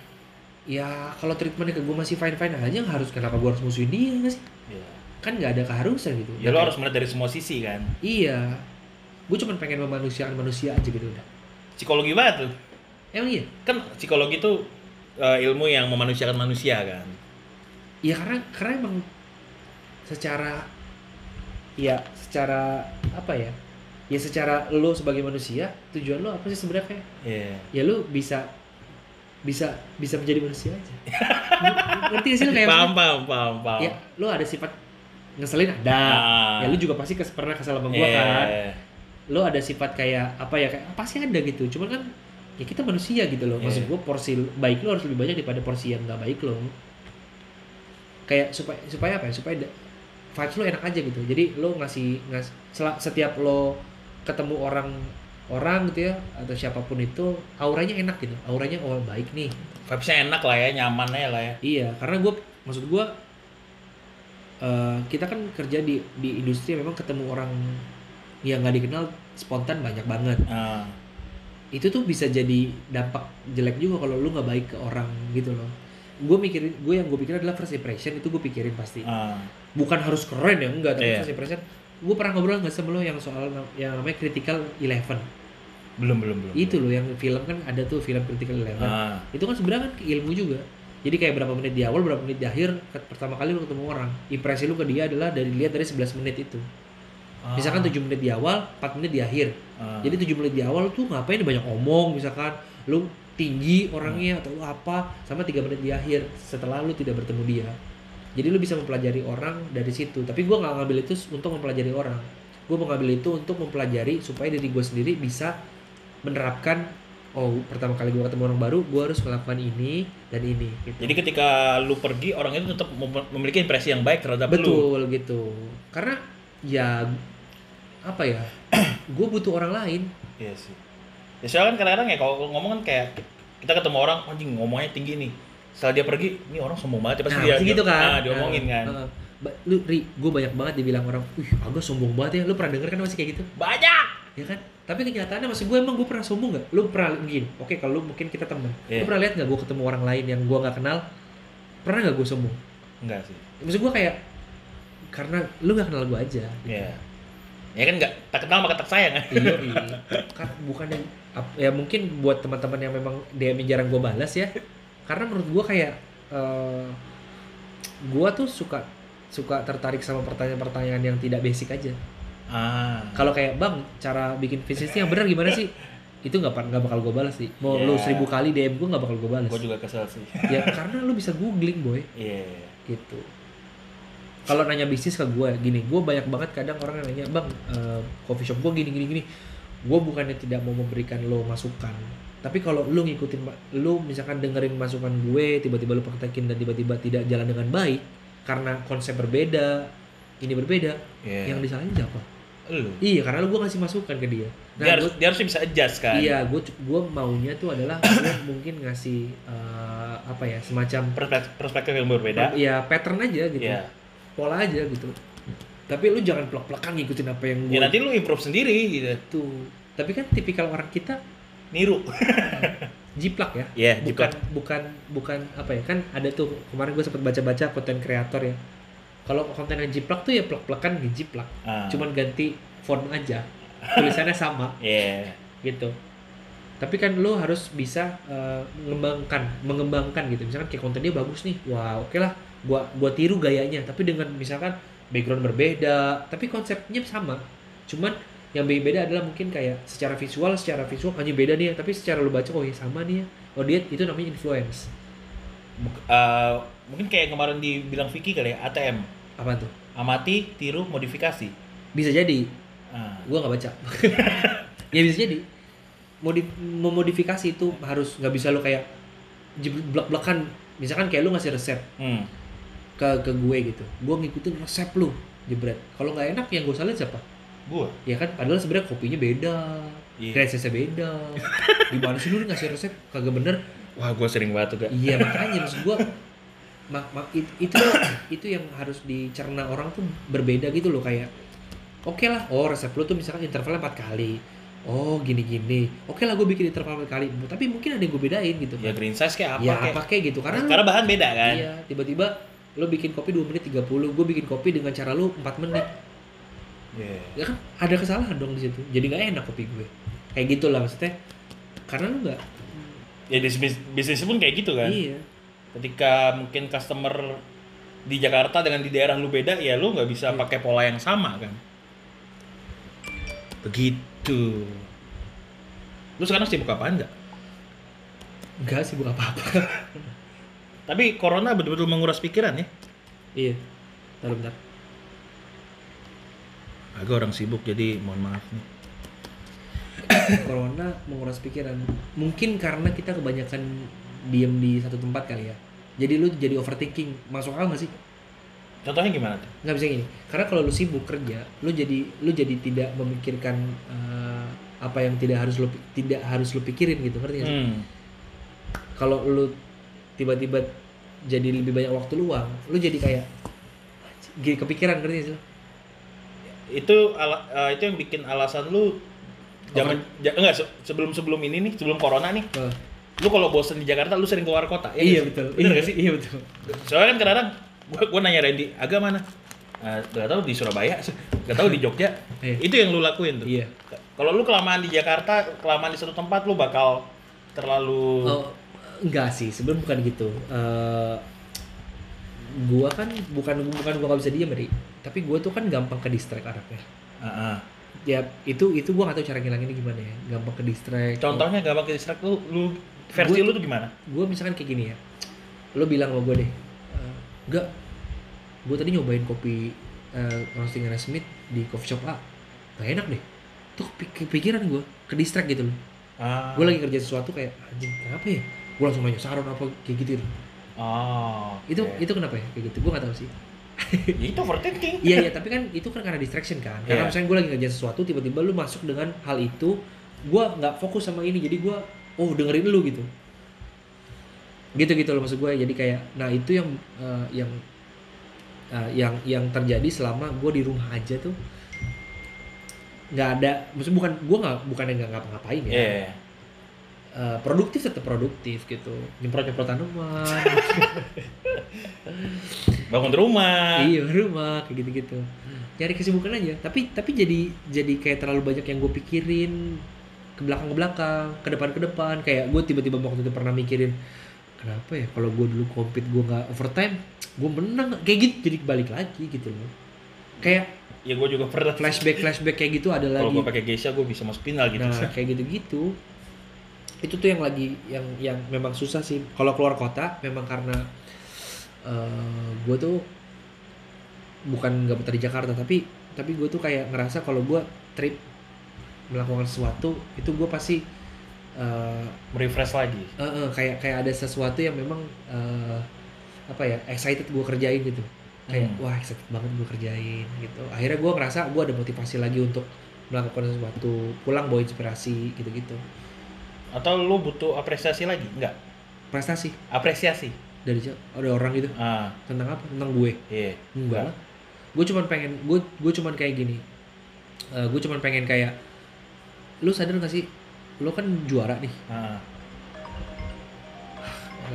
ya kalau treatmentnya ke gue masih fine fine aja harus kenapa gue harus musuhin dia nggak sih Iya. kan nggak ada keharusan gitu Ya kayak- harus melihat dari semua sisi kan. iya gue cuma pengen memanusiakan manusia aja gitu udah Psikologi banget tuh. emang iya Kan psikologi tuh eh, ilmu yang memanusiakan manusia kan. Iya karena karena emang secara ya secara apa ya ya secara lo sebagai manusia tujuan lo apa sih sebenarnya Iya. ya lo bisa bisa bisa menjadi manusia aja. Ngerti gak sih lo kayak Paham, paham, paham, paham. ya lo ada sifat ngeselin ada. Ah. ya lo juga pasti kes, pernah kesal sama gua Iya. kan. Lo ada sifat kayak apa ya kayak pasti ada gitu. Cuman kan ya kita manusia gitu loh. Maksud gua porsi baik lo harus lebih banyak daripada porsi yang nggak baik lo kayak supaya supaya apa ya supaya vibes lo enak aja gitu. Jadi lo ngasih ngas sela- setiap lo ketemu orang orang gitu ya atau siapa pun itu auranya enak gitu auranya oh baik nih Vibes-nya enak lah ya, nyaman aja lah ya. Iya, karena gue maksud gue eh kita kan kerja di di industri memang ketemu orang yang nggak dikenal spontan banyak banget. Ah. Itu tuh bisa jadi dampak jelek juga kalau lu nggak baik ke orang gitu loh. Gue mikirin, gue yang gue pikirin adalah first impression itu gue pikirin pasti. Ah. Bukan harus keren ya enggak, tapi Iya. first impression. Gue pernah ngobrol nggak sama lo yang soal yang namanya critical eleven. Belum, belum, belum. Itu loh yang film kan ada tuh film critical eleven. Ah. itu kan sebenarnya kan ilmu juga jadi kayak berapa menit di awal berapa menit di akhir pertama kali lu ketemu orang impresi lu ke dia adalah dari lihat dari 11 menit itu Ah. misalkan 7 menit di awal 4 menit di akhir Ah. jadi 7 menit di awal tuh ngapain banyak omong misalkan lu tinggi orangnya atau lu apa sama 3 menit di akhir setelah lu tidak bertemu dia jadi lu bisa mempelajari orang dari situ tapi gua nggak ngambil itu untuk mempelajari orang gue mengambil itu untuk mempelajari supaya diri gue sendiri bisa menerapkan oh pertama kali gue ketemu orang baru gue harus melakukan ini dan ini gitu. Jadi ketika lu pergi, orang itu tetap mem- memiliki impresi yang baik terhadap lu. betul gitu karena ya apa ya gue butuh orang lain Iya sih. Ya soalnya kan kadang-kadang ya kalau ngomong kan kayak kita ketemu orang, anjing ngomongnya tinggi nih. Setelah dia pergi, ini orang sombong banget ya pasti nah, dia gitu kan ah, diomongin Nah, kan. uh, ba- lu ri gue banyak banget dibilang orang wih agak sombong banget ya lu pernah denger kan masih kayak gitu Banyak. ya kan tapi kenyataannya masih gue emang gue pernah sombong nggak lu pernah mungkin oke kalau lu mungkin kita temen Iya. lu pernah lihat nggak gue ketemu orang lain yang gue nggak kenal pernah nggak gue sombong Enggak sih. maksud gue kayak karena lu nggak kenal gue aja Iya. Ya kan enggak tak kenal maka tak sayang kan. iya iya kan bukan yang ya mungkin buat teman-teman yang memang DM jarang gue balas ya karena menurut gue kayak eh gue tuh suka suka tertarik sama pertanyaan-pertanyaan yang tidak basic aja Ah. kalau kayak bang cara bikin bisnis yang benar gimana sih itu nggak nggak bakal gue balas sih mau lu Ya. seribu kali DM gue nggak bakal gue balas Gue juga kesel sih. ya karena lu bisa googling boy Iya. gitu kalau nanya bisnis ke gue gini gue banyak banget kadang orang yang nanya bang eh, coffee shop gue gini gini gini gue bukannya tidak mau memberikan lo masukan tapi kalau lu ngikutin lu misalkan dengerin masukan gue tiba-tiba lu praktekin dan tiba-tiba tidak jalan dengan baik karena konsep berbeda ini berbeda Iya. yang disalahin siapa Lu. iya karena lu gue ngasih masukan ke dia dia harus gua- dia harus bisa adjust kan. iya gue gue maunya tuh adalah gue mungkin ngasih eh, apa ya semacam Perspek- Perspektif yang berbeda. ya pattern aja gitu Iya. pola aja gitu tapi lu jangan plek-plekan ngikutin apa yang gue Ya nanti lu improve sendiri gitu. tuh tapi kan tipikal orang kita Niru. jiplak ya Iya, bukan jiplak. bukan bukan apa ya kan ada tuh kemarin gue sempat baca-baca konten kreator ya kalau konten yang jiplak tuh ya plek-plekan jiplak Ah. cuman ganti font aja. Tulisannya sama. Iya. gitu. Tapi kan lo harus bisa eh, mengembangkan mengembangkan gitu. Misalkan kayak kontennya bagus nih. Wah oke lah. Gua gua tiru gayanya. Tapi dengan misalkan background berbeda. Tapi konsepnya sama. Cuman yang beda adalah mungkin kayak secara visual secara visual hanya beda nih ya. Tapi secara lo baca oh ya sama nih ya. Oh dia itu namanya influence. Eh, mungkin kayak kemarin dibilang Vicky kali ya, ATM. Apa tuh? Amati, tiru, modifikasi. bisa jadi. Ah. gua nggak baca. Ya bisa jadi. Modif memodifikasi itu harus nggak bisa lo kayak blak belakan misalkan kayak lu ngasih resep Hmm. ke ke gue gitu. Gue ngikutin resep lu jebret. Kalau nggak enak yang gue salin siapa? Gua. ya kan padahal sebenarnya kopinya beda Iya. resepnya beda. Gimana sih lu ngasih resep? Kagak bener. Wah, gua sering banget tuh, iya makanya maksud gue mak, mak, it- itu itu yang harus dicerna orang tuh berbeda gitu loh kayak oke lah oh resep lu tuh misalkan intervalnya empat kali oh gini gini oke lah gue bikin interval empat kali tapi mungkin ada yang gue bedain gitu Ya green size kayak apa ya kayak. apa kayak gitu karena Karena bahan beda kan. Iya, tiba-tiba lo bikin kopi 2 menit 30, gue bikin kopi dengan cara lu 4 menit. Iya. Ya kan ada kesalahan dong di situ. Jadi nggak enak kopi gue. Kayak gitu lah maksudnya. Karena lu nggak Ya di bis- bisnis pun kayak gitu kan. iya. Ketika mungkin customer di Jakarta dengan di daerah lu beda, ya lu nggak bisa Iya. pakai pola yang sama kan. Begitu. Lu sekarang sibuk apaan nggak? Enggak sih bukan apa-apa. Tapi corona betul-betul menguras pikiran ya. iya. Bentar, bentar. Agak orang sibuk jadi mohon maaf nih. Corona menguras pikiran. Mungkin karena kita kebanyakan diem di satu tempat kali ya. Jadi lu jadi overthinking. Masuk akal nggak sih? Contohnya gimana tuh? nggak bisa gini karena kalau lu sibuk kerja lu jadi lu jadi tidak memikirkan eh, apa yang tidak harus lu tidak harus lu pikirin gitu ngerti nggak sih Hmm. kalau lu tiba-tiba jadi lebih banyak waktu luang lu jadi kayak gini kepikiran ngerti nggak sih lu? Itu ala- eh, itu yang bikin alasan lu zaman ja- enggak se- sebelum sebelum ini nih sebelum corona nih Eh, lu kalau bosen di Jakarta lu sering keluar kota. Ya iya nggak sih? betul. Bener iya, gak sih? iya betul. Soalnya kan kadang-kadang gua, gua nanya Randy agak mana? Gak tahu di Surabaya. Gak tahu di Jogja. Iya. itu yang lu lakuin tuh. Iya. Kalau lu kelamaan di Jakarta kelamaan di satu tempat lu bakal terlalu oh, enggak sih sebenarnya bukan gitu. Eh, gua kan bukan bukan gua nggak bisa diem Ri. Tapi gua tuh kan gampang ke distract anaknya. Ah, ah. ya itu itu gua gak tahu cara ngilanginnya gimana ya. Gampang ke distract. Contohnya gampang ke distract lu lu versi Gua- lu tuh gimana? gue misalkan kayak gini ya. Lo bilang sama gue deh "Eh, enggak. Gue tadi nyobain kopi uh, roasting Smith di coffee shop A. Gak enak deh. Tuh kepikiran gue ke distract gitu loh. Ah. gue lagi kerja sesuatu kayak anjing kenapa ya? Gue langsung nanya saran apa? Kayak gitu oh, itu oke. itu kenapa ya? Kayak gitu. Gue gak tahu sih. Ya, itu overthinking. Iya iya tapi kan itu kan karena distraction kan. Karena Iya. misalnya gue lagi kerja sesuatu tiba-tiba lu masuk dengan hal itu gue nggak fokus sama ini. Jadi gue oh dengerin lu gitu. Gitu gitu loh maksud gue. Jadi kayak nah itu yang eh, yang eh, yang yang terjadi selama gue di rumah aja tuh. Nggak ada maksud bukan gue nggak bukan yang nggak ngapa-ngapain ya. Iya. Eh, produktif tetap produktif gitu. Nyemprot nyemprot tanaman bangun rumah. Iya rumah kayak gitu gitu nyari kesibukan aja. Tapi tapi jadi jadi kayak terlalu banyak yang gue pikirin ke belakang ke belakang ke depan ke depan. Kayak gue tiba-tiba waktu itu pernah mikirin kenapa ya kalau gue dulu compete gue nggak overtime gue menang. Kayak gitu jadi balik lagi gitu loh. Kayak ya gue juga pernah. flashback flashback kayak gitu ada kalau lagi. gue pakai geisha gue bisa masuk final gitu. Nah kayak gitu gitu itu tuh yang lagi yang yang memang susah sih. Kalau keluar kota memang karena gue tuh bukan nggak betah di Jakarta tapi tapi gue tuh kayak ngerasa kalau gue trip melakukan sesuatu itu gue pasti eh, merefresh lagi. Eh, eh, kayak kayak ada sesuatu yang memang eh, apa ya excited gue kerjain gitu. Kayak Hmm. wah excited banget gue kerjain gitu. Akhirnya gue ngerasa gue ada motivasi lagi untuk melakukan sesuatu pulang bawa inspirasi gitu gitu atau lu butuh apresiasi lagi? Enggak? Prestasi. Apresiasi? Dari ada orang gitu. Ah. Tentang apa? Tentang gue. Iya. Enggak gue cuman pengen gue gue cuman kayak gini. Eh gue cuman pengen kayak lu sadar gak sih? Lu kan juara nih. Ah.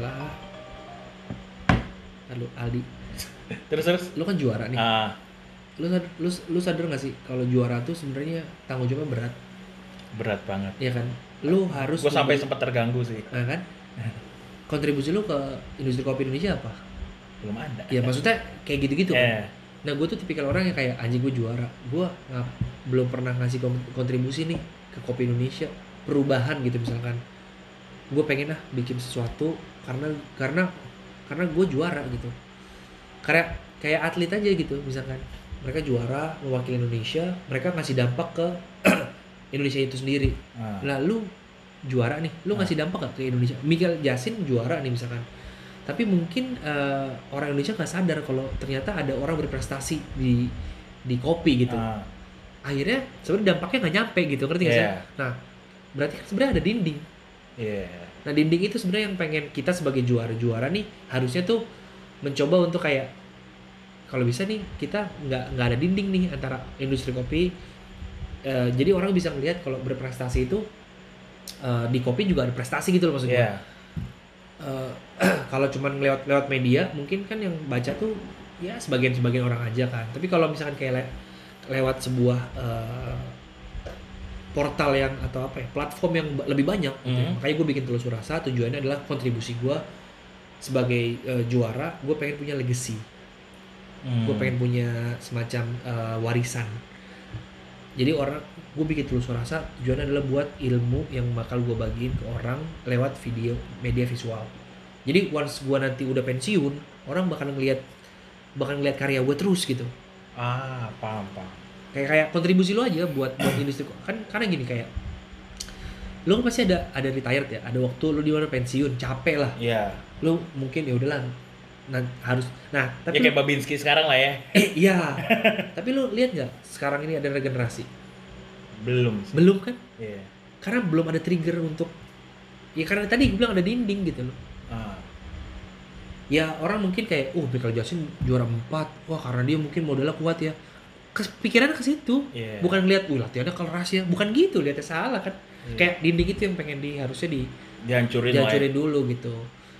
Lah Lalu Aldi. Terus terus? Lu kan juara nih. Ah. Lu sadar, lu, lu sadar gak sih kalau juara tuh sebenarnya tanggung jawabnya berat? Berat banget. Ya kan? Lu harus gue sampai sempat terganggu sih. Nah, kan? Kontribusi lu ke industri kopi Indonesia apa? Belum ada. Ya maksudnya kayak gitu-gitu kan? Eh, Nah gue tuh tipikal orang yang kayak anjing gue juara. Gue belum pernah ngasih kontribusi nih ke kopi Indonesia perubahan gitu misalkan. Gue pengen lah bikin sesuatu karena karena karena gue juara gitu. Kayak kayak atlet aja gitu misalkan. Mereka juara mewakili Indonesia, mereka ngasih dampak ke Indonesia itu sendiri. ah. Lah lu juara nih, lu ngasih dampak gak ke Indonesia? Miguel Jasin juara nih misalkan. tapi mungkin eh, orang Indonesia nggak sadar kalau ternyata ada orang berprestasi di di kopi gitu Ah, akhirnya sebenarnya dampaknya nggak nyampe gitu ngerti nggak sih Iya. nah berarti kan sebenarnya ada dinding Iya. nah dinding itu sebenarnya yang pengen kita sebagai juara-juara nih harusnya tuh mencoba untuk kayak kalau bisa nih kita nggak nggak ada dinding nih antara industri kopi Eh, jadi orang bisa ngelihat kalau berprestasi itu eh, di kopi juga ada prestasi gitu loh maksud gue Iya. Eh, kalau cuman lewat lewat media mungkin kan yang baca tuh ya sebagian sebagian orang aja kan tapi kalau misalkan kayak lewat sebuah eh, portal yang atau apa ya platform yang lebih banyak gitu ya. Mhm. makanya gue bikin telur rasa tujuannya adalah kontribusi gue sebagai eh, juara gue pengen punya legacy Hmm. gue pengen punya semacam eh, warisan jadi orang gue bikin tulus rasa tujuannya adalah buat ilmu yang bakal gue bagiin ke orang lewat video media visual jadi once gue nanti udah pensiun orang bakal ngeliat bakal ngeliat karya gue terus gitu Ah, paham, paham. kayak kayak kontribusi lo aja buat buat industri kan karena gini kayak lo pasti ada ada retired ya ada waktu lo di mana pensiun capek lah Iya. lo mungkin ya udahlah nah, harus nah Ya tapi kayak Babinski sekarang lah ya. Eh iya. Tapi lu lihat nggak sekarang ini ada regenerasi? Belum. sih. Belum kan? Iya. Karena belum ada trigger untuk ya karena tadi gue bilang ada dinding gitu loh. Ya orang mungkin kayak, oh Michael Jackson juara 4. Wah, karena dia mungkin modalnya kuat ya. Kepikirannya ke situ. Iya. Bukan ngeliat, wih latihannya keras ya. Bukan gitu, lihatnya salah kan. Iya. Kayak dinding itu yang pengen di harusnya di dihancurin ya. dihancurin dulu gitu.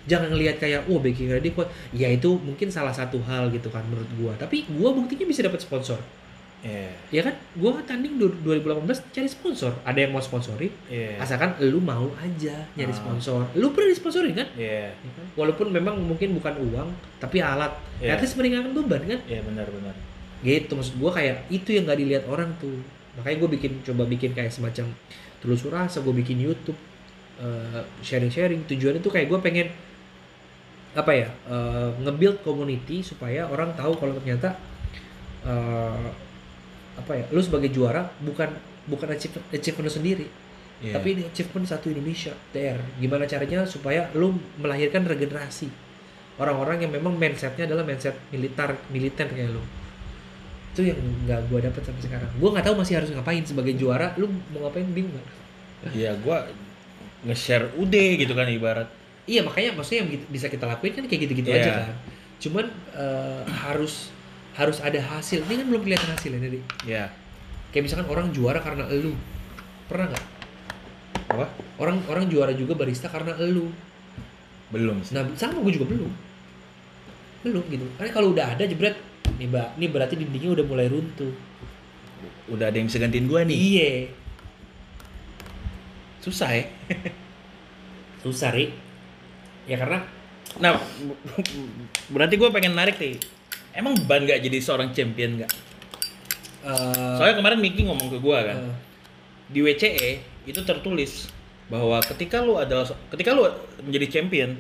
Jangan ngelihat kayak, oh backing dia kuat. Ya itu mungkin salah satu hal gitu kan menurut gua. Tapi gua buktinya bisa dapat sponsor. Iya. ya kan gua tanding du- 2018 cari sponsor ada yang mau sponsorin Iya. asalkan lu mau aja nyari Ah. sponsor lu pernah disponsorin kan Iya. Ya kan? walaupun memang mungkin bukan uang tapi alat Iya. at least meringankan beban kan Iya benar-benar. gitu maksud gua kayak itu yang nggak dilihat orang tuh makanya gue bikin coba bikin kayak semacam telusur rasa gue bikin YouTube eh, sharing-sharing tujuannya tuh kayak gue pengen apa ya eh, nge-build community supaya orang tahu kalau ternyata eh, apa ya lu sebagai juara bukan bukan achievement, achievement lu sendiri. Iya. tapi ini achievement satu Indonesia TR gimana caranya supaya lu melahirkan regenerasi? Orang-orang yang memang mindsetnya adalah mindset militer militer kayak lu. Itu yang nggak gua dapet sampai sekarang. Gua nggak tahu masih harus ngapain sebagai juara lu mau ngapain bingung nggak? Iya, gua nge-share UD gitu kan ibarat. iya makanya maksudnya yang bisa kita lakuin kan kayak gitu-gitu Iya. aja kan. Cuman eh, harus harus ada hasil ini kan belum kelihatan hasilnya tadi Iya. kayak misalkan orang juara karena elu pernah nggak Apa? orang orang juara juga barista karena elu Belum sih. Nah, sama gue juga belum. Belum gitu. Karena kalau udah ada jebret, nih mbak, nih berarti dindingnya udah mulai runtuh. Udah ada yang bisa gantiin gua nih. Iya. Susah ya. Susah, Rik. Ya karena Nah, berarti gue pengen narik nih. Emang beban nggak jadi seorang champion nggak? eh, Soalnya kemarin Miki ngomong ke gue kan, eh, di WCE itu tertulis bahwa ketika lu adalah ketika lu menjadi champion,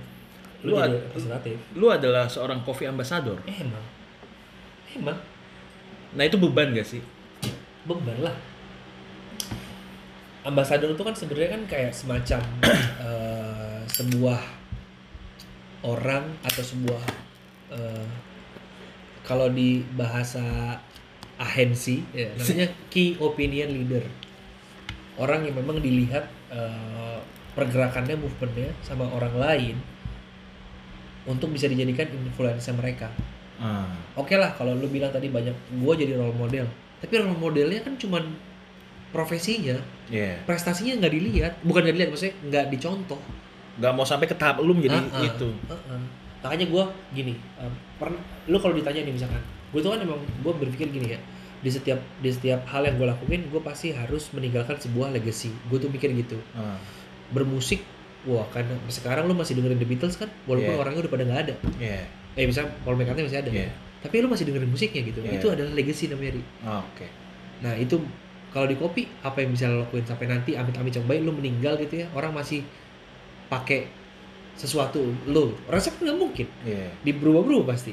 lu lu, jadi ad- lu adalah seorang coffee ambassador. Eh, emang. Emang Nah itu beban gak sih? beban lah. Ambasador itu kan sebenarnya kan kayak semacam eh, sebuah orang atau sebuah kalau di bahasa ahensi ya, namanya key opinion leader. Orang yang memang dilihat eh, pergerakannya movementnya sama orang lain untuk bisa dijadikan influencer mereka. Ah, oke lah kalau lu bilang tadi banyak gue jadi role model. Tapi role modelnya kan cuman profesinya. Iya. prestasinya nggak dilihat. Bukan nggak dilihat maksudnya nggak dicontoh. Gak mau sampai ke tahap lu menjadi Ah, ah, itu. ah, ah. makanya gue gini um, pernah lu kalau ditanya nih misalkan gue tuh kan emang gue berpikir gini ya di setiap di setiap hal yang gue lakuin gue pasti harus meninggalkan sebuah legacy gue tuh mikir gitu Ah, bermusik wah kan sekarang lu masih dengerin The Beatles kan walaupun Iya. orangnya udah pada nggak ada Iya. eh misalnya Paul McCartney masih ada Iya. tapi lu masih dengerin musiknya gitu Iya. itu adalah legacy namanya Ri. Ah, Oke. Nah itu kalau di kopi apa yang bisa lo lakuin sampai nanti amit-amit coba lu meninggal gitu ya orang masih pakai sesuatu. Lo resep nggak mungkin. Iya. di berubah-berubah pasti.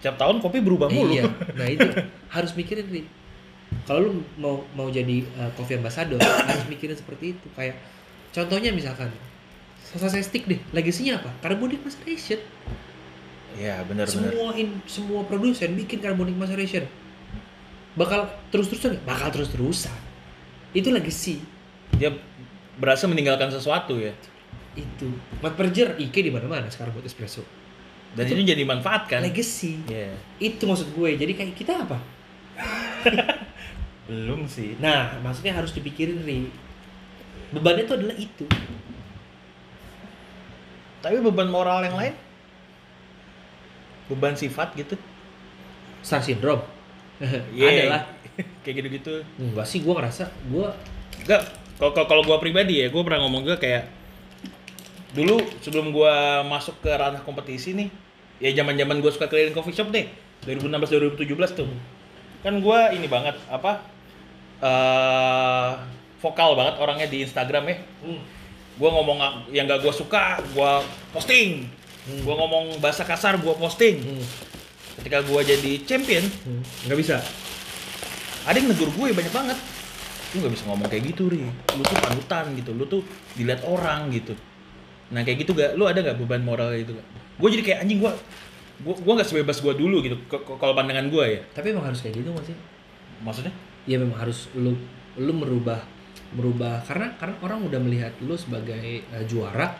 Setiap tahun kopi berubah mulu. iya. Nah itu. Harus mikirin nih. Kalau lu mau mau jadi uh, coffee ambassador harus mikirin seperti itu. Kayak contohnya misalkan selesai stick deh. Legasinya apa? Carbonic maceration. Iya, benar benar. semua in, semua produsen bikin carbonic maceration. Bakal terus terusan bakal terus terusan itu legacy Dia berhasil meninggalkan sesuatu ya. Itu mat perjer Ike di mana mana sekarang buat espresso Dan Itu- itu jadi manfaat kan? legacy Iya. itu maksud gue jadi kayak kita apa Belum sih. nah maksudnya harus dipikirin ri bebannya itu adalah itu Tapi beban moral yang lain? Beban sifat gitu? star syndrome Iya. ada lah Kayak gitu-gitu. enggak sih gue ngerasa gue Enggak, kalau kalau- gua pribadi ya, gua pernah ngomong juga kayak dulu sebelum gua masuk ke ranah kompetisi nih, ya zaman-zaman gua suka keliling coffee shop deh, 2016 2017 tuh. Kan gua ini banget apa? eh vokal banget orangnya di Instagram ya. Hmm. Gua ngomong yang gak gua suka, gua posting. Gua ngomong bahasa kasar, gua posting. Hmm. Ketika gua jadi champion, Hmm. nggak bisa ada yang negur gue banyak banget lu nggak bisa ngomong kayak gitu ri lu tuh panutan gitu lu tuh dilihat orang gitu nah kayak gitu gak lu ada gak beban moral gitu gak gue jadi kayak anjing gue gue gue nggak sebebas gue dulu gitu. Kalau pandangan gue ya. Tapi emang harus kayak gitu nggak sih? Maksudnya? Ya memang harus lu lu merubah merubah. Karena karena orang udah melihat lu sebagai eh, juara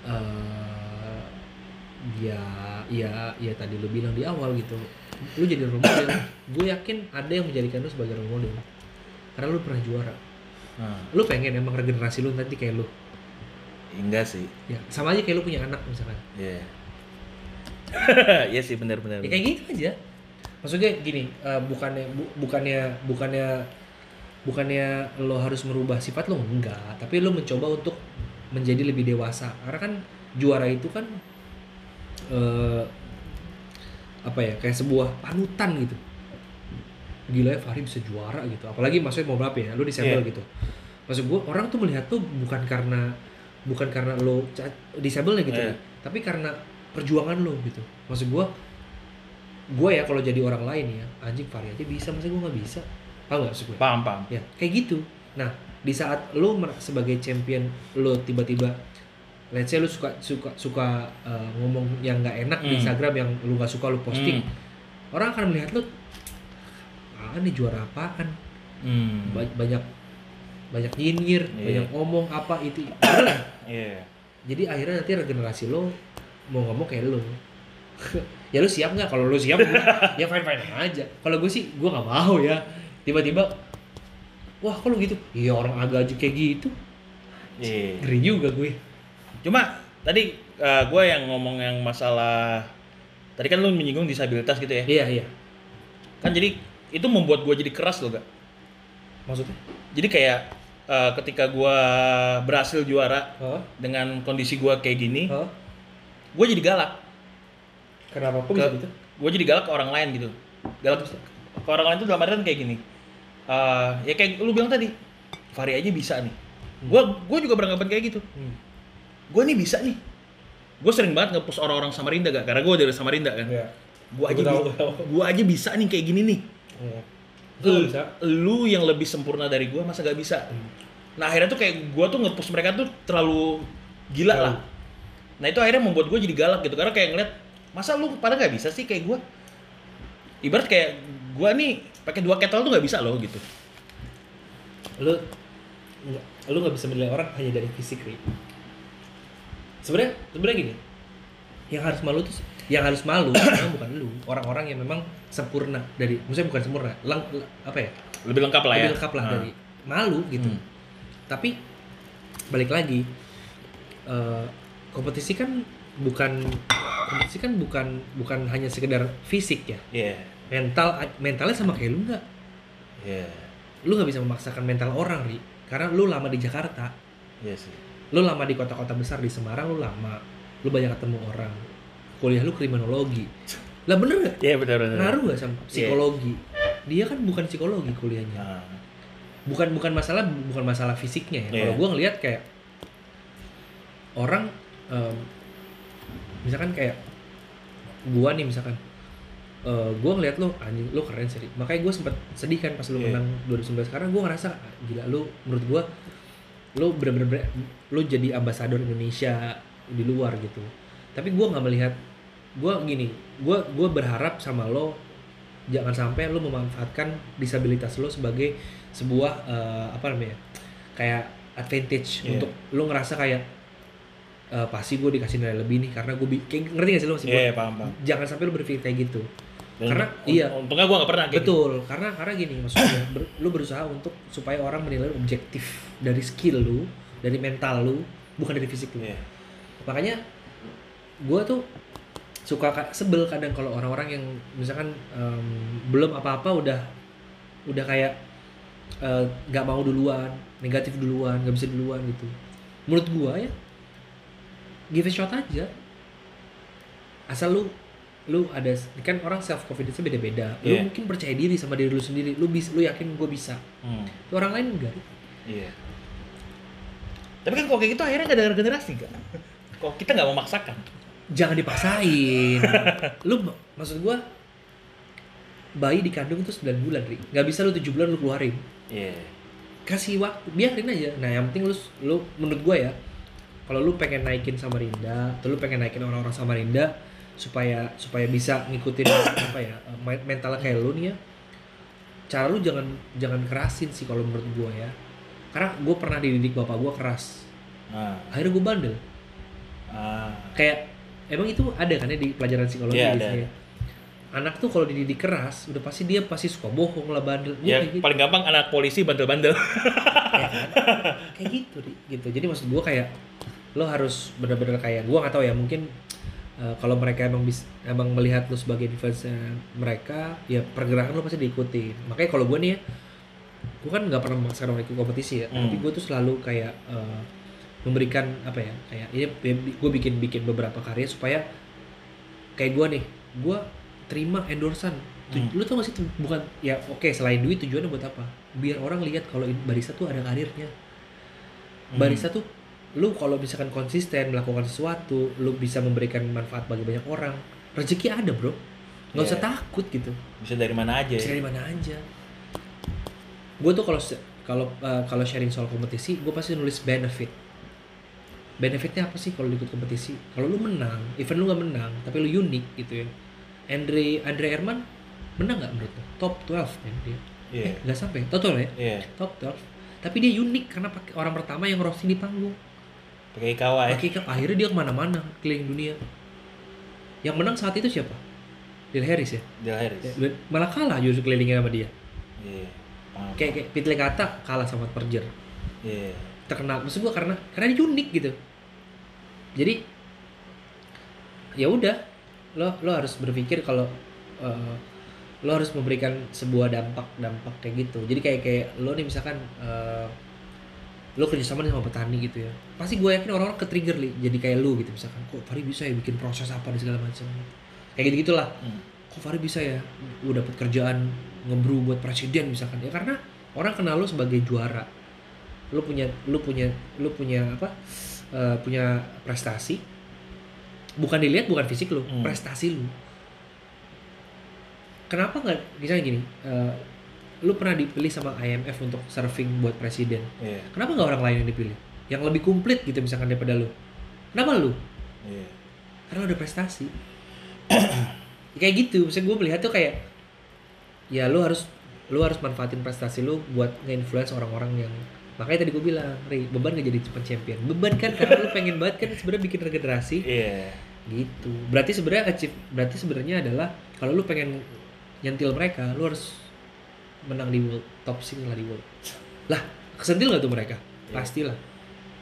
eh ya ya ya tadi lu bilang di awal gitu lu jadi role model. Gue yakin ada yang menjadikan lu sebagai role model. Karena lu pernah juara. Nah, lu pengen emang regenerasi lu nanti kayak lu enggak sih. Ya sama aja kayak lu punya anak misalkan. Iya. Iya sih benar-benar. ya kayak gitu aja. Maksudnya gini eh, bukannya bu- bukannya bukannya bukannya lo harus merubah sifat lo? Enggak. Tapi lo mencoba untuk menjadi lebih dewasa. Karena kan juara itu kan eh, apa ya kayak sebuah panutan gitu. Gila ya Fahri bisa juara gitu. Apalagi maksudnya mau berapa ya? Lo disable Iya. gitu. Maksud gue orang tuh melihat tuh bukan karena bukan karena lo disable ya gitu Iya. tapi karena perjuangan lo gitu maksud gue gue ya kalau jadi orang lain ya anjing Fahri aja bisa masa gue nggak bisa paham nggak maksud gue Paham paham. ya kayak gitu nah di saat lo sebagai champion lo tiba-tiba let's say lo suka suka suka uh, ngomong yang nggak enak di Hmm. Instagram yang lo nggak suka lo posting Hmm. orang akan melihat lo ah nih juara apaan. Ba- banyak banyak nyinyir Iya. banyak ngomong apa itu. Iya. jadi akhirnya nanti regenerasi lo mau ngomong kayak lo ya lo siap nggak kalau lo siap ya fine fine aja kalau gue sih gue nggak mau ya tiba-tiba wah kalau gitu iya orang agak aja kayak gitu Iya. ngeri juga gue Cuma tadi gue yang ngomong yang masalah tadi kan lu menyinggung disabilitas gitu ya. iya iya Kan jadi itu membuat gue jadi keras loh gak. maksudnya Jadi kayak eh, ketika gue berhasil juara Hah? dengan kondisi gue kayak gini, Hah? gue jadi galak. kenapa kok bisa gitu Gue jadi galak ke orang lain gitu. Galak ke orang lain itu dalam artian kayak gini. Eh, ya kayak lu bilang tadi, Fahri aja bisa nih. Gue gue juga beranggapan kayak gitu. hmm. Gue nih bisa nih. Gue sering banget nge-post orang-orang Samarinda gak? Karena gue dari Samarinda kan. ya Gue aja, gua aja bisa nih kayak gini nih. Iya. Lu, Lu bisa lu yang lebih sempurna dari gue masa gak bisa? Nah akhirnya tuh kayak gue tuh nge-post mereka tuh terlalu gila Terlalu. lah. Nah itu akhirnya membuat gue jadi galak gitu karena kayak ngeliat masa lu pada nggak bisa sih kayak gue? Ibarat kayak gue nih pakai dua kettle tuh nggak bisa loh gitu. lu nggak lu nggak bisa menilai orang hanya dari fisik Ri. sebenarnya sebenarnya gini yang harus malu tuh yang harus malu memang bukan lu orang-orang yang memang sempurna dari maksudnya bukan sempurna lang, apa ya Lebih lengkap lah ya. lebih lengkap lah Nah. dari malu gitu Hmm. tapi balik lagi eh, kompetisi kan bukan kompetisi kan bukan bukan hanya sekedar fisik ya Iya. mental mentalnya sama kayak lu nggak Iya. lu nggak bisa memaksakan mental orang ri karena lu lama di Jakarta Iya sih. lu lama di kota-kota besar di Semarang lu lama lu banyak ketemu orang kuliah lu kriminologi. Lah bener gak Iya benar benar. ngaruh gak sama psikologi? Dia kan bukan psikologi kuliahnya. Nah. bukan bukan masalah bukan masalah fisiknya ya. Kalau Iya. gua ngelihat kayak orang em, misalkan kayak gua nih misalkan eh gua ngeliat lu anjing lu keren sih makanya gua sempet sedih kan pas lu Iya. menang 2019 karena gua ngerasa "Ah, gila lu menurut gua lu bener-bener lu jadi ambasador Indonesia di luar gitu. Tapi gue nggak melihat gue gini gue gue berharap sama lo jangan sampai lo memanfaatkan disabilitas lo sebagai sebuah eh, apa namanya kayak advantage Iya. untuk lo ngerasa kayak eh, pasti gue dikasih nilai lebih nih karena gue kayak ngerti gak sih lo gue Iya, paham, paham. jangan sampai lo berpikir kayak gitu Dan Karena- un- iya. Untungnya gue gak pernah kayak gitu. Betul, karena karena gini maksudnya ber- lu berusaha untuk supaya orang menilai objektif dari skill lu, dari mental lu, bukan dari fisik lu. Iya. Makanya gua tuh suka ka- sebel kadang kalau orang-orang yang misalkan em, belum apa-apa udah udah kayak eh, nggak mau duluan, negatif duluan, nggak bisa duluan gitu. Menurut gua ya give a shot aja. Asal lu lu ada kan orang self confidence beda-beda. Lu Iya. mungkin percaya diri sama diri lu sendiri. Lu bisa lu yakin gue bisa. Hmm. Lu orang lain enggak. Iya. Tapi kan kalau kayak gitu akhirnya gak ada generasi kan? Kok kita nggak memaksakan? Jangan dipaksain. lu maksud gua bayi dikandung itu 9 bulan, Ri. Nggak bisa lu 7 bulan lu keluarin. Iya. Kasih waktu, biarin aja. Nah, yang penting lu lu menurut gua ya, kalau lu pengen naikin Samarinda, atau lu pengen naikin orang-orang Samarinda supaya supaya bisa ngikutin apa ya men- mental kayak lu nih ya. Cara lu jangan jangan kerasin sih kalau menurut gua ya. Karena gua pernah dididik bapak gua keras. Nah, Akhirnya gua bandel. ah, kayak emang itu ada kan ya di pelajaran psikologi Iya, di ada, ada. Anak tuh kalau dididik keras, udah pasti dia pasti suka bohong lah bandel. Gua ya kayak gitu. paling gampang anak polisi bandel-bandel. Ya kan? kayak gitu, gitu. Jadi maksud gua kayak lo harus bener-bener kayak gua nggak tahu ya mungkin eh, kalau mereka emang bis, emang melihat lo sebagai defense mereka, ya pergerakan lo pasti diikuti. Makanya kalau gua nih ya, gua kan nggak pernah memaksakan orang ikut kompetisi ya, Hmm. tapi gua tuh selalu kayak eh, memberikan apa ya kayak ini gue bikin bikin beberapa karya supaya kayak gue nih gue terima endorsan Hmm. lu tau gak sih bukan ya oke selain duit tujuannya buat apa biar orang lihat kalau barista tuh ada karirnya Hmm. barista tuh lu kalau misalkan konsisten melakukan sesuatu lu bisa memberikan manfaat bagi banyak orang rezeki ada bro nggak usah Iya. takut gitu Bisa dari mana aja. bisa ya? dari mana aja gue tuh kalau kalau uh, kalau sharing soal kompetisi gue pasti nulis benefit benefitnya apa sih kalau ikut kompetisi? Kalau lu menang event lu gak menang tapi lu unik gitu ya. Andre Andre Herman menang nggak menurut lu top 12 men dia. Iya. eh nggak sampai total ya? Iya. top 12 tapi dia unik karena pakai orang pertama yang roasting di panggung. Pakai kawa ya. pakai akhirnya dia ke mana-mana keliling dunia. Yang menang saat itu siapa? Dale Harris ya? Del Harris. malah kalah justru kelilingnya sama dia. Iya. Paham. kayak kayak Pitle kata kalah sama Perjer. Iya. terkenal. Maksud gua karena karena dia unik gitu jadi ya udah lo lo harus berpikir kalau eh, lo harus memberikan sebuah dampak dampak kayak gitu. Jadi kayak kayak lo nih misalkan eh, lo kerjasama sama petani gitu ya. Pasti gue yakin orang-orang ke trigger li jadi kayak lo gitu misalkan kok Fari bisa ya bikin proses apa dan segala macam? Kayak gitu gitulah Hmm. kok Fari bisa ya? Gue dapet kerjaan ngebrew buat presiden misalkan. Ya karena orang kenal lo sebagai juara. Lo punya lo punya lo punya apa eh, punya prestasi bukan dilihat bukan fisik lo Hmm. prestasi lo kenapa nggak misalnya gini eh, lo pernah dipilih sama IMF untuk surfing buat presiden Iya. kenapa nggak orang lain yang dipilih yang lebih komplit gitu misalkan daripada lo kenapa lo Iya. karena udah prestasi kayak gitu misalnya gue melihat tuh kayak ya lu harus lu harus manfaatin prestasi lu buat nge-influence orang-orang yang makanya tadi gue bilang Ri, beban gak jadi cepat champion beban kan karena lu pengen banget kan sebenarnya bikin regenerasi Iya. gitu berarti sebenarnya achieve berarti sebenarnya adalah kalau lu pengen nyentil mereka lu harus menang di world top sing lah di world lah kesentil gak tuh mereka Iya. pastilah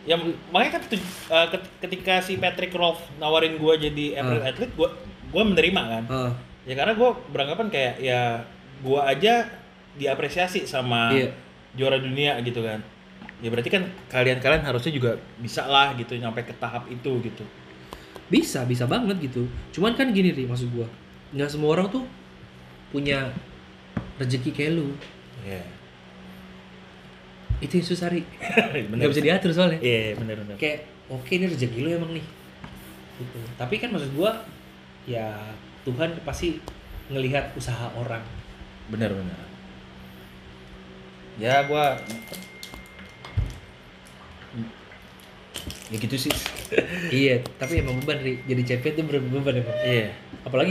Ya makanya kan ket- ketika si Patrick Rolf nawarin gua jadi April Ah. athlete gua gua menerima kan. ah Ya karena gua beranggapan kayak ya gua aja diapresiasi sama iya juara dunia gitu kan. Ya berarti kan kalian-kalian harusnya juga bisa lah gitu nyampe ke tahap itu gitu. bisa bisa banget gitu. Cuman kan gini nih maksud gua. Nggak semua orang tuh punya rezeki kayak lu. Iya. itu yang susah ri. Nggak bisa diatur soalnya. Iya, bener bener. kayak oke ini rezeki lu emang nih. Gitu. Tapi kan maksud gua ya Tuhan pasti ngelihat usaha orang. Bener bener. Ya gua ya gitu sih. Iya tapi emang beban ri. Jadi champion tuh bener beban emang. Iya. Apalagi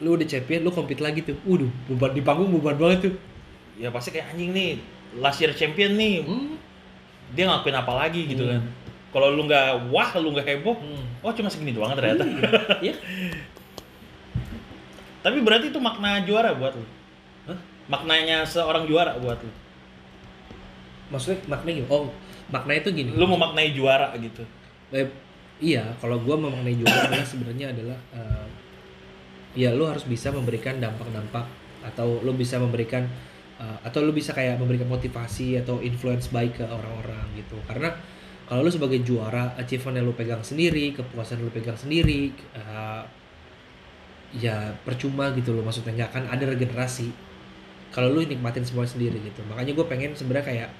lu udah champion lu compete lagi tuh. Waduh beban di panggung beban banget tuh. Ya pasti kayak anjing nih last year champion nih. Hmm. dia ngelakuin apa lagi gitu Hmm. kan. Kalau lu nggak wah lu nggak heboh Hmm. oh cuma segini doang ternyata. Iya. tapi berarti itu makna juara buat lu? Hah? maknanya seorang juara buat lu maksudnya maknanya gini oh maknanya itu gini. Lu memaknai juara gitu? Eh, iya kalau gua memaknai juara adalah sebenarnya adalah eh, ya lu harus bisa memberikan dampak-dampak atau lu bisa memberikan eh, atau lu bisa kayak memberikan motivasi atau influence baik ke orang-orang gitu. Karena kalau lu sebagai juara achievement yang lu pegang sendiri kepuasan yang lu pegang sendiri eh, ya percuma gitu loh maksudnya nggak akan ada regenerasi kalau lu nikmatin semua sendiri gitu. Makanya gue pengen sebenarnya kayak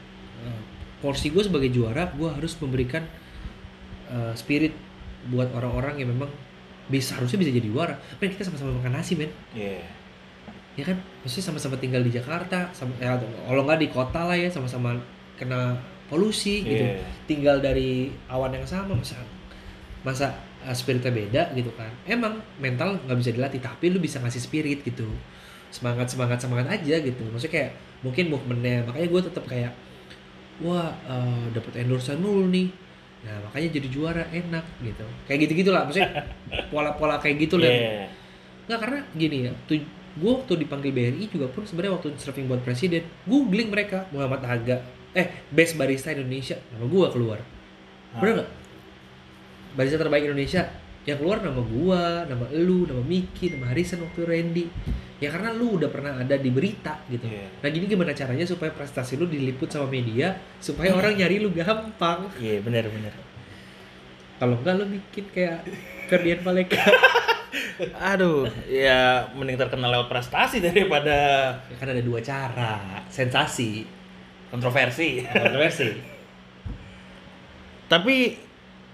eh, porsi gue sebagai juara gue harus memberikan eh, spirit buat orang-orang yang memang bisa harusnya bisa jadi juara. Men kita sama-sama makan nasi men. Iya. Ya kan? Maksudnya sama-sama tinggal di Jakarta sama ya, kalau nggak di kota lah ya sama-sama kena polusi gitu. Iya. tinggal dari awan yang sama masa masa uh, spiritnya beda gitu kan. Emang mental nggak bisa dilatih tapi lu bisa ngasih spirit gitu. Semangat semangat semangat aja gitu. Maksudnya kayak mungkin movementnya. Makanya gue tetap kayak wah uh, dapat endorsement mulu nih nah makanya jadi juara enak gitu kayak gitu gitulah maksudnya pola-pola kayak gitu lah Iya. Nggak karena gini ya, tuh gue waktu dipanggil BRI juga pun sebenarnya waktu surfing buat presiden, googling mereka Muhammad Haga, eh best barista Indonesia, nama gue keluar, Ah. bener nggak? Barista terbaik Indonesia, yang keluar nama gua, nama elu, nama Miki, nama Harrison waktu Randy, ya karena lu udah pernah ada di berita gitu. Iya. Nah gini gimana caranya supaya prestasi lu diliput sama media, supaya orang nyari lu gampang. iya benar benar Kalau enggak lu bikin kayak Ferdian Paleka. aduh ya mending terkenal lewat prestasi daripada ya kan ada dua cara, sensasi, kontroversi kontroversi. tapi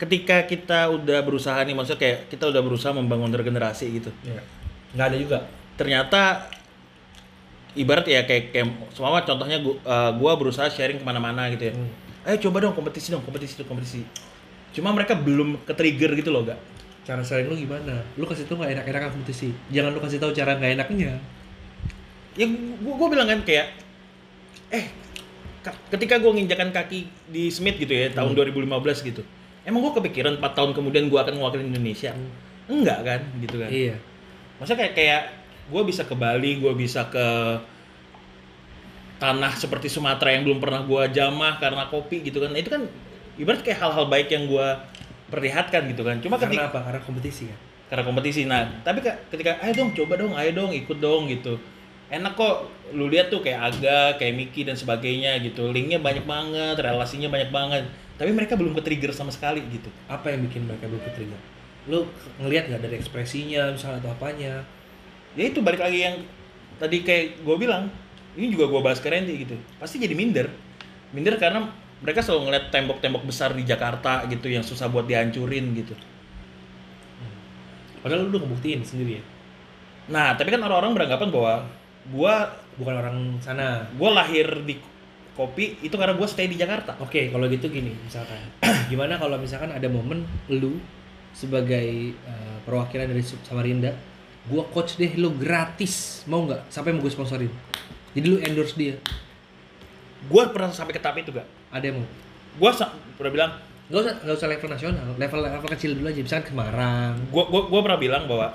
ketika kita udah berusaha nih maksudnya kayak kita udah berusaha membangun regenerasi gitu Ya. Nggak ada juga. ternyata ibarat ya kayak kayak semua contohnya gua, eh, gua berusaha sharing ke mana-mana gitu ya Hmm. ayo coba dong kompetisi dong kompetisi dong kompetisi cuma mereka belum ke trigger gitu loh gak Cara sharing lu gimana? Lu kasih tau nggak enak-enak kompetisi. Jangan lu kasih tahu cara nggak enaknya. ya gua, gua bilang kan kayak eh ka- ketika gua nginjakan kaki di Smith gitu ya tahun 2015 gitu emang gua kepikiran 4 tahun kemudian gua akan mewakili Indonesia enggak kan gitu kan Iya. Maksudnya kayak kayak gue bisa ke Bali, gue bisa ke tanah seperti Sumatera yang belum pernah gue jamah karena kopi gitu kan. Nah, itu kan ibarat kayak hal-hal baik yang gue perlihatkan gitu kan. Cuma Karena ketika apa? Karena kompetisi kan. karena kompetisi. Nah, tapi Kak, ketika ayo dong coba dong, ayo dong ikut dong gitu. Enak kok lu lihat tuh kayak Aga, kayak Miki dan sebagainya gitu. Linknya banyak banget, relasinya banyak banget. Tapi mereka belum ke trigger sama sekali gitu. Apa yang bikin mereka belum ketrigger? Lu ngelihat nggak dari ekspresinya misalnya atau apanya? ya itu balik lagi yang tadi kayak gue bilang ini juga gue bahas ke Randy gitu pasti jadi minder minder karena mereka selalu ngeliat tembok-tembok besar di Jakarta gitu yang susah buat dihancurin gitu Padahal lu udah ngebuktiin sendiri ya. nah tapi kan orang-orang beranggapan bahwa gue Bukan orang sana. gue lahir di kopi itu karena gue stay di Jakarta Oke, kalau gitu gini, misalkan gimana kalau misalkan ada momen lu sebagai eh, perwakilan dari Samarinda, gua coach deh lu gratis, mau nggak? Sampai mau gue sponsorin. Jadi lu endorse dia. gue pernah sampai ke tahap itu gak Ada yang mau? gue pernah bilang Gak usah, gak usah level nasional, level level kecil dulu aja, misalkan Semarang. gue gua, gua pernah bilang bahwa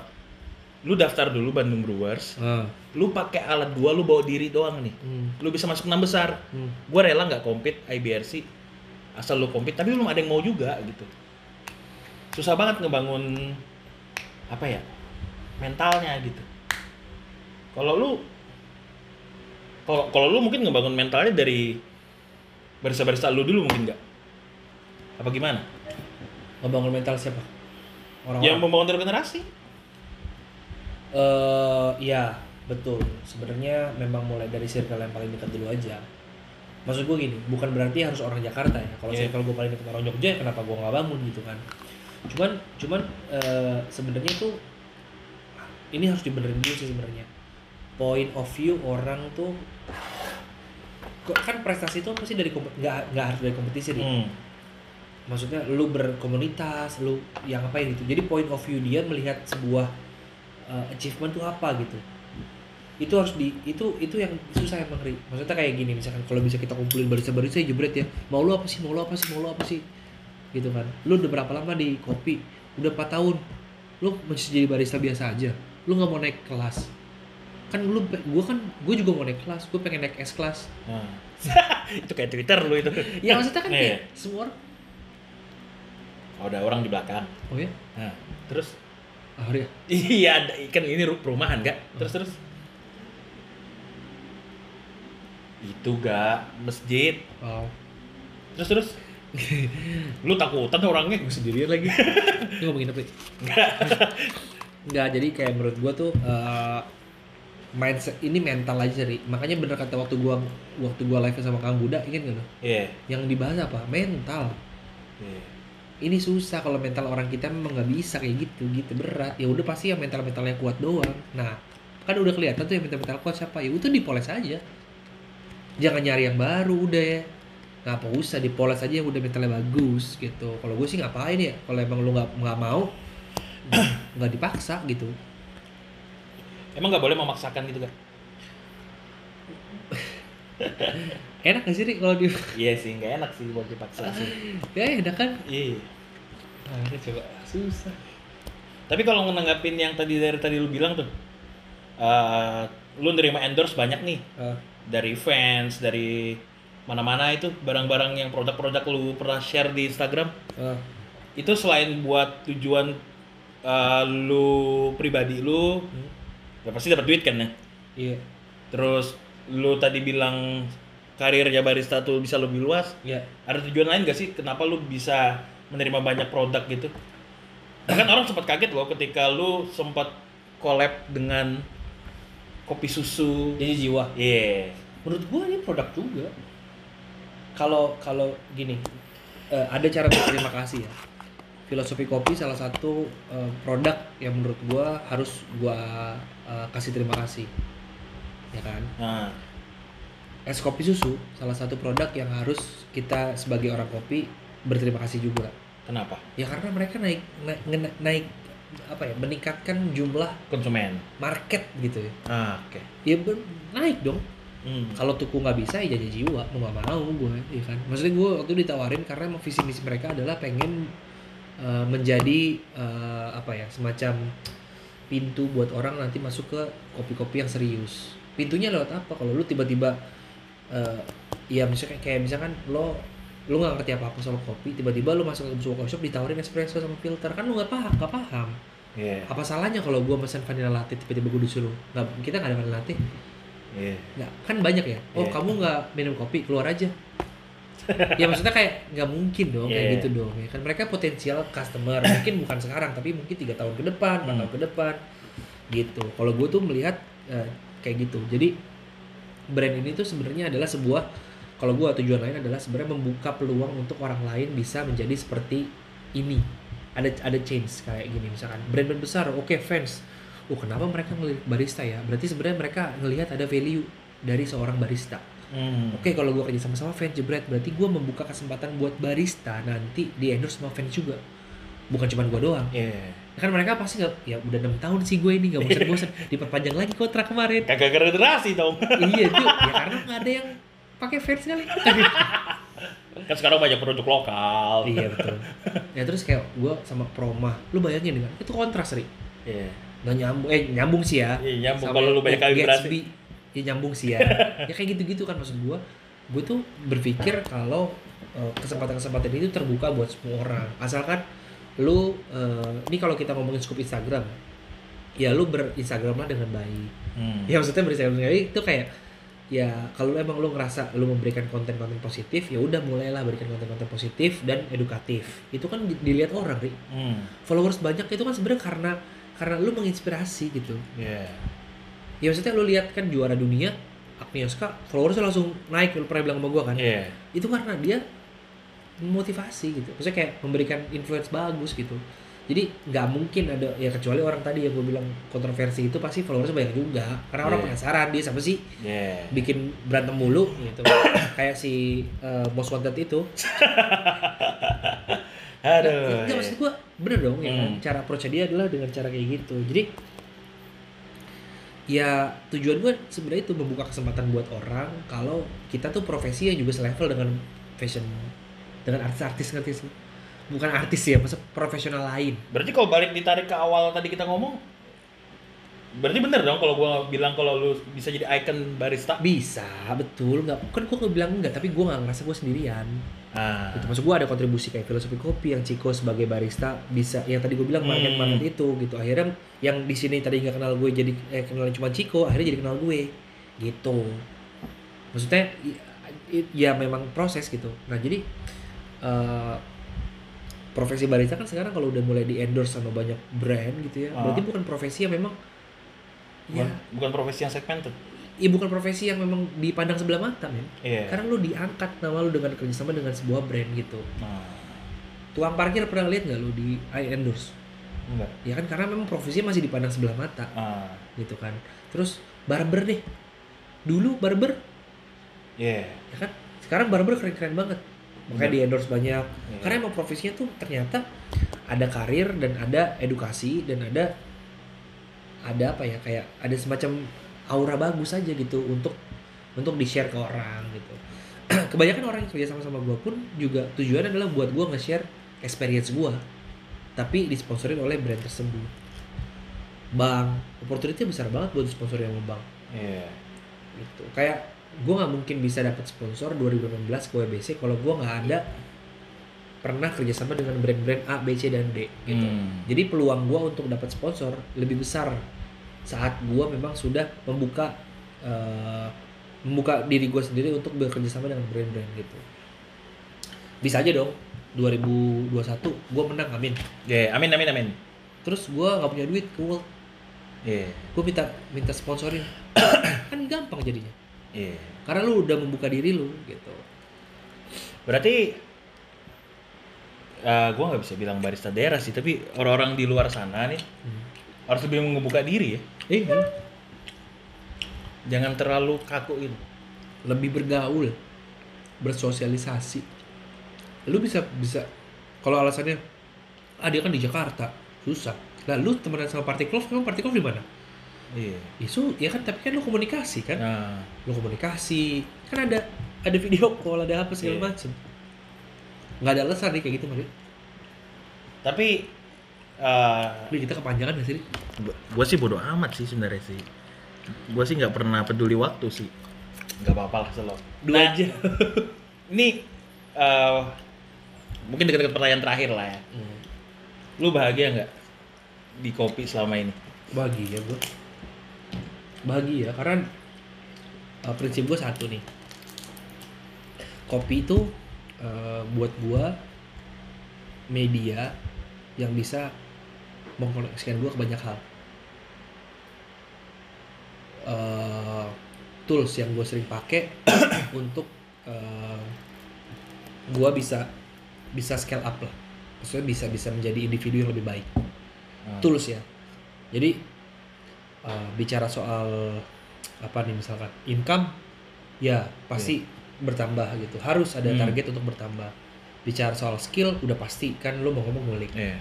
lu daftar dulu Bandung Brewers. Ah, lu pakai alat gua lu bawa diri doang nih. Hmm, lu bisa masuk enam besar. Hmm. gue rela nggak compete IBRC asal lu compete tapi belum ada yang mau juga gitu. Susah banget ngebangun apa ya mentalnya gitu. Kalau lu kalau kalau lu mungkin ngebangun mentalnya dari barista-barista lu dulu mungkin nggak? Apa gimana? Ngebangun mental siapa? Orang-orang. yang membangun regenerasi Eh, ya betul. Sebenarnya memang mulai dari circle yang paling dekat dulu aja. Maksud gue gini, bukan berarti harus orang Jakarta ya. Kalau Iya. circle gue paling dekat orang Jogja, ya kenapa gue nggak bangun gitu kan? Cuman, cuman eh, sebenarnya itu ini harus dibenerin dulu sih sebenarnya. Point of view orang tuh kok kan prestasi itu pasti dari nggak nggak harus dari kompetisi nih. hmm. maksudnya lu berkomunitas lu yang ngapain gitu jadi point of view dia melihat sebuah uh, achievement tuh apa gitu. Itu harus di itu itu yang susah emang Ri. maksudnya kayak gini misalkan kalau bisa kita kumpulin barista barista jebret ya. Mau lu apa sih? Mau lu apa sih? Mau lu apa sih? Gitu kan. Lu udah berapa lama di kopi? Udah 4 tahun. Lu masih jadi barista biasa aja. Lu nggak mau naik kelas. Kan lu gue kan gue juga mau naik kelas. Gue pengen naik S kelas. Nah. itu kayak Twitter lu itu. ya maksudnya kan Iya. kayak semua orang Oh, ada orang di belakang. oh ya Nah, terus ya iya kan ini ru- perumahan gak? Terus terus itu gak masjid. wow Terus terus lu takutan orangnya gue sendirian lagi. Ini ngomongin apa? ya? Enggak, jadi kayak menurut gua tuh eh, mindset ini mental aja ri. Makanya bener kata waktu gua waktu gua live sama Kang gak lo? Iya. Yang dibahas apa? Mental. Iya. Ini susah kalau mental orang kita memang nggak bisa kayak gitu, gitu berat. Ya udah pasti yang mental mentalnya kuat doang. Nah, kan udah kelihatan tuh yang mental mental kuat siapa? Ya itu dipoles aja. Jangan nyari yang baru udah ya. Ngapa usah dipoles aja yang udah mentalnya bagus gitu. Kalau gue sih ngapain ya? Kalau emang lu nggak nggak mau, nggak dipaksa gitu. Emang nggak boleh memaksakan gitu kan? Enak gak sih Ri kalau di Iya sih, nggak enak sih buat dipaksa sih. ya enak kan? Iya. Nah, coba susah. Tapi kalau ngenanggapin yang tadi dari tadi lu bilang tuh, eh lu nerima endorse banyak nih Ah, dari fans, dari mana-mana itu barang-barang yang produk-produk lu pernah share di Instagram. ah. Itu selain buat tujuan eh, lu pribadi lu, Hmm. ya pasti dapat duit kan ya. Iya, Terus lu tadi bilang karirnya barista tuh bisa lebih luas. iya. Ada tujuan lain gak sih kenapa lu bisa menerima banyak produk gitu? Bahkan orang sempat kaget loh ketika lu sempat collab dengan kopi susu. Jadi jiwa. Iya. Menurut gua ini produk juga. Kalau kalau gini, eh, ada cara berterima kasih ya. Filosofi kopi salah satu eh, produk yang menurut gua harus gua eh, kasih terima kasih. Ya kan? Nah, Es kopi susu salah satu produk yang harus kita sebagai orang kopi berterima kasih juga. kenapa? Ya karena mereka naik naik, naik apa ya meningkatkan jumlah Konsumen. market gitu ya. Ah, oke. Ya ber- naik dong. Hmm. Kalau tuku nggak bisa ya jadi jiwa mau nggak mau gue, ya kan. Maksudnya gue waktu ditawarin karena emang visi misi mereka adalah pengen uh, menjadi uh, apa ya semacam pintu buat orang nanti masuk ke kopi-kopi yang serius. Pintunya lewat apa? Kalau lu tiba-tiba uh, ya misalnya kayak misalkan lo lu nggak ngerti apa apa soal kopi tiba-tiba lu masuk ke sebuah coffee shop ditawarin espresso sama filter kan lu nggak paham nggak paham Iya. apa salahnya kalau gua pesan vanilla latte tiba-tiba gue disuruh nggak kita nggak ada vanilla latte Iya. nggak kan banyak ya oh Iya. kamu nggak minum kopi keluar aja ya maksudnya kayak nggak mungkin dong kayak Iya. gitu dong ya kan mereka potensial customer mungkin bukan sekarang tapi mungkin tiga tahun ke depan empat Hmm. tahun ke depan gitu kalau gue tuh melihat eh, kayak gitu jadi brand ini tuh sebenarnya adalah sebuah kalau gue tujuan lain adalah sebenarnya membuka peluang untuk orang lain bisa menjadi seperti ini. Ada ada change kayak gini misalkan brand-brand besar oke fans. Oh kenapa mereka ngelihat barista ya? Berarti sebenarnya mereka ngelihat ada value dari seorang barista. Hmm. Oke kalau gue kerja sama sama fans jebret berarti gue membuka kesempatan buat barista nanti di endorse sama fans juga. Bukan cuma gue doang. Iya. Kan mereka pasti nggak ya udah enam tahun sih gue ini nggak bosan-bosan diperpanjang lagi kontrak kemarin. Kagak generasi dong. iya itu ya karena nggak ada yang pakai fans kali. Kan sekarang banyak produk lokal. iya betul. Ya terus kayak gue sama Proma lu bayangin kan itu kontras ri Iya. nggak nyambung eh nyambung sih ya. Iya, nyambung. Kalau lu banyak kali berhasil. ya nyambung sih ya. Ya kayak gitu-gitu kan maksud gue gue tuh berpikir kalau eh, kesempatan-kesempatan itu terbuka buat semua orang. Asalkan lu eh, ini kalau kita ngomongin scope Instagram ya lu berinstagram lah dengan baik Hmm. ya maksudnya berinstagram dengan baik itu kayak ya kalau lu emang lu ngerasa lu memberikan konten-konten positif ya udah mulailah berikan konten-konten positif dan edukatif itu kan di- dilihat orang ri Hmm. followers banyak itu kan sebenarnya karena karena lu menginspirasi gitu Iya. ya maksudnya lu lihat kan juara dunia Agnieszka followersnya langsung naik lu pernah bilang sama gua kan Iya. itu karena dia memotivasi gitu maksudnya kayak memberikan influence bagus gitu jadi nggak mungkin ada ya kecuali orang tadi yang gue bilang kontroversi itu pasti followersnya banyak juga karena orang Iya. penasaran dia siapa sih Yeah. bikin berantem mulu gitu kayak si eh, Most Wanted itu Aduh. Enggak maksud gua bener dong ya kan Hmm. cara approach dia adalah dengan cara kayak gitu. Jadi ya tujuan gua sebenarnya itu membuka kesempatan buat orang kalau kita tuh profesi yang juga selevel dengan fashion dengan artis-artis ngerti sih. Bukan artis ya, maksud profesional lain. Berarti kalau balik ditarik ke awal tadi kita ngomong, berarti bener dong kalau gua bilang kalau lu bisa jadi icon barista. Bisa, betul. Nggak, kan gua nggak bilang enggak, tapi gua nggak ngerasa gua sendirian. Ah. Gitu. Maksud gua ada kontribusi kayak filosofi kopi yang Ciko sebagai barista bisa yang tadi gua bilang market Hmm. market itu gitu. Akhirnya yang di sini tadi nggak kenal gue jadi eh kenal cuma Ciko, akhirnya jadi kenal gue. Gitu. Maksudnya ya memang proses gitu. Nah, jadi eh, profesi barista kan sekarang kalau udah mulai di endorse sama banyak brand gitu ya. Ah. Berarti bukan profesi yang memang ya, Bukan, bukan profesi yang segmented. ya bukan profesi yang memang dipandang sebelah mata, men. Iya. Karena lu diangkat nama lu dengan kerjasama dengan sebuah brand gitu. Nah, Tukang parkir pernah lihat nggak lu di I endorse? enggak. Ya kan karena memang profesinya masih dipandang sebelah mata Ah. gitu kan. Terus barber deh. Dulu barber Iya. ya kan. Sekarang barber keren-keren banget. Makanya Bener. di endorse banyak. Iya. Karena emang profesinya tuh ternyata ada karir dan ada edukasi dan ada ada apa ya kayak ada semacam aura bagus aja gitu untuk untuk di share ke orang gitu. Kebanyakan orang yang kerja sama sama gue pun juga tujuannya adalah buat gue nge-share experience gue, tapi disponsorin oleh brand tersebut. Bang, opportunity besar banget buat disponsorin sama bang Iya. gitu kayak gue nggak mungkin bisa dapat sponsor 2018 ke WBC kalau gue nggak ada pernah kerjasama dengan brand-brand A, B, C dan D gitu. Hmm. Jadi peluang gue untuk dapat sponsor lebih besar saat gue memang sudah membuka eh, membuka diri gue sendiri untuk bekerja sama dengan brand-brand gitu. Bisa aja dong 2021 gue menang amin. Iya, amin amin amin. Terus gue nggak punya duit ke World, Iya. gue minta minta sponsorin kan gampang jadinya. Iya. Karena lu udah membuka diri lu gitu. Berarti eh gue nggak bisa bilang barista daerah sih, tapi orang-orang di luar sana nih harus lebih membuka diri ya. Iya. Jangan terlalu kaku gitu. Lebih bergaul, bersosialisasi. Lu bisa bisa kalau alasannya ah dia kan di Jakarta, susah. Lah lu temenan sama Party Club, emang Party Club di mana? Iya. Isu ya kan tapi kan lu komunikasi kan? Nah, Lu komunikasi, kan ada ada video call, ada apa segala Iya. macem. Nggak ada alasan nih kayak gitu, Mari. tapi eh Tapi kita kepanjangan gak sih? gue sih bodoh amat sih sebenarnya sih. Gue sih nggak pernah peduli waktu sih. Nggak apa-apa lah selo. Dua Nah, aja. Ini eh mungkin dekat-dekat pertanyaan terakhir lah ya. Hmm. Lu bahagia nggak di kopi selama ini? Bahagia gue. Bahagia karena uh, prinsip gue satu nih. Kopi itu uh, buat gue media yang bisa mengkoneksikan gue ke banyak hal. Uh, tools yang gue sering pakai untuk uh, gue bisa bisa scale up lah. Maksudnya bisa bisa menjadi individu yang lebih baik Hmm. tools ya. Jadi uh, bicara soal apa nih misalkan income ya pasti bertambah gitu. Harus ada Hmm. target untuk bertambah. Bicara soal skill udah pasti kan lu mau ngomong ngulik. Iya.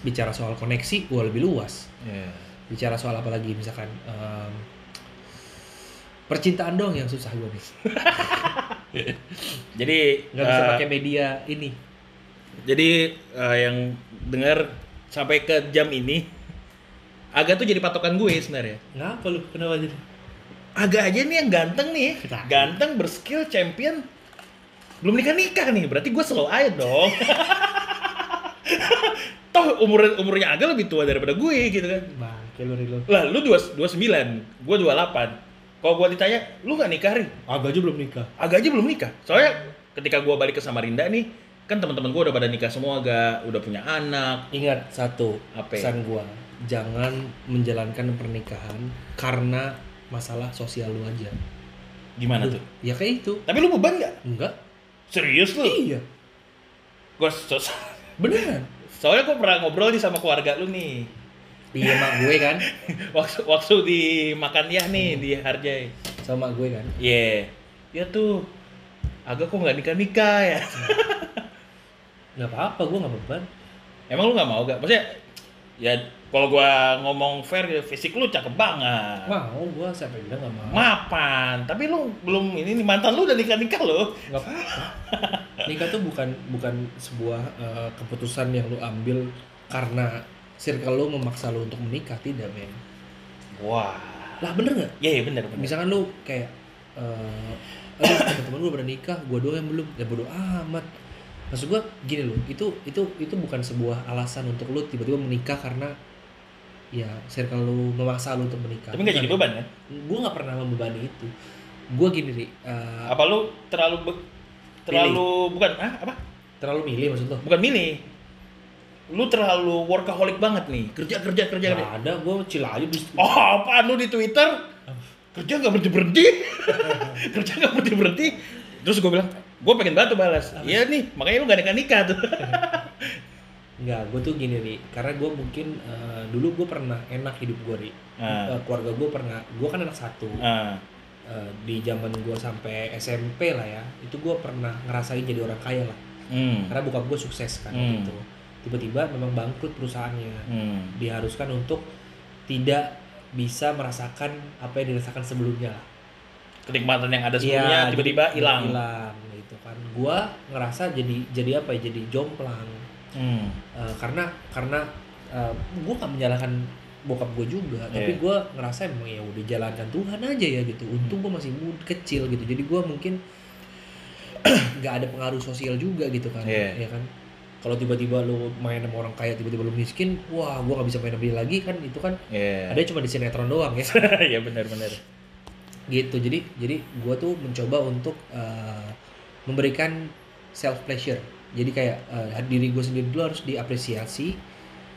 Bicara soal koneksi gua lebih luas. Iya. Bicara soal apa lagi misalkan um, percintaan dong yang susah gua nih. Jadi Nggak bisa eh, pakai media ini. Jadi eh, yang dengar sampai ke jam ini Aga tuh jadi patokan gue sebenarnya. Ngapa lu? Kenapa jadi? Aga aja nih yang ganteng nih, ganteng berskill champion, belum nikah nikah nih, berarti gue slow aja dong. Toh umur umurnya Aga lebih tua daripada gue gitu kan. Bangke lu Rilo. Lah lu dua dua sembilan, gue dua delapan. Kalau gue ditanya, lu nggak nikah ri? Agak aja belum nikah. Aga aja belum nikah. Soalnya ketika gue balik ke Samarinda nih, kan teman-teman gue udah pada nikah semua, Aga udah punya anak. Ingat satu Apa? pesan gua, jangan menjalankan pernikahan karena masalah sosial lu aja. Gimana Lu- tuh? Ya kayak itu. Tapi lu beban nggak? Enggak. Serius lu? Iya. Gue sos Beneran. Soalnya gue pernah ngobrol nih sama keluarga lu nih. iya mak gue kan Waktu waktu di makan ya nih di Harjai. sama mak gue kan Iya. Ya tuh. Agak kok nggak nikah nikah ya. nggak apa-apa gue nggak beban Emang lu nggak mau gak? Maksudnya ya kalau gua ngomong fair fisik lu cakep banget. mau gue siapa yang bilang nggak mau Mapan, tapi lu belum ini nih mantan lu udah nikah nikah lo. nggak apa-apa nikah tuh bukan bukan sebuah eh, keputusan yang lu ambil karena circle lu memaksa lu untuk menikah tidak men Wah. lah bener nggak Iya iya benar benar. misalkan lu kayak eh aduh teman-teman gue udah nikah gue doang yang belum ya bodo amat maksud gue gini loh itu itu itu bukan sebuah alasan untuk lu tiba-tiba menikah karena ya circle lu memaksa lu untuk menikah Tapi nggak jadi beban kan? gue nggak pernah membebani itu gue gini ri eh, Apa lu terlalu be- terlalu bukan ah apa? terlalu milih maksud lo Bukan milih. Lu terlalu workaholic banget nih. Kerja kerja kerja. kerja. Nggak ada gue chill aja di Oh, apaan lu di Twitter? Kerja nggak berhenti berhenti. kerja nggak berhenti berhenti. Terus gue bilang, gue pengen banget tuh balas. Iya nih, makanya lu gak nikah nikah tuh. Enggak, gue tuh gini ri karena gue mungkin eh, dulu gue pernah enak hidup gue ri Ah. Eh, keluarga gue pernah gue kan anak satu Ah, Eh, di zaman gue sampai SMP lah ya itu gue pernah ngerasain jadi orang kaya lah hmm. karena bokap gue sukses kan Hmm. gitu tiba-tiba memang bangkrut perusahaannya Hmm. diharuskan untuk tidak bisa merasakan apa yang dirasakan sebelumnya lah Kenikmatan yang ada Iya, sebelumnya tiba-tiba hilang. hilang gitu kan gue ngerasa jadi jadi apa ya jadi jomplang Hmm. Eh, karena karena gue gak menyalahkan bokap gue juga tapi Iya. gue ngerasa emang ya udah jalankan Tuhan aja ya gitu untung gue masih muda kecil gitu jadi gue mungkin nggak ada pengaruh sosial juga gitu kan Iya. ya kan kalau tiba-tiba lu main sama orang kaya tiba-tiba lu miskin wah gue nggak bisa main sama dia lagi kan itu kan Iya. ada cuma di sinetron doang ya Iya benar-benar. gitu jadi jadi gue tuh mencoba untuk eh, memberikan self pleasure jadi kayak eh, diri gue sendiri dulu harus diapresiasi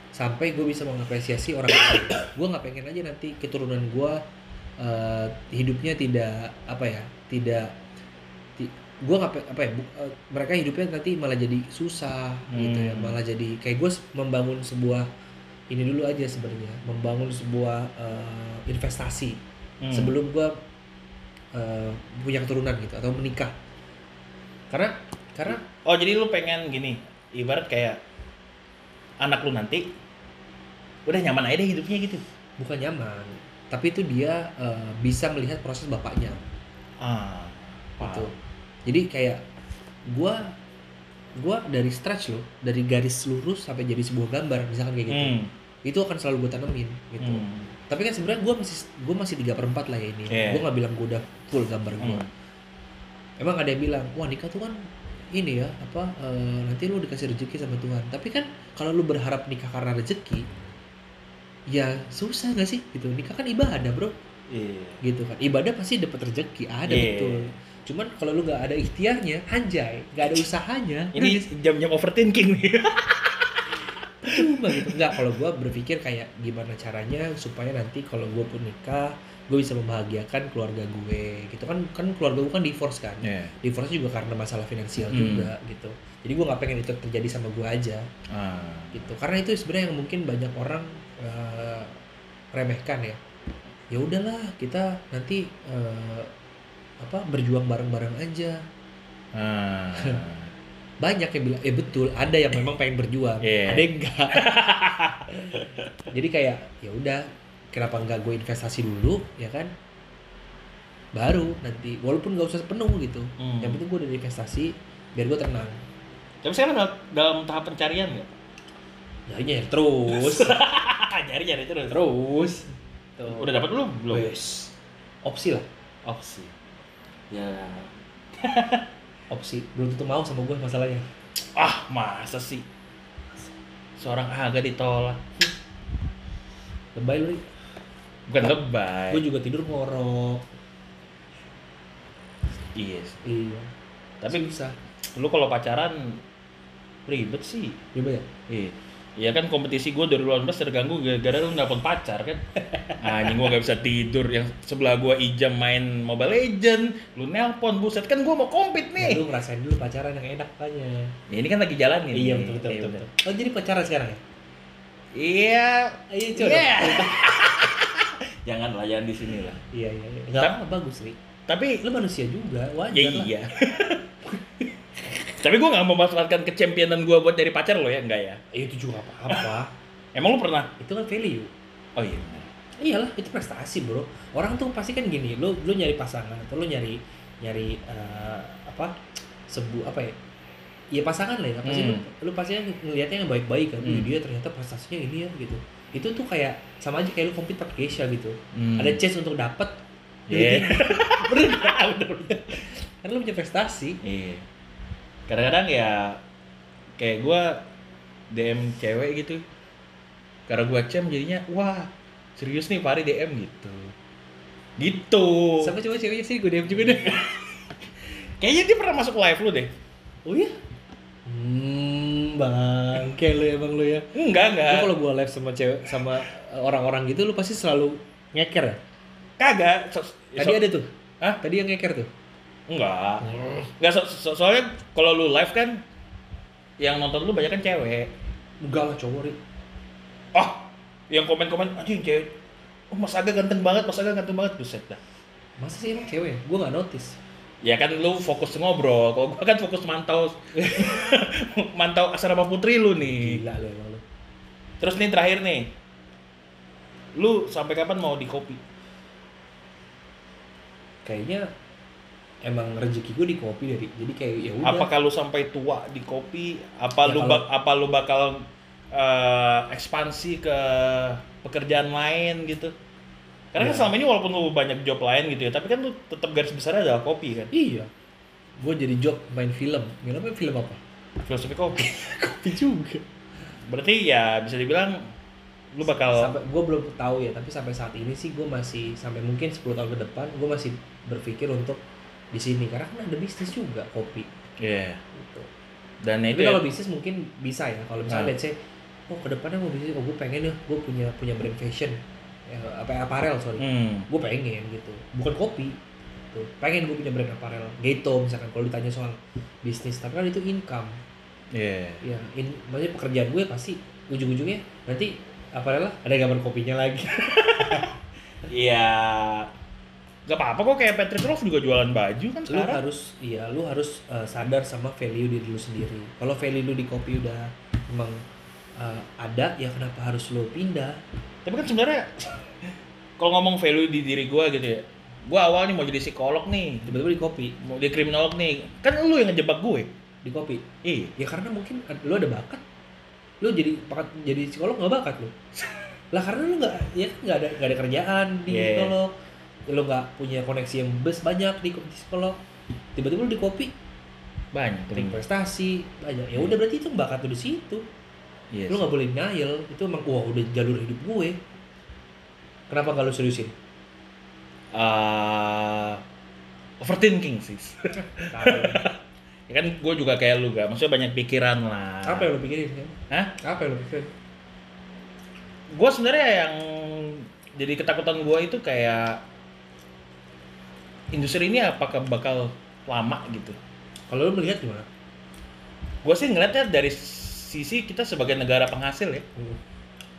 sampai gue bisa mengapresiasi orang lain gue nggak pengen aja nanti keturunan gue eh, hidupnya tidak apa ya tidak ti, gue nggak apa ya bu- eh, mereka hidupnya nanti malah jadi susah gitu ya Hmm. malah jadi kayak gue membangun sebuah ini dulu aja sebenarnya membangun sebuah eh, investasi Hmm. sebelum gue punya keturunan gitu atau menikah karena karena Oh jadi lu pengen gini, ibarat kayak anak lu nanti udah nyaman aja deh hidupnya gitu. bukan nyaman tapi itu dia eh, bisa melihat proses bapaknya Ah. gitu paham. jadi kayak gue gua dari stretch loh dari garis lurus sampai jadi sebuah gambar misalkan kayak gitu Hmm. itu akan selalu gue tanemin gitu Hmm. tapi kan sebenarnya gue masih gue masih tiga perempat lah ya ini Iya. gue nggak bilang gue udah full gambar gue Hmm. emang ada yang bilang wah nikah tuh kan ini ya apa eh, nanti lu dikasih rezeki sama Tuhan. Tapi kan kalau lu berharap nikah karena rezeki ya susah gak sih? Gitu. Nikah kan ibadah bro. Iya. gitu kan. Ibadah pasti dapat rezeki. Ada Iya. betul. Cuman kalau lu nggak ada ikhtiarnya anjay nggak ada usahanya Ini jam-jam overthinking nih. cuma gitu. Nggak kalau gue berpikir kayak gimana caranya supaya nanti kalau gue pun nikah gue bisa membahagiakan keluarga gue gitu kan kan keluarga gue kan divorce kan Iya. divorce juga karena masalah finansial Hmm. juga gitu jadi gue nggak pengen itu terjadi sama gue aja Ah. gitu karena itu sebenarnya yang mungkin banyak orang eh, remehkan ya ya udahlah kita nanti eh, apa berjuang bareng-bareng aja Ah. banyak yang bilang eh betul ada yang memang pengen berjuang Iya. ada yang enggak jadi kayak ya udah kenapa enggak gue investasi dulu ya kan baru nanti walaupun nggak usah penuh gitu Hmm. yang penting gue udah investasi biar gue tenang Tapi sekarang dalam, dalam tahap pencarian nggak? nyari terus Nyari-nyari terus. terus Tuh. Udah dapat belum? Belum. Wes. opsi lah Opsi. Ya. opsi belum tentu mau sama gue masalahnya Ah, masa sih? Seorang agak ditolak. lebay lu Bukan lebay. gue juga tidur ngorok Iya. sih. iya Tapi bisa lu kalau pacaran ribet sih. gimana ya Iya. Iya kan kompetisi gue 2018 terganggu gara-gara lu nelpon pacar kan. Anjing gua gak bisa tidur. Yang sebelah gua Ijam main Mobile Legend, lu nelpon buset kan gua mau kompet Nah, nih. lu ngerasain dulu pacaran yang enak tanya. Ya, ini kan lagi jalan nih. Iya betul betul betul. betul. Oh jadi pacaran sekarang ya? Iya. Iya coba. Iya. jangan lah, jangan di sini lah. Iya iya. iya. Enggak Tapi- apa bagus nih. Tapi Lu manusia juga, wajar ya lah. iya. Tapi gua nggak memanfaatkan kecempionan gua buat dari pacar lo ya, enggak ya? Eh, itu juga apa-apa. Emang lu pernah? itu kan value. Oh iya. benar. Iyalah, itu prestasi, Bro. Orang tuh pasti kan gini, lu lu nyari pasangan atau lu nyari nyari eh, apa? Sebu apa ya? Iya pasangan lah ya, pasti Hmm. lu pasti kan ngelihatnya yang baik-baik kan. Hmm. dia ternyata prestasinya ini ya gitu. Itu tuh kayak sama aja kayak lu compete pakai Keisha gitu. Hmm. Ada chance untuk dapat. Iya. Bener. Karena lu punya prestasi. Iya. Kadang-kadang ya kayak gua DM cewek gitu. Karena gua cem jadinya wah, serius nih Fari DM gitu. Gitu. Sama coba ceweknya sih gue DM juga deh. Kayaknya dia pernah masuk live lu deh. Oh iya? Hmm, bang, kayak lu emang lu ya. Enggak, Lu enggak. kalau gua live sama cewek sama orang-orang gitu lu pasti selalu ngeker ya? Kagak. So- Tadi so- ada tuh. Hah? Tadi yang ngeker tuh. Enggak. Enggak so- so- soalnya kalau lu live kan yang nonton lu banyak kan cewek. Enggak lah cowok, Ri. Oh, yang komen-komen anjing cewek. Oh, Mas Aga ganteng banget, Mas Aga ganteng banget buset dah. Masa sih emang cewek? Gua nggak notice. Ya kan lu fokus ngobrol, kalau gua kan fokus mantau mantau asrama putri lu nih. Gila lu emang lu. Terus nih terakhir nih. Lu sampai kapan mau di kopi? Kayaknya emang rezeki gue di kopi dari jadi kayak ya udah. Apakah lu sampai tua di kopi? Apa Ya, lu kalau- apa lu bakal eh, ekspansi ke pekerjaan lain gitu? Karena Ya. selama ini walaupun lu banyak job lain gitu ya, tapi kan lu tetap garis besarnya adalah kopi kan. Iya. Gue jadi job main film. Film apa film apa? Filosofi kopi. Kopi juga. Berarti ya bisa dibilang lu bakal Sampai gue belum tahu ya, tapi sampai saat ini sih gue masih sampai mungkin 10 tahun ke depan gue masih berpikir untuk di sini karena kan ada bisnis juga kopi Iya. gitu. Dan Tapi itu ya, kalau bisnis mungkin bisa ya. Kalau misalnya Nah. let's say, oh ke depannya mau bisnis, oh gue pengen ya, gue punya punya brand fashion, ya, apa apparel sorry, hmm, gue pengen gitu. Bukan kopi, tuh pengen gue punya brand apparel. Gitu misalkan kalau ditanya soal bisnis, tapi kan itu income, iya. ya. In, maksudnya pekerjaan gue pasti ujung-ujungnya nanti apparel lah ada gambar kopinya lagi. Iya. Gak apa-apa kok kayak Patrick Rolf juga jualan baju kan lu sekarang. harus, iya, lu harus uh, sadar sama value diri lu sendiri. Kalau value lu di kopi udah emang uh, ada, ya kenapa harus lu pindah? Tapi kan sebenarnya kalau ngomong value di diri gua gitu ya. Gua awalnya mau jadi psikolog nih, Tiba-tiba di kopi, mau jadi kriminolog nih. Kan lu yang ngejebak gue. di kopi. Iya. Ya karena mungkin ad- lu ada bakat. Lu jadi bakat jadi psikolog nggak bakat lu. lah karena lu nggak ya kan nggak ada nggak ada kerjaan di Yeah. psikolog. Lu nggak punya koneksi yang bes banyak di ko- di psikolog. Tiba-tiba lu di kopi, Banyak prestasi banyak. Ya udah berarti itu bakat lu di situ. Yes. Lu nggak boleh denial. Itu emang wah udah jalur hidup gue. Kenapa nggak lu seriusin? Eh, overthinking sih. ya kan gue juga kayak lu gak, maksudnya banyak pikiran lah. Apa yang lu pikirin? ya? Hah? Apa yang lu pikirin? gue sebenarnya yang jadi ketakutan gue itu kayak industri ini apakah bakal lama gitu Kalau lu melihat gimana? gue sih ngeliatnya dari sisi kita sebagai negara penghasil ya Hmm.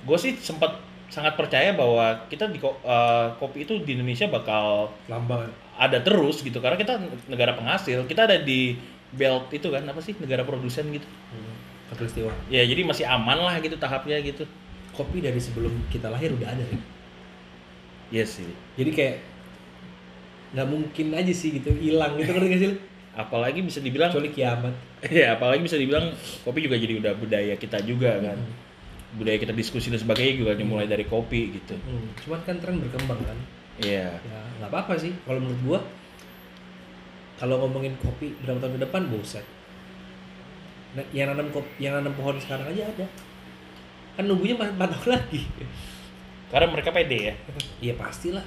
gue sih sempat sangat percaya bahwa kita di eh, kopi itu di Indonesia bakal Lambang. ada terus gitu karena kita negara penghasil kita ada di belt itu kan apa sih negara produsen gitu Hmm. Katulistiwa. ya jadi masih aman lah gitu tahapnya gitu Kopi dari sebelum kita lahir udah ada, Rik. iya sih jadi kayak nggak mungkin aja sih gitu hilang gitu gak sih? Apalagi bisa dibilang kecuali kiamat Ya, apalagi bisa dibilang kopi juga jadi udah budaya kita juga kan. Hmm. Budaya kita diskusi dan sebagainya juga mulai dari kopi gitu. Hmm, cuman kan tren berkembang kan Iya. ya nggak apa-apa sih kalau menurut gua kalau ngomongin kopi berapa tahun ke depan boset nah, yang nanam kopi yang nanam pohon sekarang aja ada kan nunggunya empat empat tahun lagi Karena mereka pede ya. iya pastilah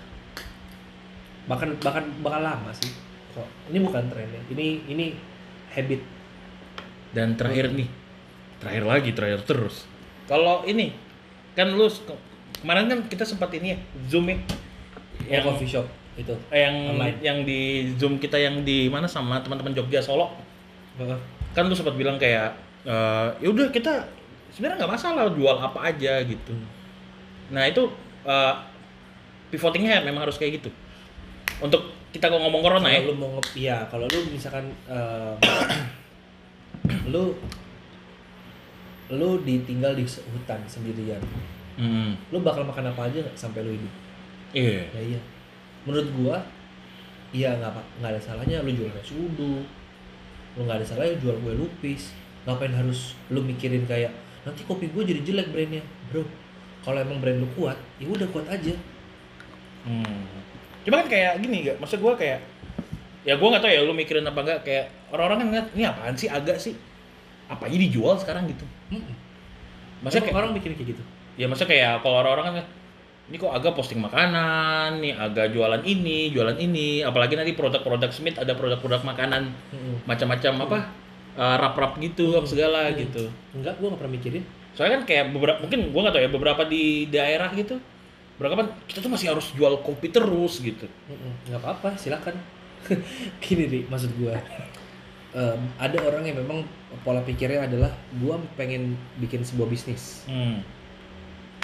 bahkan bahkan bakal lama sih kok ini bukan tren ya ini ini habit. Dan terakhir nih, terakhir lagi, terakhir terus. Kalau ini kan lu kemarin kan kita sempat ini ya zoom ya? Yang coffee shop itu. Yang Online. yang di zoom kita yang di mana sama teman-teman Jogja Solo? Heeh. kan lu sempat bilang kayak eh, ya udah kita sebenarnya nggak masalah jual apa aja gitu. Nah itu eh, pivotingnya memang harus kayak gitu. Untuk kita kalau ngomong corona ya? Kalau lu mau nge iya kalau lu misalkan eh, lu lu ditinggal di hutan sendirian. Hmm, lu bakal makan apa aja nggak sampai lu hidup? Iya. Ya iya. Menurut gua iya nggak nggak ada salahnya lu jual nasi uduk. Lu nggak ada salahnya jual kue lupis. Ngapain harus lu mikirin kayak nanti kopi gua jadi jelek brandnya? Bro kalau emang brand lu kuat ya udah kuat aja. Hmm. Cuma kan kayak gini gak, maksud gua kayak ya gua nggak tahu ya lu mikirin apa enggak kayak orang-orang kan ngeliat ini apaan sih? Agak sih. Apa aja dijual sekarang? Gitu. Maksudnya kayak, orang mikir kayak gitu. Ya maksudnya kayak kalau orang-orang kan ini kok agak posting makanan, nih agak jualan ini, jualan ini, apalagi nanti produk-produk Smith ada produk-produk makanan macam-macam apa eh, rap-rap gitu apa segala Hmm. gitu. enggak gua nggak pernah mikirin. Soalnya kan kayak beberapa mungkin gua nggak tahu ya beberapa di daerah gitu berapa kan kita tuh masih harus jual kopi terus gitu. Nggak apa-apa silakan gini ri maksud gua Em, ada orang yang memang pola pikirnya adalah gua pengen bikin sebuah bisnis Hmm.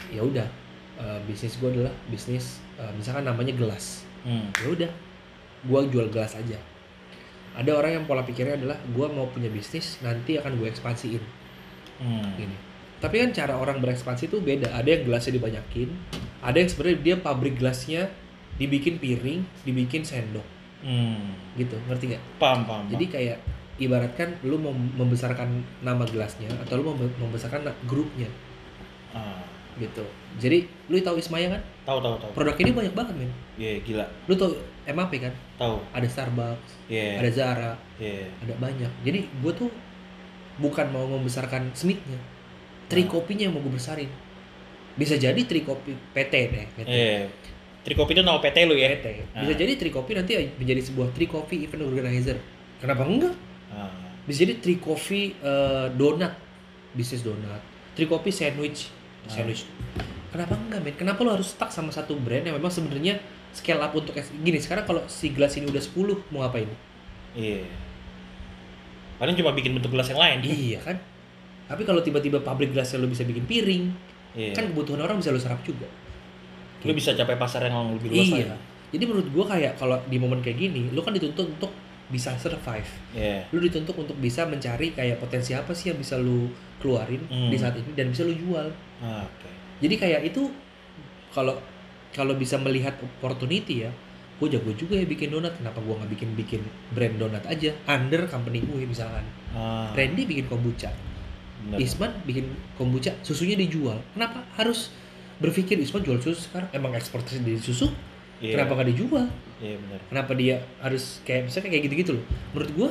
ya udah eh, bisnis gua adalah bisnis eh, misalkan namanya gelas Hmm. ya udah gua jual gelas aja ada orang yang pola pikirnya adalah gua mau punya bisnis nanti akan gue ekspansiin Hmm. gini tapi kan cara orang berekspansi itu beda ada yang gelasnya dibanyakin ada yang sebenarnya dia pabrik gelasnya dibikin piring dibikin sendok Hmm. gitu ngerti nggak Paham, paham. jadi kayak ibaratkan lu mau membesarkan nama gelasnya atau lu mau membe- membesarkan grupnya ah, gitu jadi lu tahu Ismaya kan tahu tahu tahu. produk ini banyak banget men Iya, gila. lu tahu MAP kan Tahu. ada Starbucks Iya. ada Zara Iya. ada banyak jadi gue tuh bukan mau membesarkan Smithnya tri Hmm. kopinya yang mau gue besarin bisa jadi tri kopi PT deh PT Iya. Trikopi itu nama PT lu ya? PT bisa Ah. jadi tri kopi nanti menjadi sebuah tri kopi event organizer kenapa enggak Ah. bisa jadi tri kopi eh, donat bisnis donat tri kopi sandwich Ah. sandwich kenapa enggak men kenapa lo harus stuck sama satu brand yang memang sebenarnya scale up untuk gini sekarang kalau si gelas ini udah 10 mau ngapain Iya. Paling cuma bikin bentuk gelas yang lain. iya kan tapi kalau tiba-tiba pabrik gelasnya lo bisa bikin piring Iya. kan kebutuhan orang bisa lo serap juga lu bisa capai pasar yang lebih luas iya lagi. jadi menurut gua kayak kalau di momen kayak gini lo kan dituntut untuk bisa survive Iya. lu dituntut untuk bisa mencari kayak potensi apa sih yang bisa lu keluarin Hmm. di saat ini dan bisa lu jual Ah, Oke. jadi kayak itu kalau kalau bisa melihat opportunity ya gue jago juga ya bikin donat kenapa gue nggak bikin bikin brand donat aja under company gue misalkan Ah, Randy bikin kombucha bener. Isman bikin kombucha susunya dijual kenapa harus berpikir Isman jual susu sekarang emang eksportasi dari susu Iya. kenapa nggak dijual Iya benar. kenapa dia harus kayak misalnya kayak gitu-gitu loh menurut gue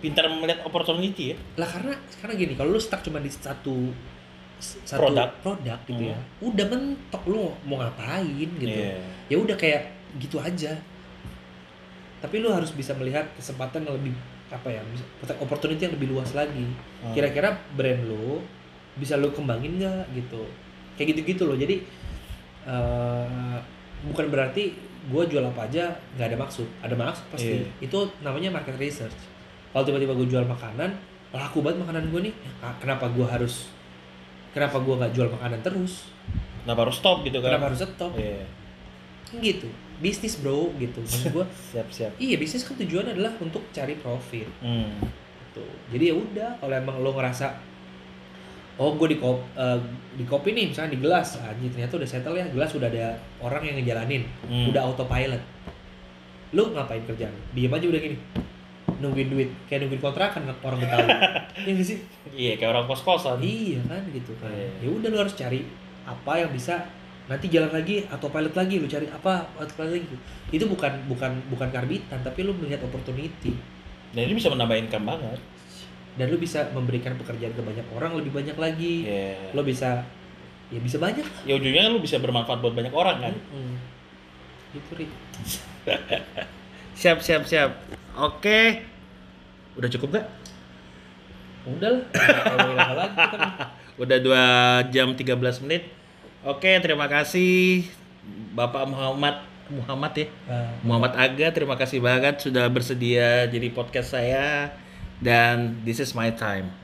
Pintar melihat opportunity ya. lah karena sekarang gini kalau lu stuck cuma di satu satu Produk. produk gitu Hmm. ya udah mentok lu mau ngapain gitu Iya. ya udah kayak gitu aja tapi lu harus bisa melihat kesempatan yang lebih apa ya opportunity yang lebih luas lagi. Ah. kira-kira brand lu bisa lu kembangin nggak gitu? Kayak gitu-gitu loh. Jadi eh, bukan berarti gue jual apa aja nggak ada maksud. Ada maksud pasti. Iya. itu namanya market research. Kalau tiba-tiba gue jual makanan laku banget makanan gue nih. Ah, kenapa gue harus kenapa gue nggak jual makanan terus? Kenapa harus stop gitu kan? kenapa harus stop? Iya. gitu bisnis bro gitu. Maksud gue Siap siap. iya bisnis kan tujuannya adalah untuk cari profit. Hmm. gitu. Jadi ya udah kalau emang lo ngerasa oh gue di kopi di kopi nih misalnya di gelas. Anjir ternyata udah settle ya. Gelas udah ada orang yang ngejalanin. Hmm. udah autopilot. Lu ngapain kerjaan? Diem aja udah gini. Nungguin duit. Kayak nungguin kontrakan orang betawi. Ya sih? Iya kayak orang kos kosan. iya kan gitu kan. Iya. ya udah lu harus cari apa yang bisa nanti jalan lagi autopilot lagi lu cari apa autopilot lagi itu bukan bukan bukan karbitan tapi lu melihat opportunity Dan ini bisa menambah income banget. dan lu bisa memberikan pekerjaan ke banyak orang lebih banyak lagi Iya. lo bisa ya bisa banyak Ya ujungnya lu bisa bermanfaat buat banyak orang kan. Mm-mm. gitu Ri. Siap siap siap. Oke. Udah cukup gak? udah lah Udah 2 jam 13 menit. Oke, terima kasih Bapak Muhammad Muhammad ya. Ah. Muhammad Aga, terima kasih banget sudah bersedia jadi podcast saya dan this is my time.